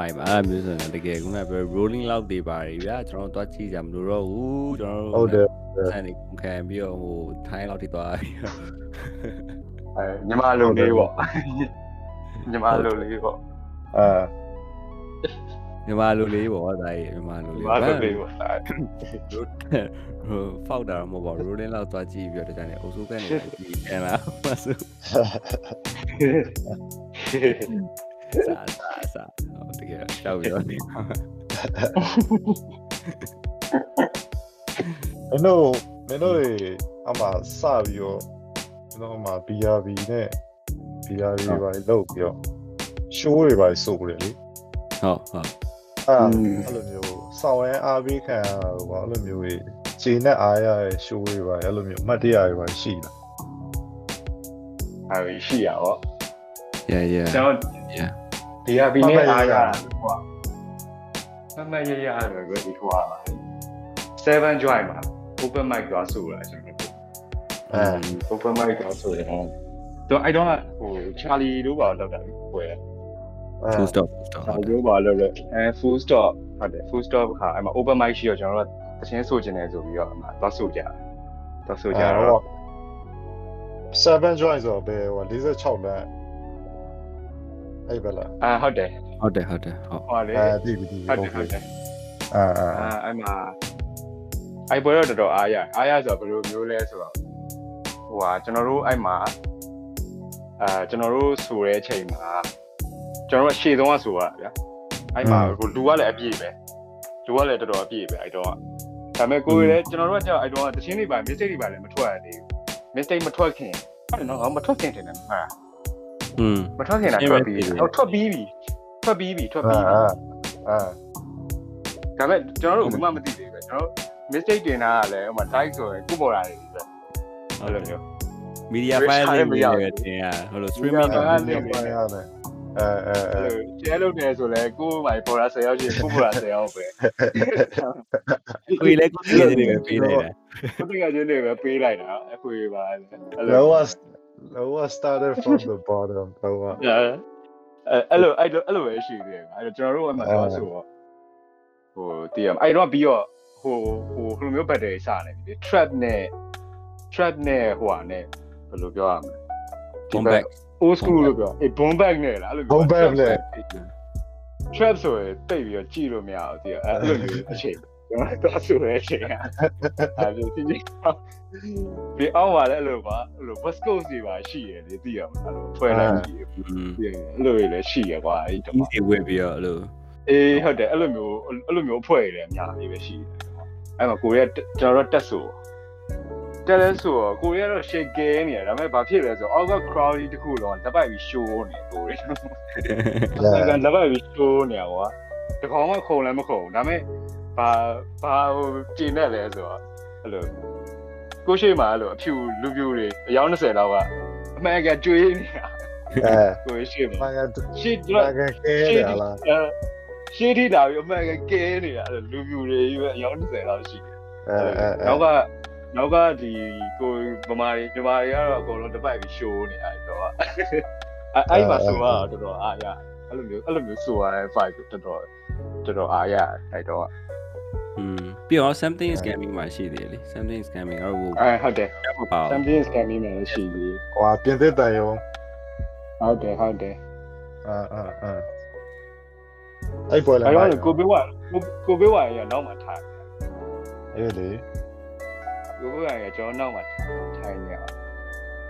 ဖိုင်ပါအဲ့မျိုးဆိုရင်တကယ်ခုနကပြော rolling loud တွေပါတယ်ဗျာကျွန်တော်တို့သွားကြည့်ကြမလို့တော့ဘူးကျွန်တော်တို့ဟုတ်တယ်ဆန်နေကုန်ခံပြီးတော့ဟိုထိုင်းလောက်ထိသွားပြီးတော့အဲညီမလိုလေးပေါ့ညီမလိုလေးပေါ့အာမြန်မာလူလေးပေါ့ဒါကြီးမြန်မာလူလေးဘာလို့လဲပေါ့ဒါဟိုဖောက်တာတော့မဟုတ်ပါဘူးရိုးလင်းလောက်သွားကြည့်ပြီးတော့တခြားနေအုပ်စိုးကနေကြည့်ပြန်လာမဆူ စာစာစာဟိုတကယ်ကြောက်ပြီးတော့နေမင်းတို့မင်းတို့တွေအမှစပြီးတော့မင်းတို့အမှ BRB နဲ့ BRB ပါလောက်ပြီးတော့ show တွေပါစုပ်တယ်လေဟုတ်ဟုတ်အဲ့အဲ့လိုမျိုးစောင်းရန်အားပေးခံရတာပေါ့အဲ့လိုမျိုးကြီးခြေနဲ့အားရတဲ့ show တွေပါအဲ့လိုမျိုးအမှတ်တရတွေပါရှိလားအဲဒီရှိရပါ yeah yeah ကျွန်တော် yeah ဒီဟာဘီနဲ့အားရတာဟိုကမမရရရတယ်ကိုဒီဟိုက7 join မှာ open mic သွားဆိုတာကျွန်တော်အဲ open mic သွားဆိုရင်တော့အဲ့တော့ဟို Charlie တို့ပါလောက်တာဟိုရ full stop full stop ချာလီတို့ပါလောက်လို့အဲ full stop ဟုတ်တယ် full stop ခါအဲ့မှာ open mic ရှိတော့ကျွန်တော်တို့တချင်းဆိုချင်တယ်ဆိုပြီးတော့အဲ့မှာသွားဆိုကြတယ်သွားဆိုကြတော့7 join ဆိုတော့ဘယ်ဟို46လမ်း အဲ့ဘက်လားအာဟုတ်တယ်ဟုတ်တယ်ဟုတ်တယ်ဟုတ်ဟိုလေအဲဒီဒီဟုတ်တယ်ဟုတ်တယ်အာအာအာအဲ့မှာအဲ့ပွဲတော့တော်တော်အားရအားရဆိုတော့ဘယ်လိုမျိုးလဲဆိုတော့ဟိုဟာကျွန်တော်တို့အဲ့မှာအာကျွန်တော်တို့ဆိုတဲ့အချိန်မှာကျွန်တော်တို့ရှေ့ဆုံးကဆိုရဗျာအဲ့မှာဟိုလူကလည်းအပြည့်ပဲလူကလည်းတော်တော်အပြည့်ပဲအဲ့တော့ဒါပေမဲ့ကိုယ်လည်းကျွန်တော်တို့ကကြောက်အဲ့တော့တချင်းတွေပါ mistake တွေပါလည်းမထွက်ရသေးဘူး mistake မထွက်ခင်ဟုတ်တယ်နော်မထွက်ခင်တင်တယ်ဟုတ်လား อืมမထွက်ခင်တာထွက်ပြီးဟုတ်ထွက်ပြီးပြီထွက်ပြီးပြီထွက်အာပြီးပြီအာအာဒါပေမဲ့ကျွန်တော်တို့ဘာမှမသိသေးဘူးကျွန်တော်တို့ mistake တင်တာကလည်းဟိုမှာ type ဆိုရင်ကုပေါ်တာတွေပဲအဲ့လိုမျိုး media file လေးတွေပဲတင်ရဟိုလို streaming ကတော့လည်းပြန်ရတယ်အဲအဲအဲအဲ့လို share လုပ်နေဆိုလဲကိုယ်မိုင်ပေါ်တာ10ယောက်ရှိကုပေါ်တာ10ယောက်ပဲကိုယ်လည်းကိုယ်တည်းတွေပဲပေးလိုက်တာ ကိုတကယ်ချင်းတွေပဲပေးလိုက်တာအခွေပါအဲ့ low was low was started from the bottom low was အဲ့လိုအဲ့လိုအဲ့လိုပဲရှိသေးတယ်အဲ့လိုကျွန်တော်တို့အမှတော့ဆိုတော့ဟိုတည်ရအဲ့တော့ပြီးတော့ဟိုဟိုဘယ်လိုမျိုး battery စနေပြီ trap နဲ့ trap နဲ့ဟိုဟာနဲ့ဘယ်လိုပြောရမလဲ come back old school လို့ပြောအေး bomb bag နဲ့လားအဲ့လို bomb bag နဲ့ trap ဆိုရင်တိတ်ပြီးတော့ကြည့်လို့မရဘူးတည်အဲ့လိုမျိုးအချိန် ကျွန်တော်တော့ဆိုရဲအချိန်ကအဲ့လိုဒီဒီအောင်ပါလေအဲ့လိုပါအဲ့လို west coast တွေပါရှိရလေသိရမလားအဲ့လိုဖွဲ့လိုက်ကြည့်อืมအဲ့လိုတွေလည်းရှိရကွာအဲ့တော့ easy way ပြီးတော့လို့အေးဟုတ်တယ်အဲ့လိုမျိုးအဲ့လိုမျိုးအဖွဲ့တွေလည်းအများကြီးပဲရှိတယ်အဲ့မှာကိုရီးယားကျွန်တော်တို့တက်ဆိုတက်လဲဆိုတော့ကိုရီးယားတော့ shake ကဲနေတယ်ဒါပေမဲ့ဘာဖြစ်လဲဆိုတော့ over crowd တခုလုံးတပတ်ပြီး show နေကိုရီးယားအဲ့ကလက်ပတ်ပြီး show နေရကွာတကောင်မှခုံလည်းမခုံဒါပေမဲ့ ဘာဘာဟိုကျင်းနေလဲဆိုတော့အဲ့လိုကိုရှိမှအဲ့လိုအဖြူလူပြူတွေအယောက်20လောက်ကအမှန်ကကျွေးနေတာအဲကိုရှိမှမင်္ဂရှေ့မင်္ဂကဲရလားအဲရှေ့ထိတာပြီးအမှန်ကကဲနေတာအဲ့လိုလူပြူတွေကြီးပဲအယောက်20လောက်ရှိတယ်အဲအဲနောက်ကနောက်ကဒီကိုဗမာတွေဗမာတွေကတော့အကုန်လုံးတစ်ပတ်ပြီး show နေအဲ့တော့အဲ့အဲ့မှာဆိုတော့တော်တော်အားရအဲ့လိုမျိုးအဲ့လိုမျိုးဆိုရတဲ့ fight ကိုတော်တော်တော်တော်အားရအဲ့တော့ อืมပြီးတော့ something is gaming မှာရှိသေးတယ်လေ something is gaming အဲ့ဟိုအဲဟုတ်တယ်မပါဘူး champions game မှာရှိပြီကွာပြင်သစ်တန်ယုံဟုတ်တယ်ဟုတ်တယ်အာအာအာအဲ့ပွဲလာအဲ့တော့ကိုဘေးဝကိုဘေးဝရနောက်မှာထားအေးလေကိုဘေးဝရကျွန်တော်နောက်မှာထိုင်နေအောင်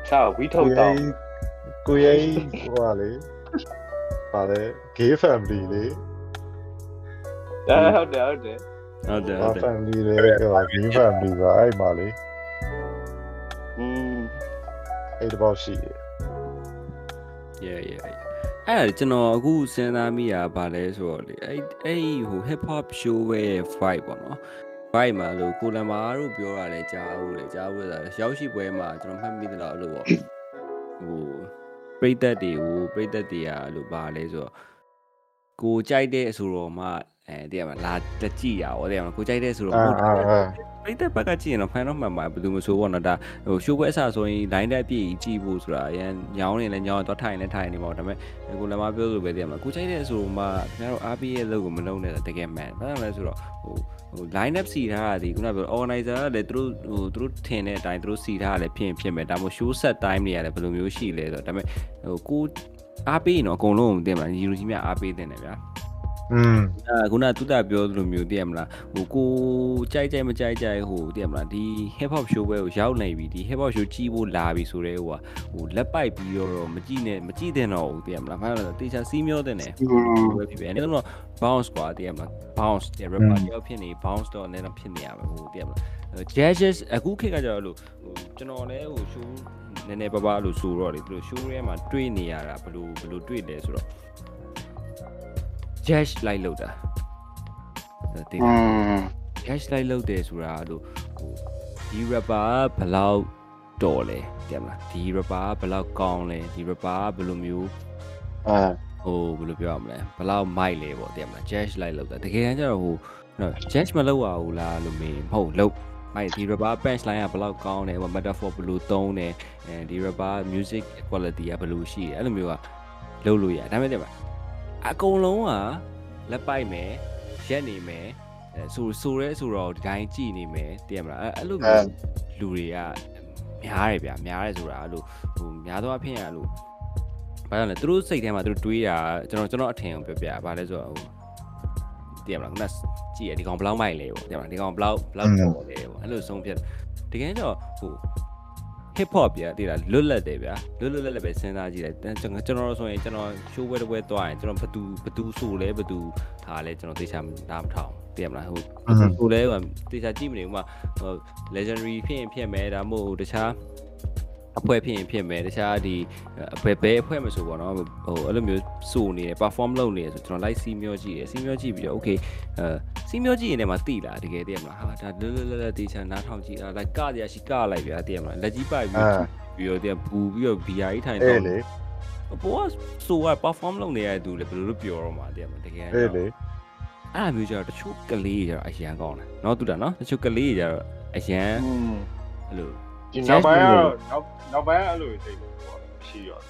ဆောက်ဝီထုတ်တော့ကိုရေးဟိုလေပါလေ gay family လေအဲဟုတ်တယ်ဟုတ်တယ် ဟုတ်တယ်ဘာဟုတ်တယ် family လေဟို gay family ပါအဲ့မှာလေอืมအဲ့တပေါက်ရှိတယ် yeah yeah အဲ့ဒါကျွန်တော်အခုစဉ်းစားမိတာဗာလဲဆိုတော့လေအဲ့အဲ့ဟို hip hop show ရဲ့ vibe ပေါ့နော် vibe မှာလို့ကိုလန်မာတို့ပြောတာလဲကြားဘူးလေကြားဘူးဆိုတာရောက်ရှိပွဲမှာကျွန်တော်မှတ်မိသလားလို့ပေါ့ဟိုပရိသတ်တွေကိုပရိသတ်တွေကလို့ဗာလဲဆိုတော့ကိုကြိုက်တဲ့အဆိုတော်မှ အဲတကယ်မလာတက်ကြည့်ရအောင်တကယ်မကိုကြိုက်တဲ့ဆိုတော့အာဟုတ်တယ်အာအာပရိသတ်ဘက်ကကြည့်ရင်တော့ဖိုင်တော့မှန်ပါဘယ်သူမဆိုပေါ့နော်ဒါဟိုရှိုးပွဲအစားဆိုရင် line တက်ပြည့်ကြည့်ဖို့ဆိုတာအရင်ညောင်းနေလဲညောင်းတော့ထိုင်လဲထိုင်နေပေါ့ဒါပေမဲ့ကိုလည်းမပြောလို့ပဲတည်းမှာကိုချိုက်တဲ့ဆိုမှခင်ဗျားတို့အားပေးရဲ့လုပ်ကိုမလုပ်နဲ့တကယ်မှန်ဘာလို့လဲဆိုတော့ဟိုဟို line up စီထားတာဒီခုနကပြော organizer ကလည်းသူတို့ဟိုသူတို့ထင်တဲ့အတိုင်းသူတို့စီထားတာလည်းဖြစ်ရင်ဖြစ်မယ်ဒါမှမဟုတ် show set time တွေကလည်းဘယ်လိုမျိုးရှိလဲဆိုတော့ဒါပေမဲ့ဟိုကိုအားပေးရင်တော့အကုန်လုံးမသိမှာညီလူကြီးများအားပေးတင်တယ်ဗျာ อืม အာခုနကသူတပြောသလိုမျိုးသိရမလားဟိုကိုကြိုက်ကြိုက်မကြိုက်ကြိုက်ဟိုသိရမလားဒီ hip hop show ပဲကိုရောက်နေပြီဒီ hip hop show ကြီးဖို့လာပြီဆိုတော့ဟိုကဟိုလက်ပိုက်ပြီးတော့မကြည့်နဲ့မကြည့်တဲ့တော့ဘူးသိရမလားဘာလို့လဲတေချာစီးမျောတဲ့နဲ့ပဲဖြစ်ဖြစ်အဲ့တော့ bounce กว่าသိရမလား bounce တဲ့ rapper တယောက်ဖြစ်နေ bounce တော့နည်းနည်းဖြစ်နေရမယ်ဟိုသိရမလား jazz အခုခေတ်ကကြတော့လို့ဟိုကျွန်တော်လည်းဟို show နည်းနည်းပါးပါးလို့ဆိုတော့လေသူတို့ show ထဲမှာတွေ့နေရတာဘယ်လိုဘယ်လိုတွေ့လဲဆိုတော့ dash လိုက်လောက်တာတည်တယ် dash လိုက်လောက်တယ်ဆိုတာလို့ဟိုဒီ rapper ဘလောက်တော်လဲတည်မလားဒီ rapper ဘလောက်ကောင်းလဲဒီ rapper ဘယ်လိုမျိုးအဲဟိုဘယ်လိုပြောရမလဲဘလောက်မိုက်လဲပေါ့တည်မလား dash လိုက်လောက်တာတကယ်တမ်းကျတော့ဟိုနော် dash မလောက်ရဘူးလားလို့မေးမဟုတ်လောက်အဲ့ဒီ rubber punch line ကဘယ်လောက်ကောင်းတယ်ဟို metaphor ဘယ်လိုသုံးတယ်အဲဒီ rubber music quality ကဘယ်လိုရှိတယ်အဲ့လိုမျိုးကလုပ်လို့ရဒါပေမဲ့ အကုန်လုံးကလက်ပိုက်မယ်ရက်နေမယ်အဲဆိုဆိုရဲဆိုတော့ဒီတိုင်းကြည်နေမယ်တည်ရမလားအဲအဲ့လိုမျိုးလူတွေကများတယ်ဗျာများတယ်ဆိုတာအဲ့လိုဟိုများသောအားဖြင့်အဲ့လိုဘာလို့လဲသူတို့စိတ်ထဲမှာသူတို့တွေးတာကျွန်တော်ကျွန်တော်အထင်ကိုပြောပြဘာလဲဆိုတော့ဟိုတည်ရမလားခုနကြည့်ရဒီကောင်ဘယ်လောက်မိုက်လဲပေါ့တည်ရမလားဒီကောင်ဘယ်လောက်ဘယ်လောက်ပေါ်လဲပေါ့အဲ့လိုဆုံးဖြတ်တကယ်တော့ဟို hip hop ပြတည်လားလွတ်လပ်တယ်ဗျာလွတ်လွတ်လပ်လပ်ပဲစဉ်းစားကြည့်တယ်ကျွန်တော်ကျွန်တော်ဆိုရင်ကျွန်တော် show ပွဲတစ်ပွဲသွားရင်ကျွန်တော်ဘသူဘသူဆိုလဲဘသူဟာလဲကျွန်တော်သိချာနားမထောင်တည်ရမလားဟိုဟိုလဲဟိုတေချာကြည့်မနေဘူးမှာဟို legendary ဖြစ်ရင်ဖြစ်မယ်ဒါမှမဟုတ်တခြား အဖွဲ့ဖြစ်ရင်ဖြစ်မယ်တခြားဒီဘယ်ဘယ်အဖွဲ့မဆိုပေါ့နော်ဟိုအဲ့လိုမျိုးစုနေတယ် perform လုပ်နေတယ်ဆိုကျွန်တော် live စီမျောကြည့်တယ်စီမျောကြည့်ပြီးတော့ okay အဲစီမျောကြည့်ရင်လည်းမသိလားတကယ်တည်းမလားဟာဒါလွတ်လွတ်လပ်လပ်တေချာနားထောင်ကြည့်အာ like ကရရှိကလိုက်ဗျာတည်းမလားလက်ကြီးပိုက်ပြီးပြီးတော့တည်းပူပြီးတော့ BI ထိုင်တော့လေအပေါ်ကဆိုက perform လုပ်နေရတဲ့သူလည်းဘယ်လိုလုပ်ပြောတော့မှာတည်းမလားတကယ်အဲ့လေအဲ့လိုမျိုးကြတော့တချို့ကလေးကြတော့အရန်ကောင်းတယ်နော်တူတာနော်တချို့ကလေးကြတော့အရန်အဲ့လိုဒီနောက်ပိုင်းတော့ နောက်နောက်ပိုင်းအဲ့လိုတိတ်လို့ပေါ့ရှိရော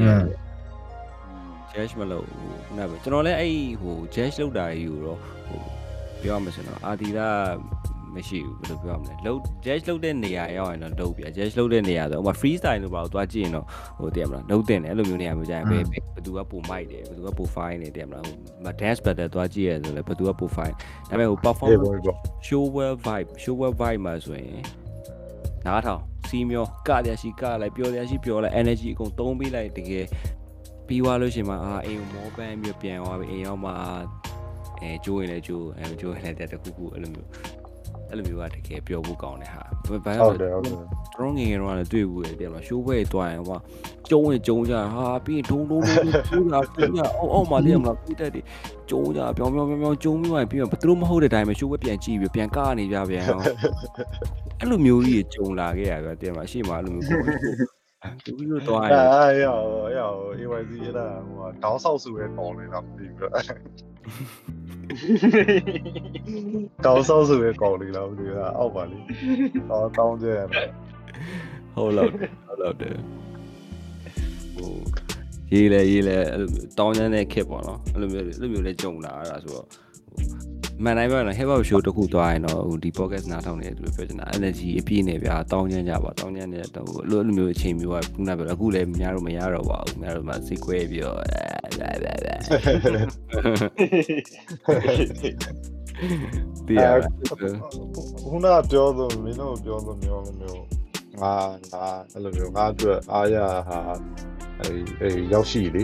อืม jazz မလို့ဟိုခုနကပဲကျွန်တော်လည်းအဲ့ဟို jazz လောက်တာကြီးကိုတော့ဟိုပြောရမှာဆိုတော့အာဒီလာမရှိဘူးဘယ်လိုပြောရမလဲလောက် jazz လောက်တဲ့နေရာရောက်ရင်တော့လုပ်ပြ jazz လောက်တဲ့နေရာဆိုဥပမာ free style လို့ပါတော့သွားကြည့်ရင်တော့ဟိုတည်ရမလားလုံးတင်တယ်အဲ့လိုမျိုးနေရာမျိုးကြရင်ဘယ်ဘယ်သူကပိုမိုက်တယ်ဘယ်သူကပို fine တယ်တည်ရမလားဟို dance battle သွားကြည့်ရဆိုလဲဘယ်သူကပို fine ဒါပေမဲ့ဟိုအေး performance ဘောဘော show well vibe show well vibe မှာဆိုရင် နားထောင်စီးမျောကရရှိကလိုက်ပြောရရှိပြောလိုက် energy အကုန်သုံးပေးလိုက်တကယ်ပြီးသွားလို့ရှိရင်မှအာအိမ်ကိုမောပန်းပြီးပြန်သွားပြီအိမ်ရောက်မှအဲကျိုးရင်လည်းကျိုးအဲကျိုးရင်လည်းတက်တခုခုအဲ့လိုမျိုးအဲ့လိုမျိုးကတကယ်ပြောဖို့ကောင်းတယ်ဟာဘာဟုလို့တ်တယ်ဟုတ်တယ်တော်ငယ်ငယ်တော့လည်းတွေ့ဘူးလေပြန်လာရှိုးဘဲသွားရင်ဟိုကျုံးရင်ကျုံးကြဟာပြီးဒုံဒုံဒုံကျိုးတာကျိုးကြအောက်အောက်မှာတည်းမလားပြတက်တယ်ကျုံးကြပြောင်းပြောင်းပြောင်းပြောင်းကျုံးပြီးမှပြီးမှဘယ်သူမဟုတ်တဲ့အတိုင်းပဲရှိုးဘဲပြန်ကြည့်ပြီးပြန်ကားနေကြပြန်အောင် အဲ့လိုမျိုးကြီးကြုံလာခဲ့ရဆိုတော့တင်ပါရှေ့မှာအဲ့လိုမျိုးကိုတူပြီးတော့သွားရတယ်အာရရောရရော AYC ရတာဟိုတောင်းဆောက်စုပဲပေါင်နေတော့ပြီးပြီးတော့တောင်းဆောက်စုပဲကောင်းနေတော့ပြီးတော့အောက်ပါလေတောင်းတောင်းကြရဟုတ်လောက်ဟုတ်လောက်တယ်ဟိုရေးလဲရေးလဲတောင်းချမ်းတဲ့ခက်ပေါ့နော်အဲ့လိုမျိုးအဲ့လိုမျိုးလဲကြုံလာရတာဆိုတော့ မှန်တိုင်းပြောရင် hip hop show တစ်ခုသွားရင်တော့ဟိုဒီ podcast နားထောင်နေတဲ့သူတွေပြောချင်တာ energy အပြည့်နဲ့ဗျာတောင်းကျမ်းကြပါတောင်းကျမ်းနေတဲ့ဟိုအဲ့လိုအဲ့လိုမျိုးအချိန်မျိုးကခုနကပြောအခုလည်းများတော့မရတော့ပါဘူးများတော့မှစိတ်ကွဲပြီးတော့အဲဘဲဘဲဘဲတရားခုနကပြောဆိုမင်းတို့ပြောဆိုမျိုးလိုမျိုးငါငါအဲ့လိုမျိုးငါအတွက်အားရဟာအဲအဲရောက်ရှိလေ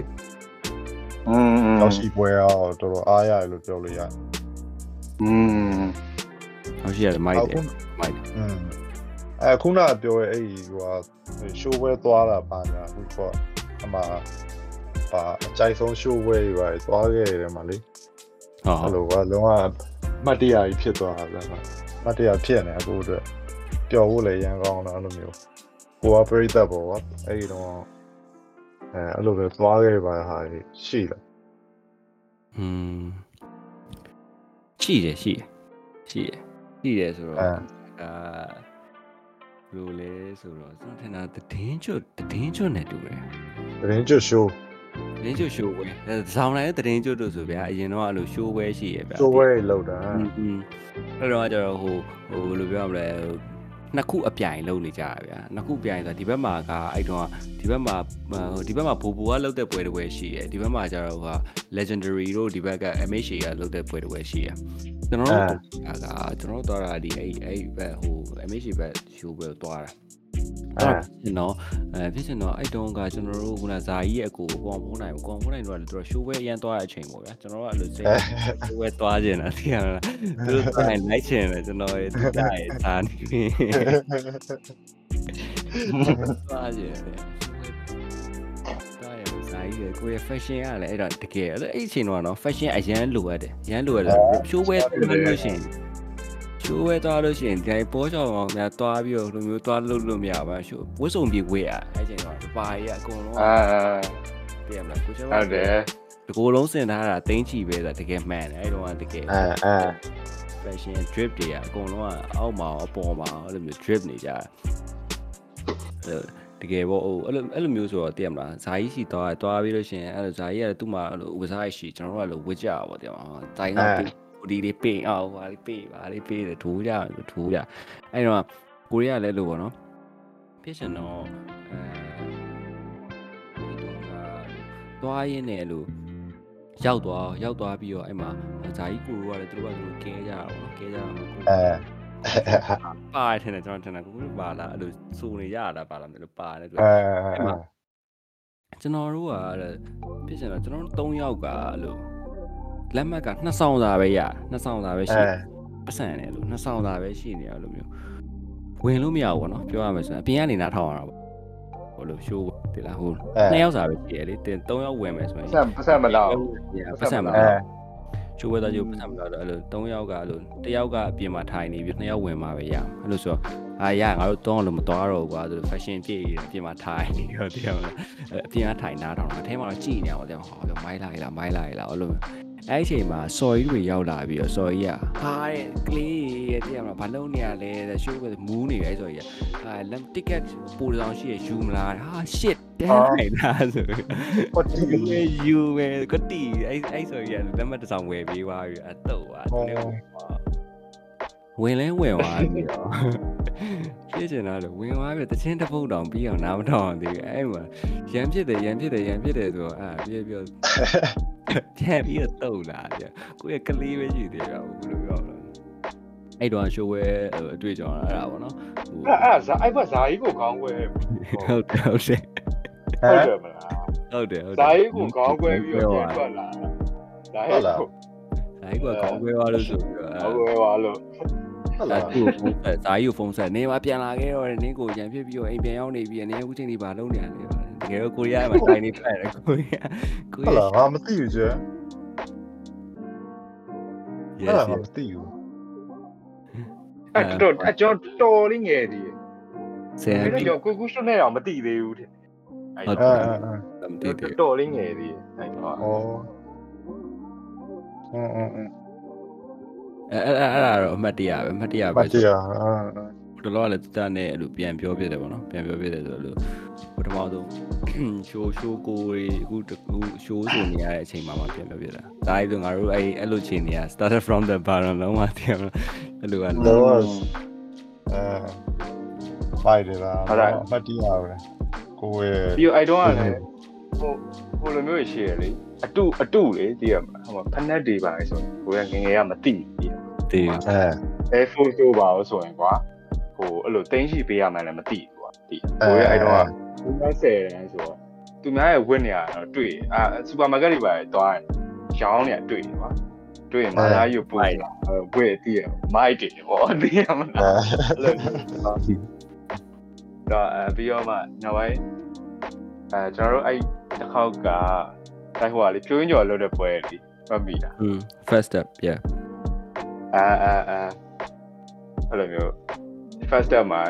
อืมရောက်ရှိပွဲအောင်တော်တော်အားရတယ်လို့ပြောလို့ရတယ် อืม ဟုတ်ရှိရတယ်မိုက်တယ်မိုက်တယ် อืมအဲခုနကပြောရဲ့အဲ့ဒီဟိုဟာရှိုးပွဲသွားတာပါညာဟိုပေါ့အမှပါအကြိုက်ဆုံးရှိုးပွဲတွေပါသွားခဲ့တယ်မှာလေ ဟုတ်ဟုတ် အဲ့လိုကလုံးဝမတ်တရားကြီးဖြစ်သွားတာဗျာမတ်တရားဖြစ်နေအခုအတွက်ပျော်ဖို့လည်းရန်ကောင်းတော့အဲ့လိုမျိုးကိုကပြိသက်ပေါ့ကွာအဲ့ဒီတော့အဲအဲ့လိုပဲသွားခဲ့ပါဟာရှိတယ် อืม ရှိတယ်ရှိတယ်ရှိတယ်ရှိတယ်ဆိုတော့အာဘယ်လိုလဲဆိုတော့စထနာတည်င်းချွတ်တည်င်းချွတ်နဲ့တူတယ်တည်င်းချွတ် show တည်င်းချွတ် show ပဲအဲဇောင်းလိုက်တည်င်းချွတ်တို့ဆိုဗျာအရင်တော့အဲ့လို show ပဲရှိရဗျာ show ပဲလောက်တာอืมအဲ့တော့ကျတော့ဟိုဟိုဘယ်လိုပြောရမလဲဟို နှစ်ခုအပြိုင်လုပ်နေကြတာဗျာနှစ်ခုပြိုင်ဆိုတာဒီဘက်မှာကအဲ့တော့ဒီဘက်မှာဒီဘက်မှာဘူဘူကလုပ်တဲ့ပွဲတစ်ပွဲရှိတယ်ဒီဘက်မှာကျတော့ဟို legendary တို့ဒီဘက်က MH ကလုပ်တဲ့ပွဲတစ်ပွဲရှိတယ်ကျွန်တော်တို့ကကျွန်တော်တို့သွားတာဒီအဲ့အဲ့ဘက်ဟို MH ဘက် show ပဲသွားတာ အဲ့ကျွန်တော်အဲဖြစ်ရှင်တော့အဲ့တုန်းကကျွန်တော်တို့ခုနဇာကြီးရဲ့အကိုကိုပုံနိုင်ကိုပုံနိုင်တော့လည်းသူတို့ show ပဲအရန်သွားတဲ့အချိန်ပေါ့ဗျာကျွန်တော်တို့အဲ့လိုစိတ် show ပဲသွားကျင်တာသိရလားသူတို့သွားရင်လိုက်ချင်တယ်ကျွန်တော်ရဲ့သူကြရဲ့ဇာနေပြီသွားကျင်တယ်သွားရဇာကြီးရဲ့ကိုရဲ့ fashion ကလည်းအဲ့တော့တကယ်အဲ့အချိန်တော့နော် fashion အရန်လိုအပ်တယ်အရန်လိုအပ်တယ် show ပဲလို့ရှိရင် ရှိုးဝဲသွားလို့ရှိရင်ဒီပေါ်ချောင်းအောင်များသွားပြီးတော့လိုမျိုးသွားလို့လို့မရပါရှိုးဝှစုံပြေဝဲရအဲ့ချိန်တော့ပါရီကအကုန်လုံးအာပြရမလားကိုကျော်ဟုတ်တယ်ဒီကိုယ်လုံးစင်ထားတာတင်းချီပဲဆိုတာတကယ်မှန်တယ်အဲ့တော့တကယ်အဲအဲ fashion drip တွေကအကုန်လုံးကအောက်မှာအပေါ်မှာအဲ့လိုမျိုး drip နေကြအဲ့တကယ်ပေါ့ဟိုအဲ့လိုအဲ့လိုမျိုးဆိုတော့တည်ရမလားဇာကြီးစီသွားသွားပြီးလို့ရှိရင်အဲ့လိုဇာကြီးကသူ့မှာအဲ့လိုဝစားရှိကျွန်တော်တို့ကလိုဝစ်ကြပါပေါ့တည်မလားဇာကြီးက ဒီလေးပေးအောင်ဟာလေးပေးပါလေးပေးတယ်ထိုးကြထိုးကြအဲ့တော့ကိုရီးယားလည်းလို့ပေါ့နော်ဖြစ်ရှင်တော့အဲဒီတော့ကသွားရင်းနဲ့လို့ရောက်သွားရောက်သွားပြီးတော့အဲ့မှာဇာကြီးကိုရိုးကလည်းသူတို့ကသူကဲကြတာပေါ့နော်ကဲကြတာကိုအဲပါတယ်ထင်တယ်ကျွန်တော်ထင်တယ်ကိုကိုပါလာအဲ့လိုစုံနေရတာပါလာတယ်လို့ပါတယ်သူအဲကျွန်တော်တို့ကအဲ့ဖြစ်ရှင်တော့ကျွန်တော်တို့၃ယောက်ကအဲ့လို လက်မှတ်ကနှစ်ဆောင်စာပဲရနှစ်ဆောင်စာပဲရှိအဲပတ်စံတယ်လို့နှစ်ဆောင်စာပဲရှိနေရလို့မျိုးဝင်လို့မရဘူးပေါ့နော်ပြောရမယ်ဆိုရင်အပြင်ကနေနားထောင်ရတာပေါ့ဟိုလိုရှိုးတိလားဟိုနှစ်ယောက်စာပဲရှိရလေတင်၃ယောက်ဝင်မယ်ဆိုရင်ဆက်ဆက်မလောက်ပတ်စံမအဲလားချိုးဝဲသားချိုးပတ်စံမလားတော့အဲ့လို၃ယောက်ကအဲ့လိုတစ်ယောက်ကအပြင်မှာထိုင်နေပြီးနှစ်ယောက်ဝင်မှာပဲရအဲ့လိုဆိုအာရငါတို့တော့လို့မတော်တော့ဘူးကွာဆို fashion ပြည့်အပြင်မှာထိုင်နေတော့တရားမလားအပြင်ကထိုင်နားထောင်တာအထဲမှာတော့ကြည်နေအောင်တရားဟောမိုင်းလာရလားမိုင်းလာရလားအဲ့လို အဲ့ဒီအချိန်မှာစော်ကြီးတွေရောက်လာပြီးတော့စော်ကြီးကဟာတဲ့ကလေးရဲ့တရားမလားဘာလုံးနေရလဲတဲ့ရှိုးကမူးနေပဲအဲ့စော်ကြီးကဟာလမ် ticket ပို့ဆောင်ရှိရယူမလားဟာ shit တဲနိုင်လားဆိုဟိုတီယူပဲယူပဲကတိအဲ့အဲ့ဆိုရလက်မှတ်တစ်စောင်ဝယ်ပေးသွားပြီအတော့ပါသူလည်းဝင်လဲဝင်သွားပြီတော့ ဖြစ်ချင်တာလို့ဝင်သွားပြီတချင်းတစ်ပုတ်တောင်ပြီးအောင်နားမထောင်သေးဘူးအဲ့မှာရန်ဖြစ်တယ်ရန်ဖြစ်တယ်ရန်ဖြစ်တယ်ဆိုတော့အာပြေးပြေးပြန်ပြီးတော့တုတ်လာပြကိုယ့်ရဲ့ကလေးပဲရှိသေးတာဘယ်လိုပြောလဲအဲ့တော့ရှိုးဝဲအတွေ့အကြုံအဲ့ဒါပေါ့နော်ဟိုအဲ့အဲ့ဇာအဲ့ဘက်ဇာကြီးကိုကောင်းခွဲဟုတ်တယ်ဟုတ်တယ်ဟုတ်တယ်မလားဟုတ်တယ်ဟုတ်တယ်ဇာကြီးကိုကောင်းခွဲပြီးတော့ပြန်ထွက်လာဇာကြီးကိုဒါကြီးကခေါင်းခွဲသွားလို့ဆိုပြီးတော့ကောင်းခွဲပါလို့ ဟုတ်ဒါလားသူ့ကိုဖုန်းဆက်ဇာကြီးကိုဖုန်းဆက်နေမှာပြန်လာခဲ့တော့နင်းကိုရန်ဖြစ်ပြီးတော့အိမ်ပြန်ရောက်နေပြီးနင်းအခုချိန်ဒီဘာလုပ်နေရလဲတကယ်တော့ကိုရီးယားမှာတိုင်နေဖက်တယ်ကိုရီးယားကိုဟုတ်ရီးလားယားငါမသိဘူးကျဲ yes အဲ့ဒါငါမသိဘူးအဲ့တော့အကျော်တော်လေးငယ်သေးတယ်ဆယ်အဲ့ပြီးတော့ကိုကူရှုနဲ့တော့မတိသေးဘူးတဲ့အဲ့ဟုတ်အဲတယ်အဲအဲမတည်သေးတော်လေးငယ်သေးတယ်အဲ့တော့ဩအင်းအင်း အင်းအဲ့အဲ့အဲ့ဒါတော့အမှတ်တရပဲအမှတ်တရမပဲတရားအာတော်တော်လည်းတတနဲ့အဲ့လိုပြန်ပြောပြတယ်ပေါ့နော်ပြန်ပြောပြတယ်ဆိုတော့ပထမဆုံးရှိုးရှိုးကိုတွေအခုတခုရှိုးဆိုနေရတဲ့အချိန်မှာမှပြန်ပြောပြတာဒါအဲ့လိုငါတို့အဲ့အဲ့လိုချိန်နေရ started from the bottom လုံးဝတည်ရမလားအဲ့လိုကလောအဲဖိုက်တယ်လားအမတ်တရားပဲကိုယ်ရဲ့ပြီးတော့အဲ့တော့ကလည်းဟို ဟိုလိုမျိုးရှိရလေအတုအတုလေသိရမလားဟိုဖက်နက်တွေပါလေဆိုကိုယ်ကငငယ်ကမတိဘူးသိရတည်အဲ Air Force တို့ပါလို့ဆိုရင်ကွာဟိုအဲ့လိုတင်းရှိပေးရမှန်းလည်းမသိဘူးကွာသိကိုယ်ကအဲ့တော့ကသူများဆယ်တန်းဆိုတော့သူများရဲ့ဝတ်နေရတော့တွေ့အာစူပါမားကတ်တွေပါသွားရင်ရောင်းနေတွေ့ကွာတွေ့ရင်မာလာယူပို့လာဝတ်တည်ရမိုက်တယ်ဟောသိရမလားအဲ့လိုတော့အဲပြီးတော့မှနောက်ပိုင်း အဲကျွန်တော်တို့အဲ့တစ်ခေါက်ကတိုက်ဟိုကလေကျွင်းကျော်လို့တဲ့ပွဲလေမှတ်မိတာอืม first step yeah အာအာအာအဲ့လိုမျိုး first step မှာ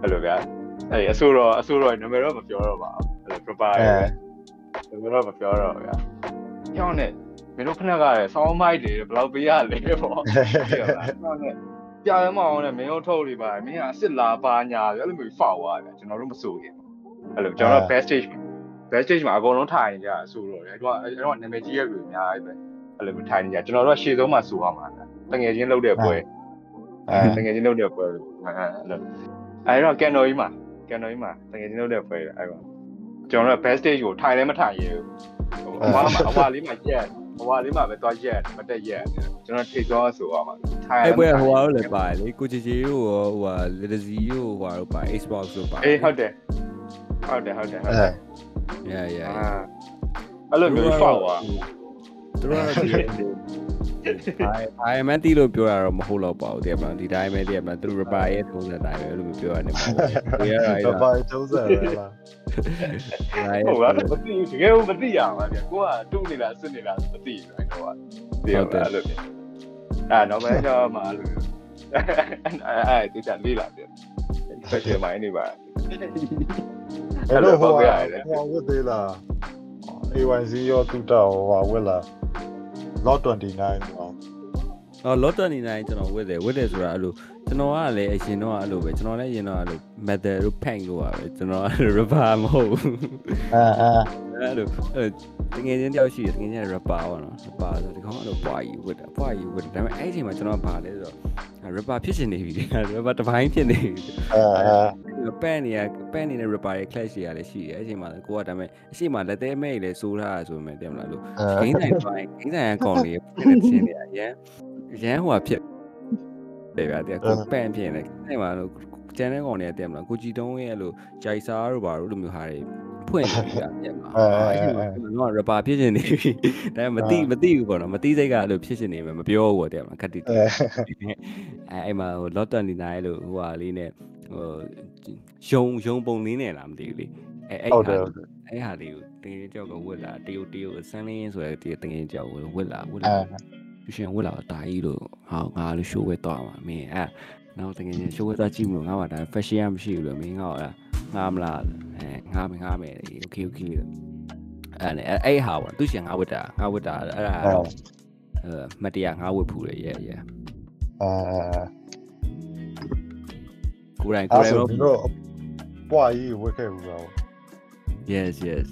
အဲ့လိုဗျာအဲ့အဆိုးတော့အဆိုးတော့နာမည်တော့မပြောတော့ပါဘူးအဲ့လို proper အဲနာမည်တော့မပြောတော့ဗျာကြောင်းနဲ့မင်းတို့ခဏကလည်းဆောင်းမိုက်တယ်ဘယ်လောက်ပေးရလဲပေါ့ဟုတ်လားဟုတ်နဲ့ပြရမအောင်နဲ့မင်းတို့ထုတ်လေးပါမင်းကအစ်စ်လာပါညာပြီအဲ့လိုမျိုးဖောက်သွားတယ်ကျွန်တော်တို့မစိုးခင် အဲ့လိုကျွန်တော်တို့ best stage best stage မှာအကုန်လုံးထိုင်ကြအဆိုတော့လေအဲ့တော့အဲ့တော့နာမည်ကြီးရဲ့လူအများကြီးပဲအဲ့လိုမျိုးထိုင်နေကြကျွန်တော်တို့ကရှေ့ဆုံးမှာစိုးရမှာတငယ်ချင်းလောက်တဲ့ပွဲအဲတကယ်ချင်းတို့တဲ့ပွဲလို့အဲအဲ့လိုအဲ့တော့ကန်တော်ကြီးမှာကန်တော်ကြီးမှာတကယ်ချင်းတို့တဲ့ပွဲအဲ့တော့ကျွန်တော်တို့ best stage ကိုထိုင်လည်းမထိုင်ရဘူးဟိုအဝါမှာအဝါလေးမှာရက်အဝါလေးမှာပဲသွားရက်မတက်ရက်ကျွန်တော်ထိတ်သွားဆိုအောင်ပါထိုင်အဲ့ပွဲဟိုဟာလည်းပါတယ်လေကိုချီချီတို့ရောဟိုဟာလီဒစီတို့ဟိုဟာတို့ပါ Xbox တို့ပါအေးဟုတ်တယ် ဟုတ်တယ်ဟုတ်တယ်ဟုတ်အဲတယ် yeah yeah အာအဲ့လိုမျိုးဖောက်သွားသူတို့ကတော့ဒီအိုင်မန်တီလို့ပြောတာတော့မဟုတ်တော့ပါဘူးတကယ်မှဒီတိုင်းပဲတကယ်မှသူတို့ reply ရဲ့ထုံးစံတိုင်းပဲလို့ပြောရတယ်မဟုတ်ဘူးရရဘာအဲ့ဘာဒါတုံးစံလဲလားဟုတ်ပါမသိဘူးတကယ်မသိရပါဗျကိုကတူးနေလားစစ်နေလားမသိဘူးအဲ့တော့သိရပါအဲ့လိုမျိုးအဲ့တော့ပဲကြောမှအဲ့လိုအဲ့အဲ့ဒီတန်လေးလာတယ်ဖက်ချင် မိုင်းနေပါအဲ့လိုဟိုဟာဟိုဝတ်သေးလား AYC ရောတူတာဟိုဟာဝတ်လား lot 29ဟောအော် lot 29ကျွန်တော်ဝစ်တယ်ဝစ်တယ်ဆိုတာအဲ့လိုကျွန်တော်ကလည်းအရင်တော့အဲ့လိုပဲကျွန်တော်လည်းအရင်တော့အဲ့လို metal တို့ paint တို့ပါပဲကျွန်တော်အဲ့လို rubber မဟုတ်ဘူးအဲအဲ အဲ့လိုအဲ့တကယ်ချင်းတယောက်ရှိတယ်တကယ်ချင်း rapper ပေါ့နော် rapper ဆိုဒီကောင်အဲ့လိုပွားကြီးဝစ်တာပွားကြီးဝစ်တယ်ဒါပေမဲ့အဲ့ဒီအချိန်မှာကျွန်တော်ကဘာလဲဆိုတော့ rapper ဖြစ်ရှင်နေပြီ rapper တစ်ပိုင်းဖြစ်နေပြီအဲအဲပန်နေရပန်နေတဲ့ rapper ရဲ့ clash တွေကလည်းရှိတယ်အဲ့ဒီအချိန်မှာကိုကဒါပေမဲ့အရှိမလက်သေးမဲ့လည်းစိုးထားတာဆိုပေမဲ့တင်မလားလို့ဂိမ်းဆိုင်ပိုင်းဂိမ်းဆိုင်အကောင်လေးဖြစ်နေချင်းနေအရန်ရန်ဟိုဖြစ်တယ်ဗျာတဲ့ကိုပန့်ဖြစ်နေအဲ့မှာလို့ကျန်တဲ့ကောင်တွေကတင်မလားကိုကြည်တုံးရဲ့အဲ့လိုဂျိုက်စာတို့ဘာလို့လိုမျိုးဟာတွေ ဖွင့်နေပြီဗျာပြန်မှာတော့ rapper ဖြစ်နေပြီဒါပေမဲ့မသိမသိဘူးပေါ့နော်မသိစိတ်ကအဲ့လိုဖြစ်နေမယ်မပြောဘူးပေါ့တင်မလားခက်တိတိအဲအဲအဲ့မှာဟို lot 29လို့ဟိုဟာလေးနဲ့ဟိုယုံယုံပုံလေးနဲ့လားမသိဘူးလေအဲအဲ့ဟုတ်တဟာယ်အဲ့ဟာလေးကိုတကယ်ကြောက်ကဝစ်လာတရုတ်တရုတ်ဆန်းလင်းဆိုတဲ့တကယ်ကြောက်ကိုဝစ်လာဝစ်အဲလာသူရှင်ဝစ်လာတာကြီးလို့ဟာငါလို့ရှိုးဝဲသွားမှာမင်းအဲနောက်တကယ်ချင်းရှိုးဝဲသွားကြည့်မလို့ငါကဒါ fashion မရှိဘူးလို့မင်းငါ့က ငါမလားအဲငါမငါမယ် okay okay အဲ့နဲ့အဲ့ဟာပေါ့သူရှင်ငါဝစ်တာငါဝစ်တာအဲ့ဒါတော့အဲမတရားငါဝစ်ဖူးတယ်ရဲ့ရဲ့အဲကိုယ်တိုင်အဲကိုယ်တိုင်ဆိုတော့ဒီတော့ပွားကြီးဝတ်ခဲ့ဘူးလား yes yes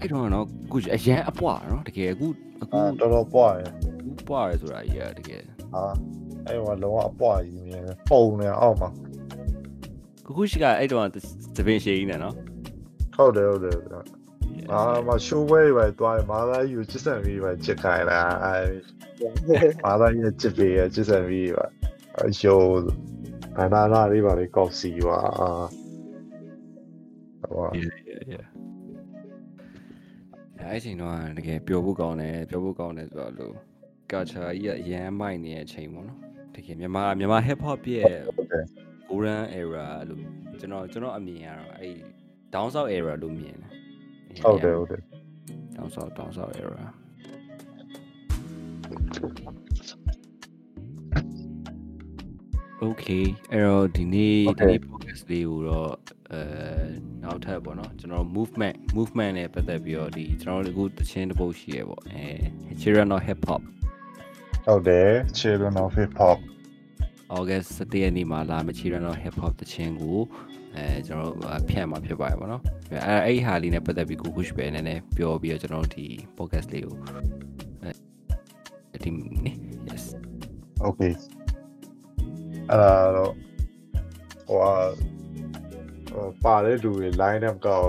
အဲ့တော့နော်ခုအရန်အပွားနော်တကယ်အခုအခုအဲတော်တော်ပွားရယ်အခုပွားရဲဆိုတာကြီးကတကယ်ဟာအဲ့ဟိုလုံးဝအပွားကြီးမြင်ပုံနေအောက်မှာ ခုခုရှိကအဲ့တော့သပင်ရှည်ကြီးနဲ့နော်ဟုတ်တယ်ဟုတ်တယ်အာမရှိုးဝဲပဲတွားရမာသာကြီးကိုချစ်ဆန်ပြီးပဲချစ်ခိုင်းတာအဲမာသာကြီးချစ်ပြီးရချစ်ဆန်ပြီးပါအယိုးဘာသာလာလေးပါလေကောက်စီပါဟော yeah yeah အဲ့ချိန်တော့တကယ်ပျော်ဖို့ကောင်းတယ်ပျော်ဖို့ကောင်းတယ်ဆိုတော့လို့ culture ကြီးကအရန်မိုက်နေတဲ့အချိန်ပေါ့နော်တကယ်မြန်မာမြန်မာ hip hop ရဲ့ဟုတ်တယ် golden era လို့ကျွန်တော်ကျွန်တော်အမြင်ကတော့အဲ့ down south era လို့မြင်တယ်ဟုတ်တယ်ဟုတ်တယ် down south down south era okay အဲ့တော့ဒီနေ့ဒီနေ့ podcast လေးကိုတော့အဲနောက်ထပ်ပေါ့နော်ကျွန်တော် movement movement နဲ့ပတ်သက်ပြီးတော့ဒီကျွန်တော်တို့အခုတခြင်းတစ်ပုတ်ရှိရပေါ့အဲ Children of Hip Hop ဟုတ်တယ် children of hip hop August 7ရက်နေ့မှာလာမယ့် Children of Hip Hop တခြင်းကိုအဲကျွန်တော်တို့ဖြန့်မှာဖြစ်ပါတယ်ပေါ့နော်အဲအဲ့ဒီဟာလေးနဲ့ပတ်သက်ပြီးကိုခုရှပဲနည်းနည်းပြောပြီးတော့ကျွန်တော်တို့ဒီ podcast လေးကိုအဲဒီနိ yes okay အဲ့ဒါတော့ဟိုဟာဟိုပါတဲ့လူတွေ line up ကော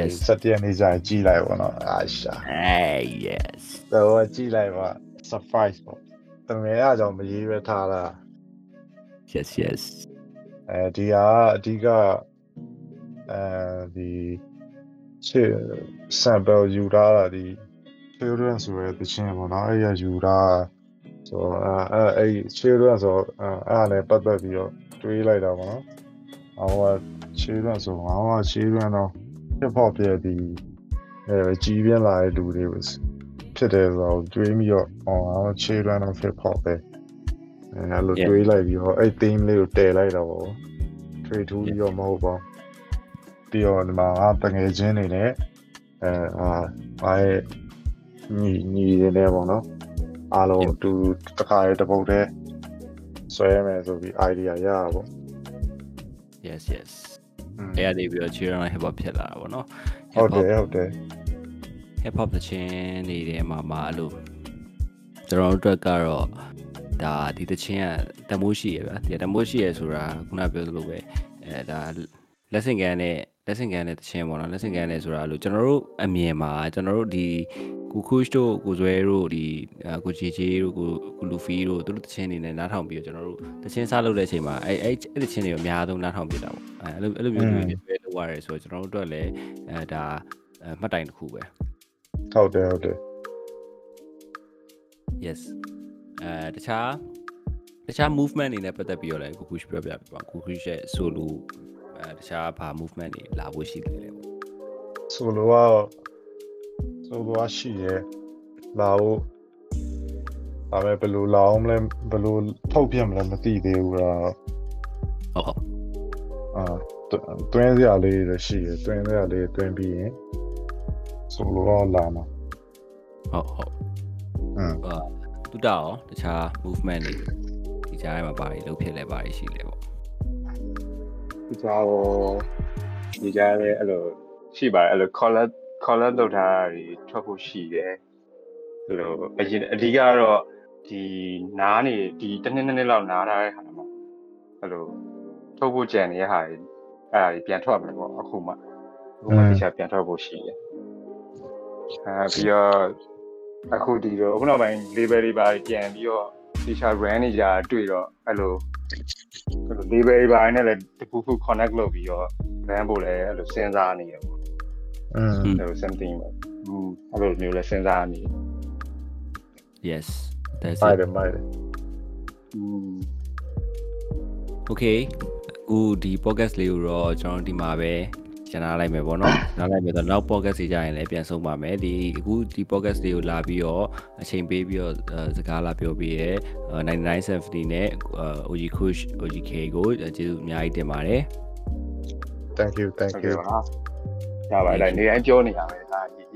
Yes. စက်တရနေကြရင်ကြီးလိုက်ပါတော့အာရှာ hey yes တော့ကြီးလိုက်ပါ surprise ပေါ့ တကယ်အကြောင်းမရေးရထားတာ yes yes အဲဒီဟာအဓိကအဲဒီချေ sample ယူထားတာဒီ children ဆိုရတဲ့ချင်းပေါ့နော်အဲ့ရယူထားဆိုတော့အဲအဲ့ children ဆိုအဲ့အဲ့နဲ့ပတ်သက်ပြီးတော့တွေးလိုက်တာပေါ့နော်ဟိုက children ဆိုဟော children တော့ hip hop ရဲ့ဒီအဲကြီးပြင်းလာတဲ့လူတွေ ဖြစ်တယ်ဆိုတော့တွေးပြီးတော့ဟော children of hip hop ပဲအဲလိုတွေးလိုက်ပြီးတော့အဲ့ theme လေးကိုတည်လိုက်တာပေါ့ trade to ပြီးတော့မဟုတ်ပါပြီးတော့ဒီမှာငါတငယ်ချင်းနေနဲ့အဲအာဘာရဲ့ညီညီနေနေပေါ့နော်အားလုံးတူတစ်ခါရတစ်ပုတ်တည်းဆွဲရမယ်ဆိုပြီး idea ရတာပေါ့ yes yes အဲ့ရနေပြီးတော့ Children of Hip Hop ဖြစ်လာတာပေါ့နော်ဟုတ်တယ်ဟုတ်တယ် hip hop သချင်းတွေထဲမှာမှာအဲ့လိုကျွန်တော်တို့အတွက်ကတော့ဒါဒီတချင်းကတမိုးရှိရဗျာဒီတမိုးရှိရဆိုတာခုနပြောသလိုပဲအဲဒါလက်ဆင့်ကန်နဲ့လက်ဆင့်ကန်နဲ့တချင်းပေါ့နော်လက်ဆင့်ကန်နဲ့ဆိုတာလို့ကျွန်တော်တို့အမြင်မှာကျွန်တော်တို့ဒီကိုခုရှ်တို့ကိုဇွဲတို့ဒီကိုချီချီတို့ကိုကိုလူဖီတို့တို့တချင်းနေနဲ့နားထောင်ပြီးတော့ကျွန်တော်တို့တချင်းစားလုပ်တဲ့အချိန်မှာအဲအဲအဲ့တချင်းတွေအများဆုံးနားထောင်ပြတာပေါ့အဲအဲ့လိုအဲ့လိုမျိုးတွေပဲလုပ်ရတယ်ဆိုတော့ကျွန်တော်တို့အတွက်လည်းအဲဒါမှတ်တိုင်တစ်ခုပဲ ဟုတ်တယ်ဟုတ်တယ် yes အဲတခြားတခြား movement အနေနဲ့ပတ်သက်ပြီးတော့လည်းကိုကူရှပြောပြပြပါကိုကူရဲ့ solo အဲတခြားဘာ movement တွေလာဖို့ရှိတယ်လေပေါ့ဆိုလိုကတော့ဆိုလိုကရှိရဲလာဖို့ဒါပေမဲ့ဘယ်လိုလာအောင်မလဲဘယ်လိုထုတ်ပြမလဲမသိသေးဘူးလားဟုတ်ဟုတ်အာတွင်းစရာလေးတွေရှိရဲတွင်းစရာလေးတွင်းပြီးရင် ဆိုလိုတော့လာမှာဟုတ်ဟုတ်อืมအာတူတာရောတခြား movement တွေဒီကြားထဲမှာဘာတွေလုပ်ဖြစ်လဲဘာတွေရှိလဲပေါ့ဒီကြောဒီကြားလည်းအဲ့လိုရှိပါတယ်အဲ့လို color color လောက်ထားတာတွေထွက်ဖို့ရှိတယ်အဲ့လိုအရင်အဓိကတော့ဒီနားနေဒီတစ်နှစ်နှစ်နှစ်လောက်နားထားတဲ့ခါမှာအဲ့လိုထုတ်ဖို့ကြံနေတဲ့ဟာတွေအဲ့ဒါတွေပြန်ထွက်မယ်ပေါ့အခုမှအခုမှတခြားပြန်ထွက်ဖို့ရှိတယ် အဲပြီးတော့အခုဒီတော့အခုနောက်ပိုင်း label တွေပါပြန်ပြီးတော့ feature brand တွေကြာတွေ့တော့အဲ့လိုအဲ့လို label တွေပါနဲ့လည်းတခုခု connect လုပ်ပြီးတော့ brand ပို့လည်းအဲ့လိုစဉ်းစားနေရပေါ့อืมအဲ့လို something ပေါ့အဲ့လိုမျိုးလည်းစဉ်းစားနေ Yes that's it ပါတယ်ပါတယ် Okay အခုဒီ podcast လေးကိုတော့ကျွန်တော်ဒီမှာပဲ ကျန်လာလိုက်မယ်ပေါ့နော်နားလိုက်မယ်ဆိုတော့နောက် podcast တွေကြရင်လည်းပြန်ဆုံးပါမယ်ဒီအခုဒီ podcast လေးကိုလာပြီးတော့အချိန်ပေးပြီးတော့အဲစကားလာပြောပြီးရဲ9970နဲ့ OG Kush OGK ကိုကျေးဇူးအများကြီးတင်ပါတယ် thank you thank ဟုတ် you ကဲ့ပါရပါတယ်နေတိုင်းပြောနေရမယ်ဒါကြီး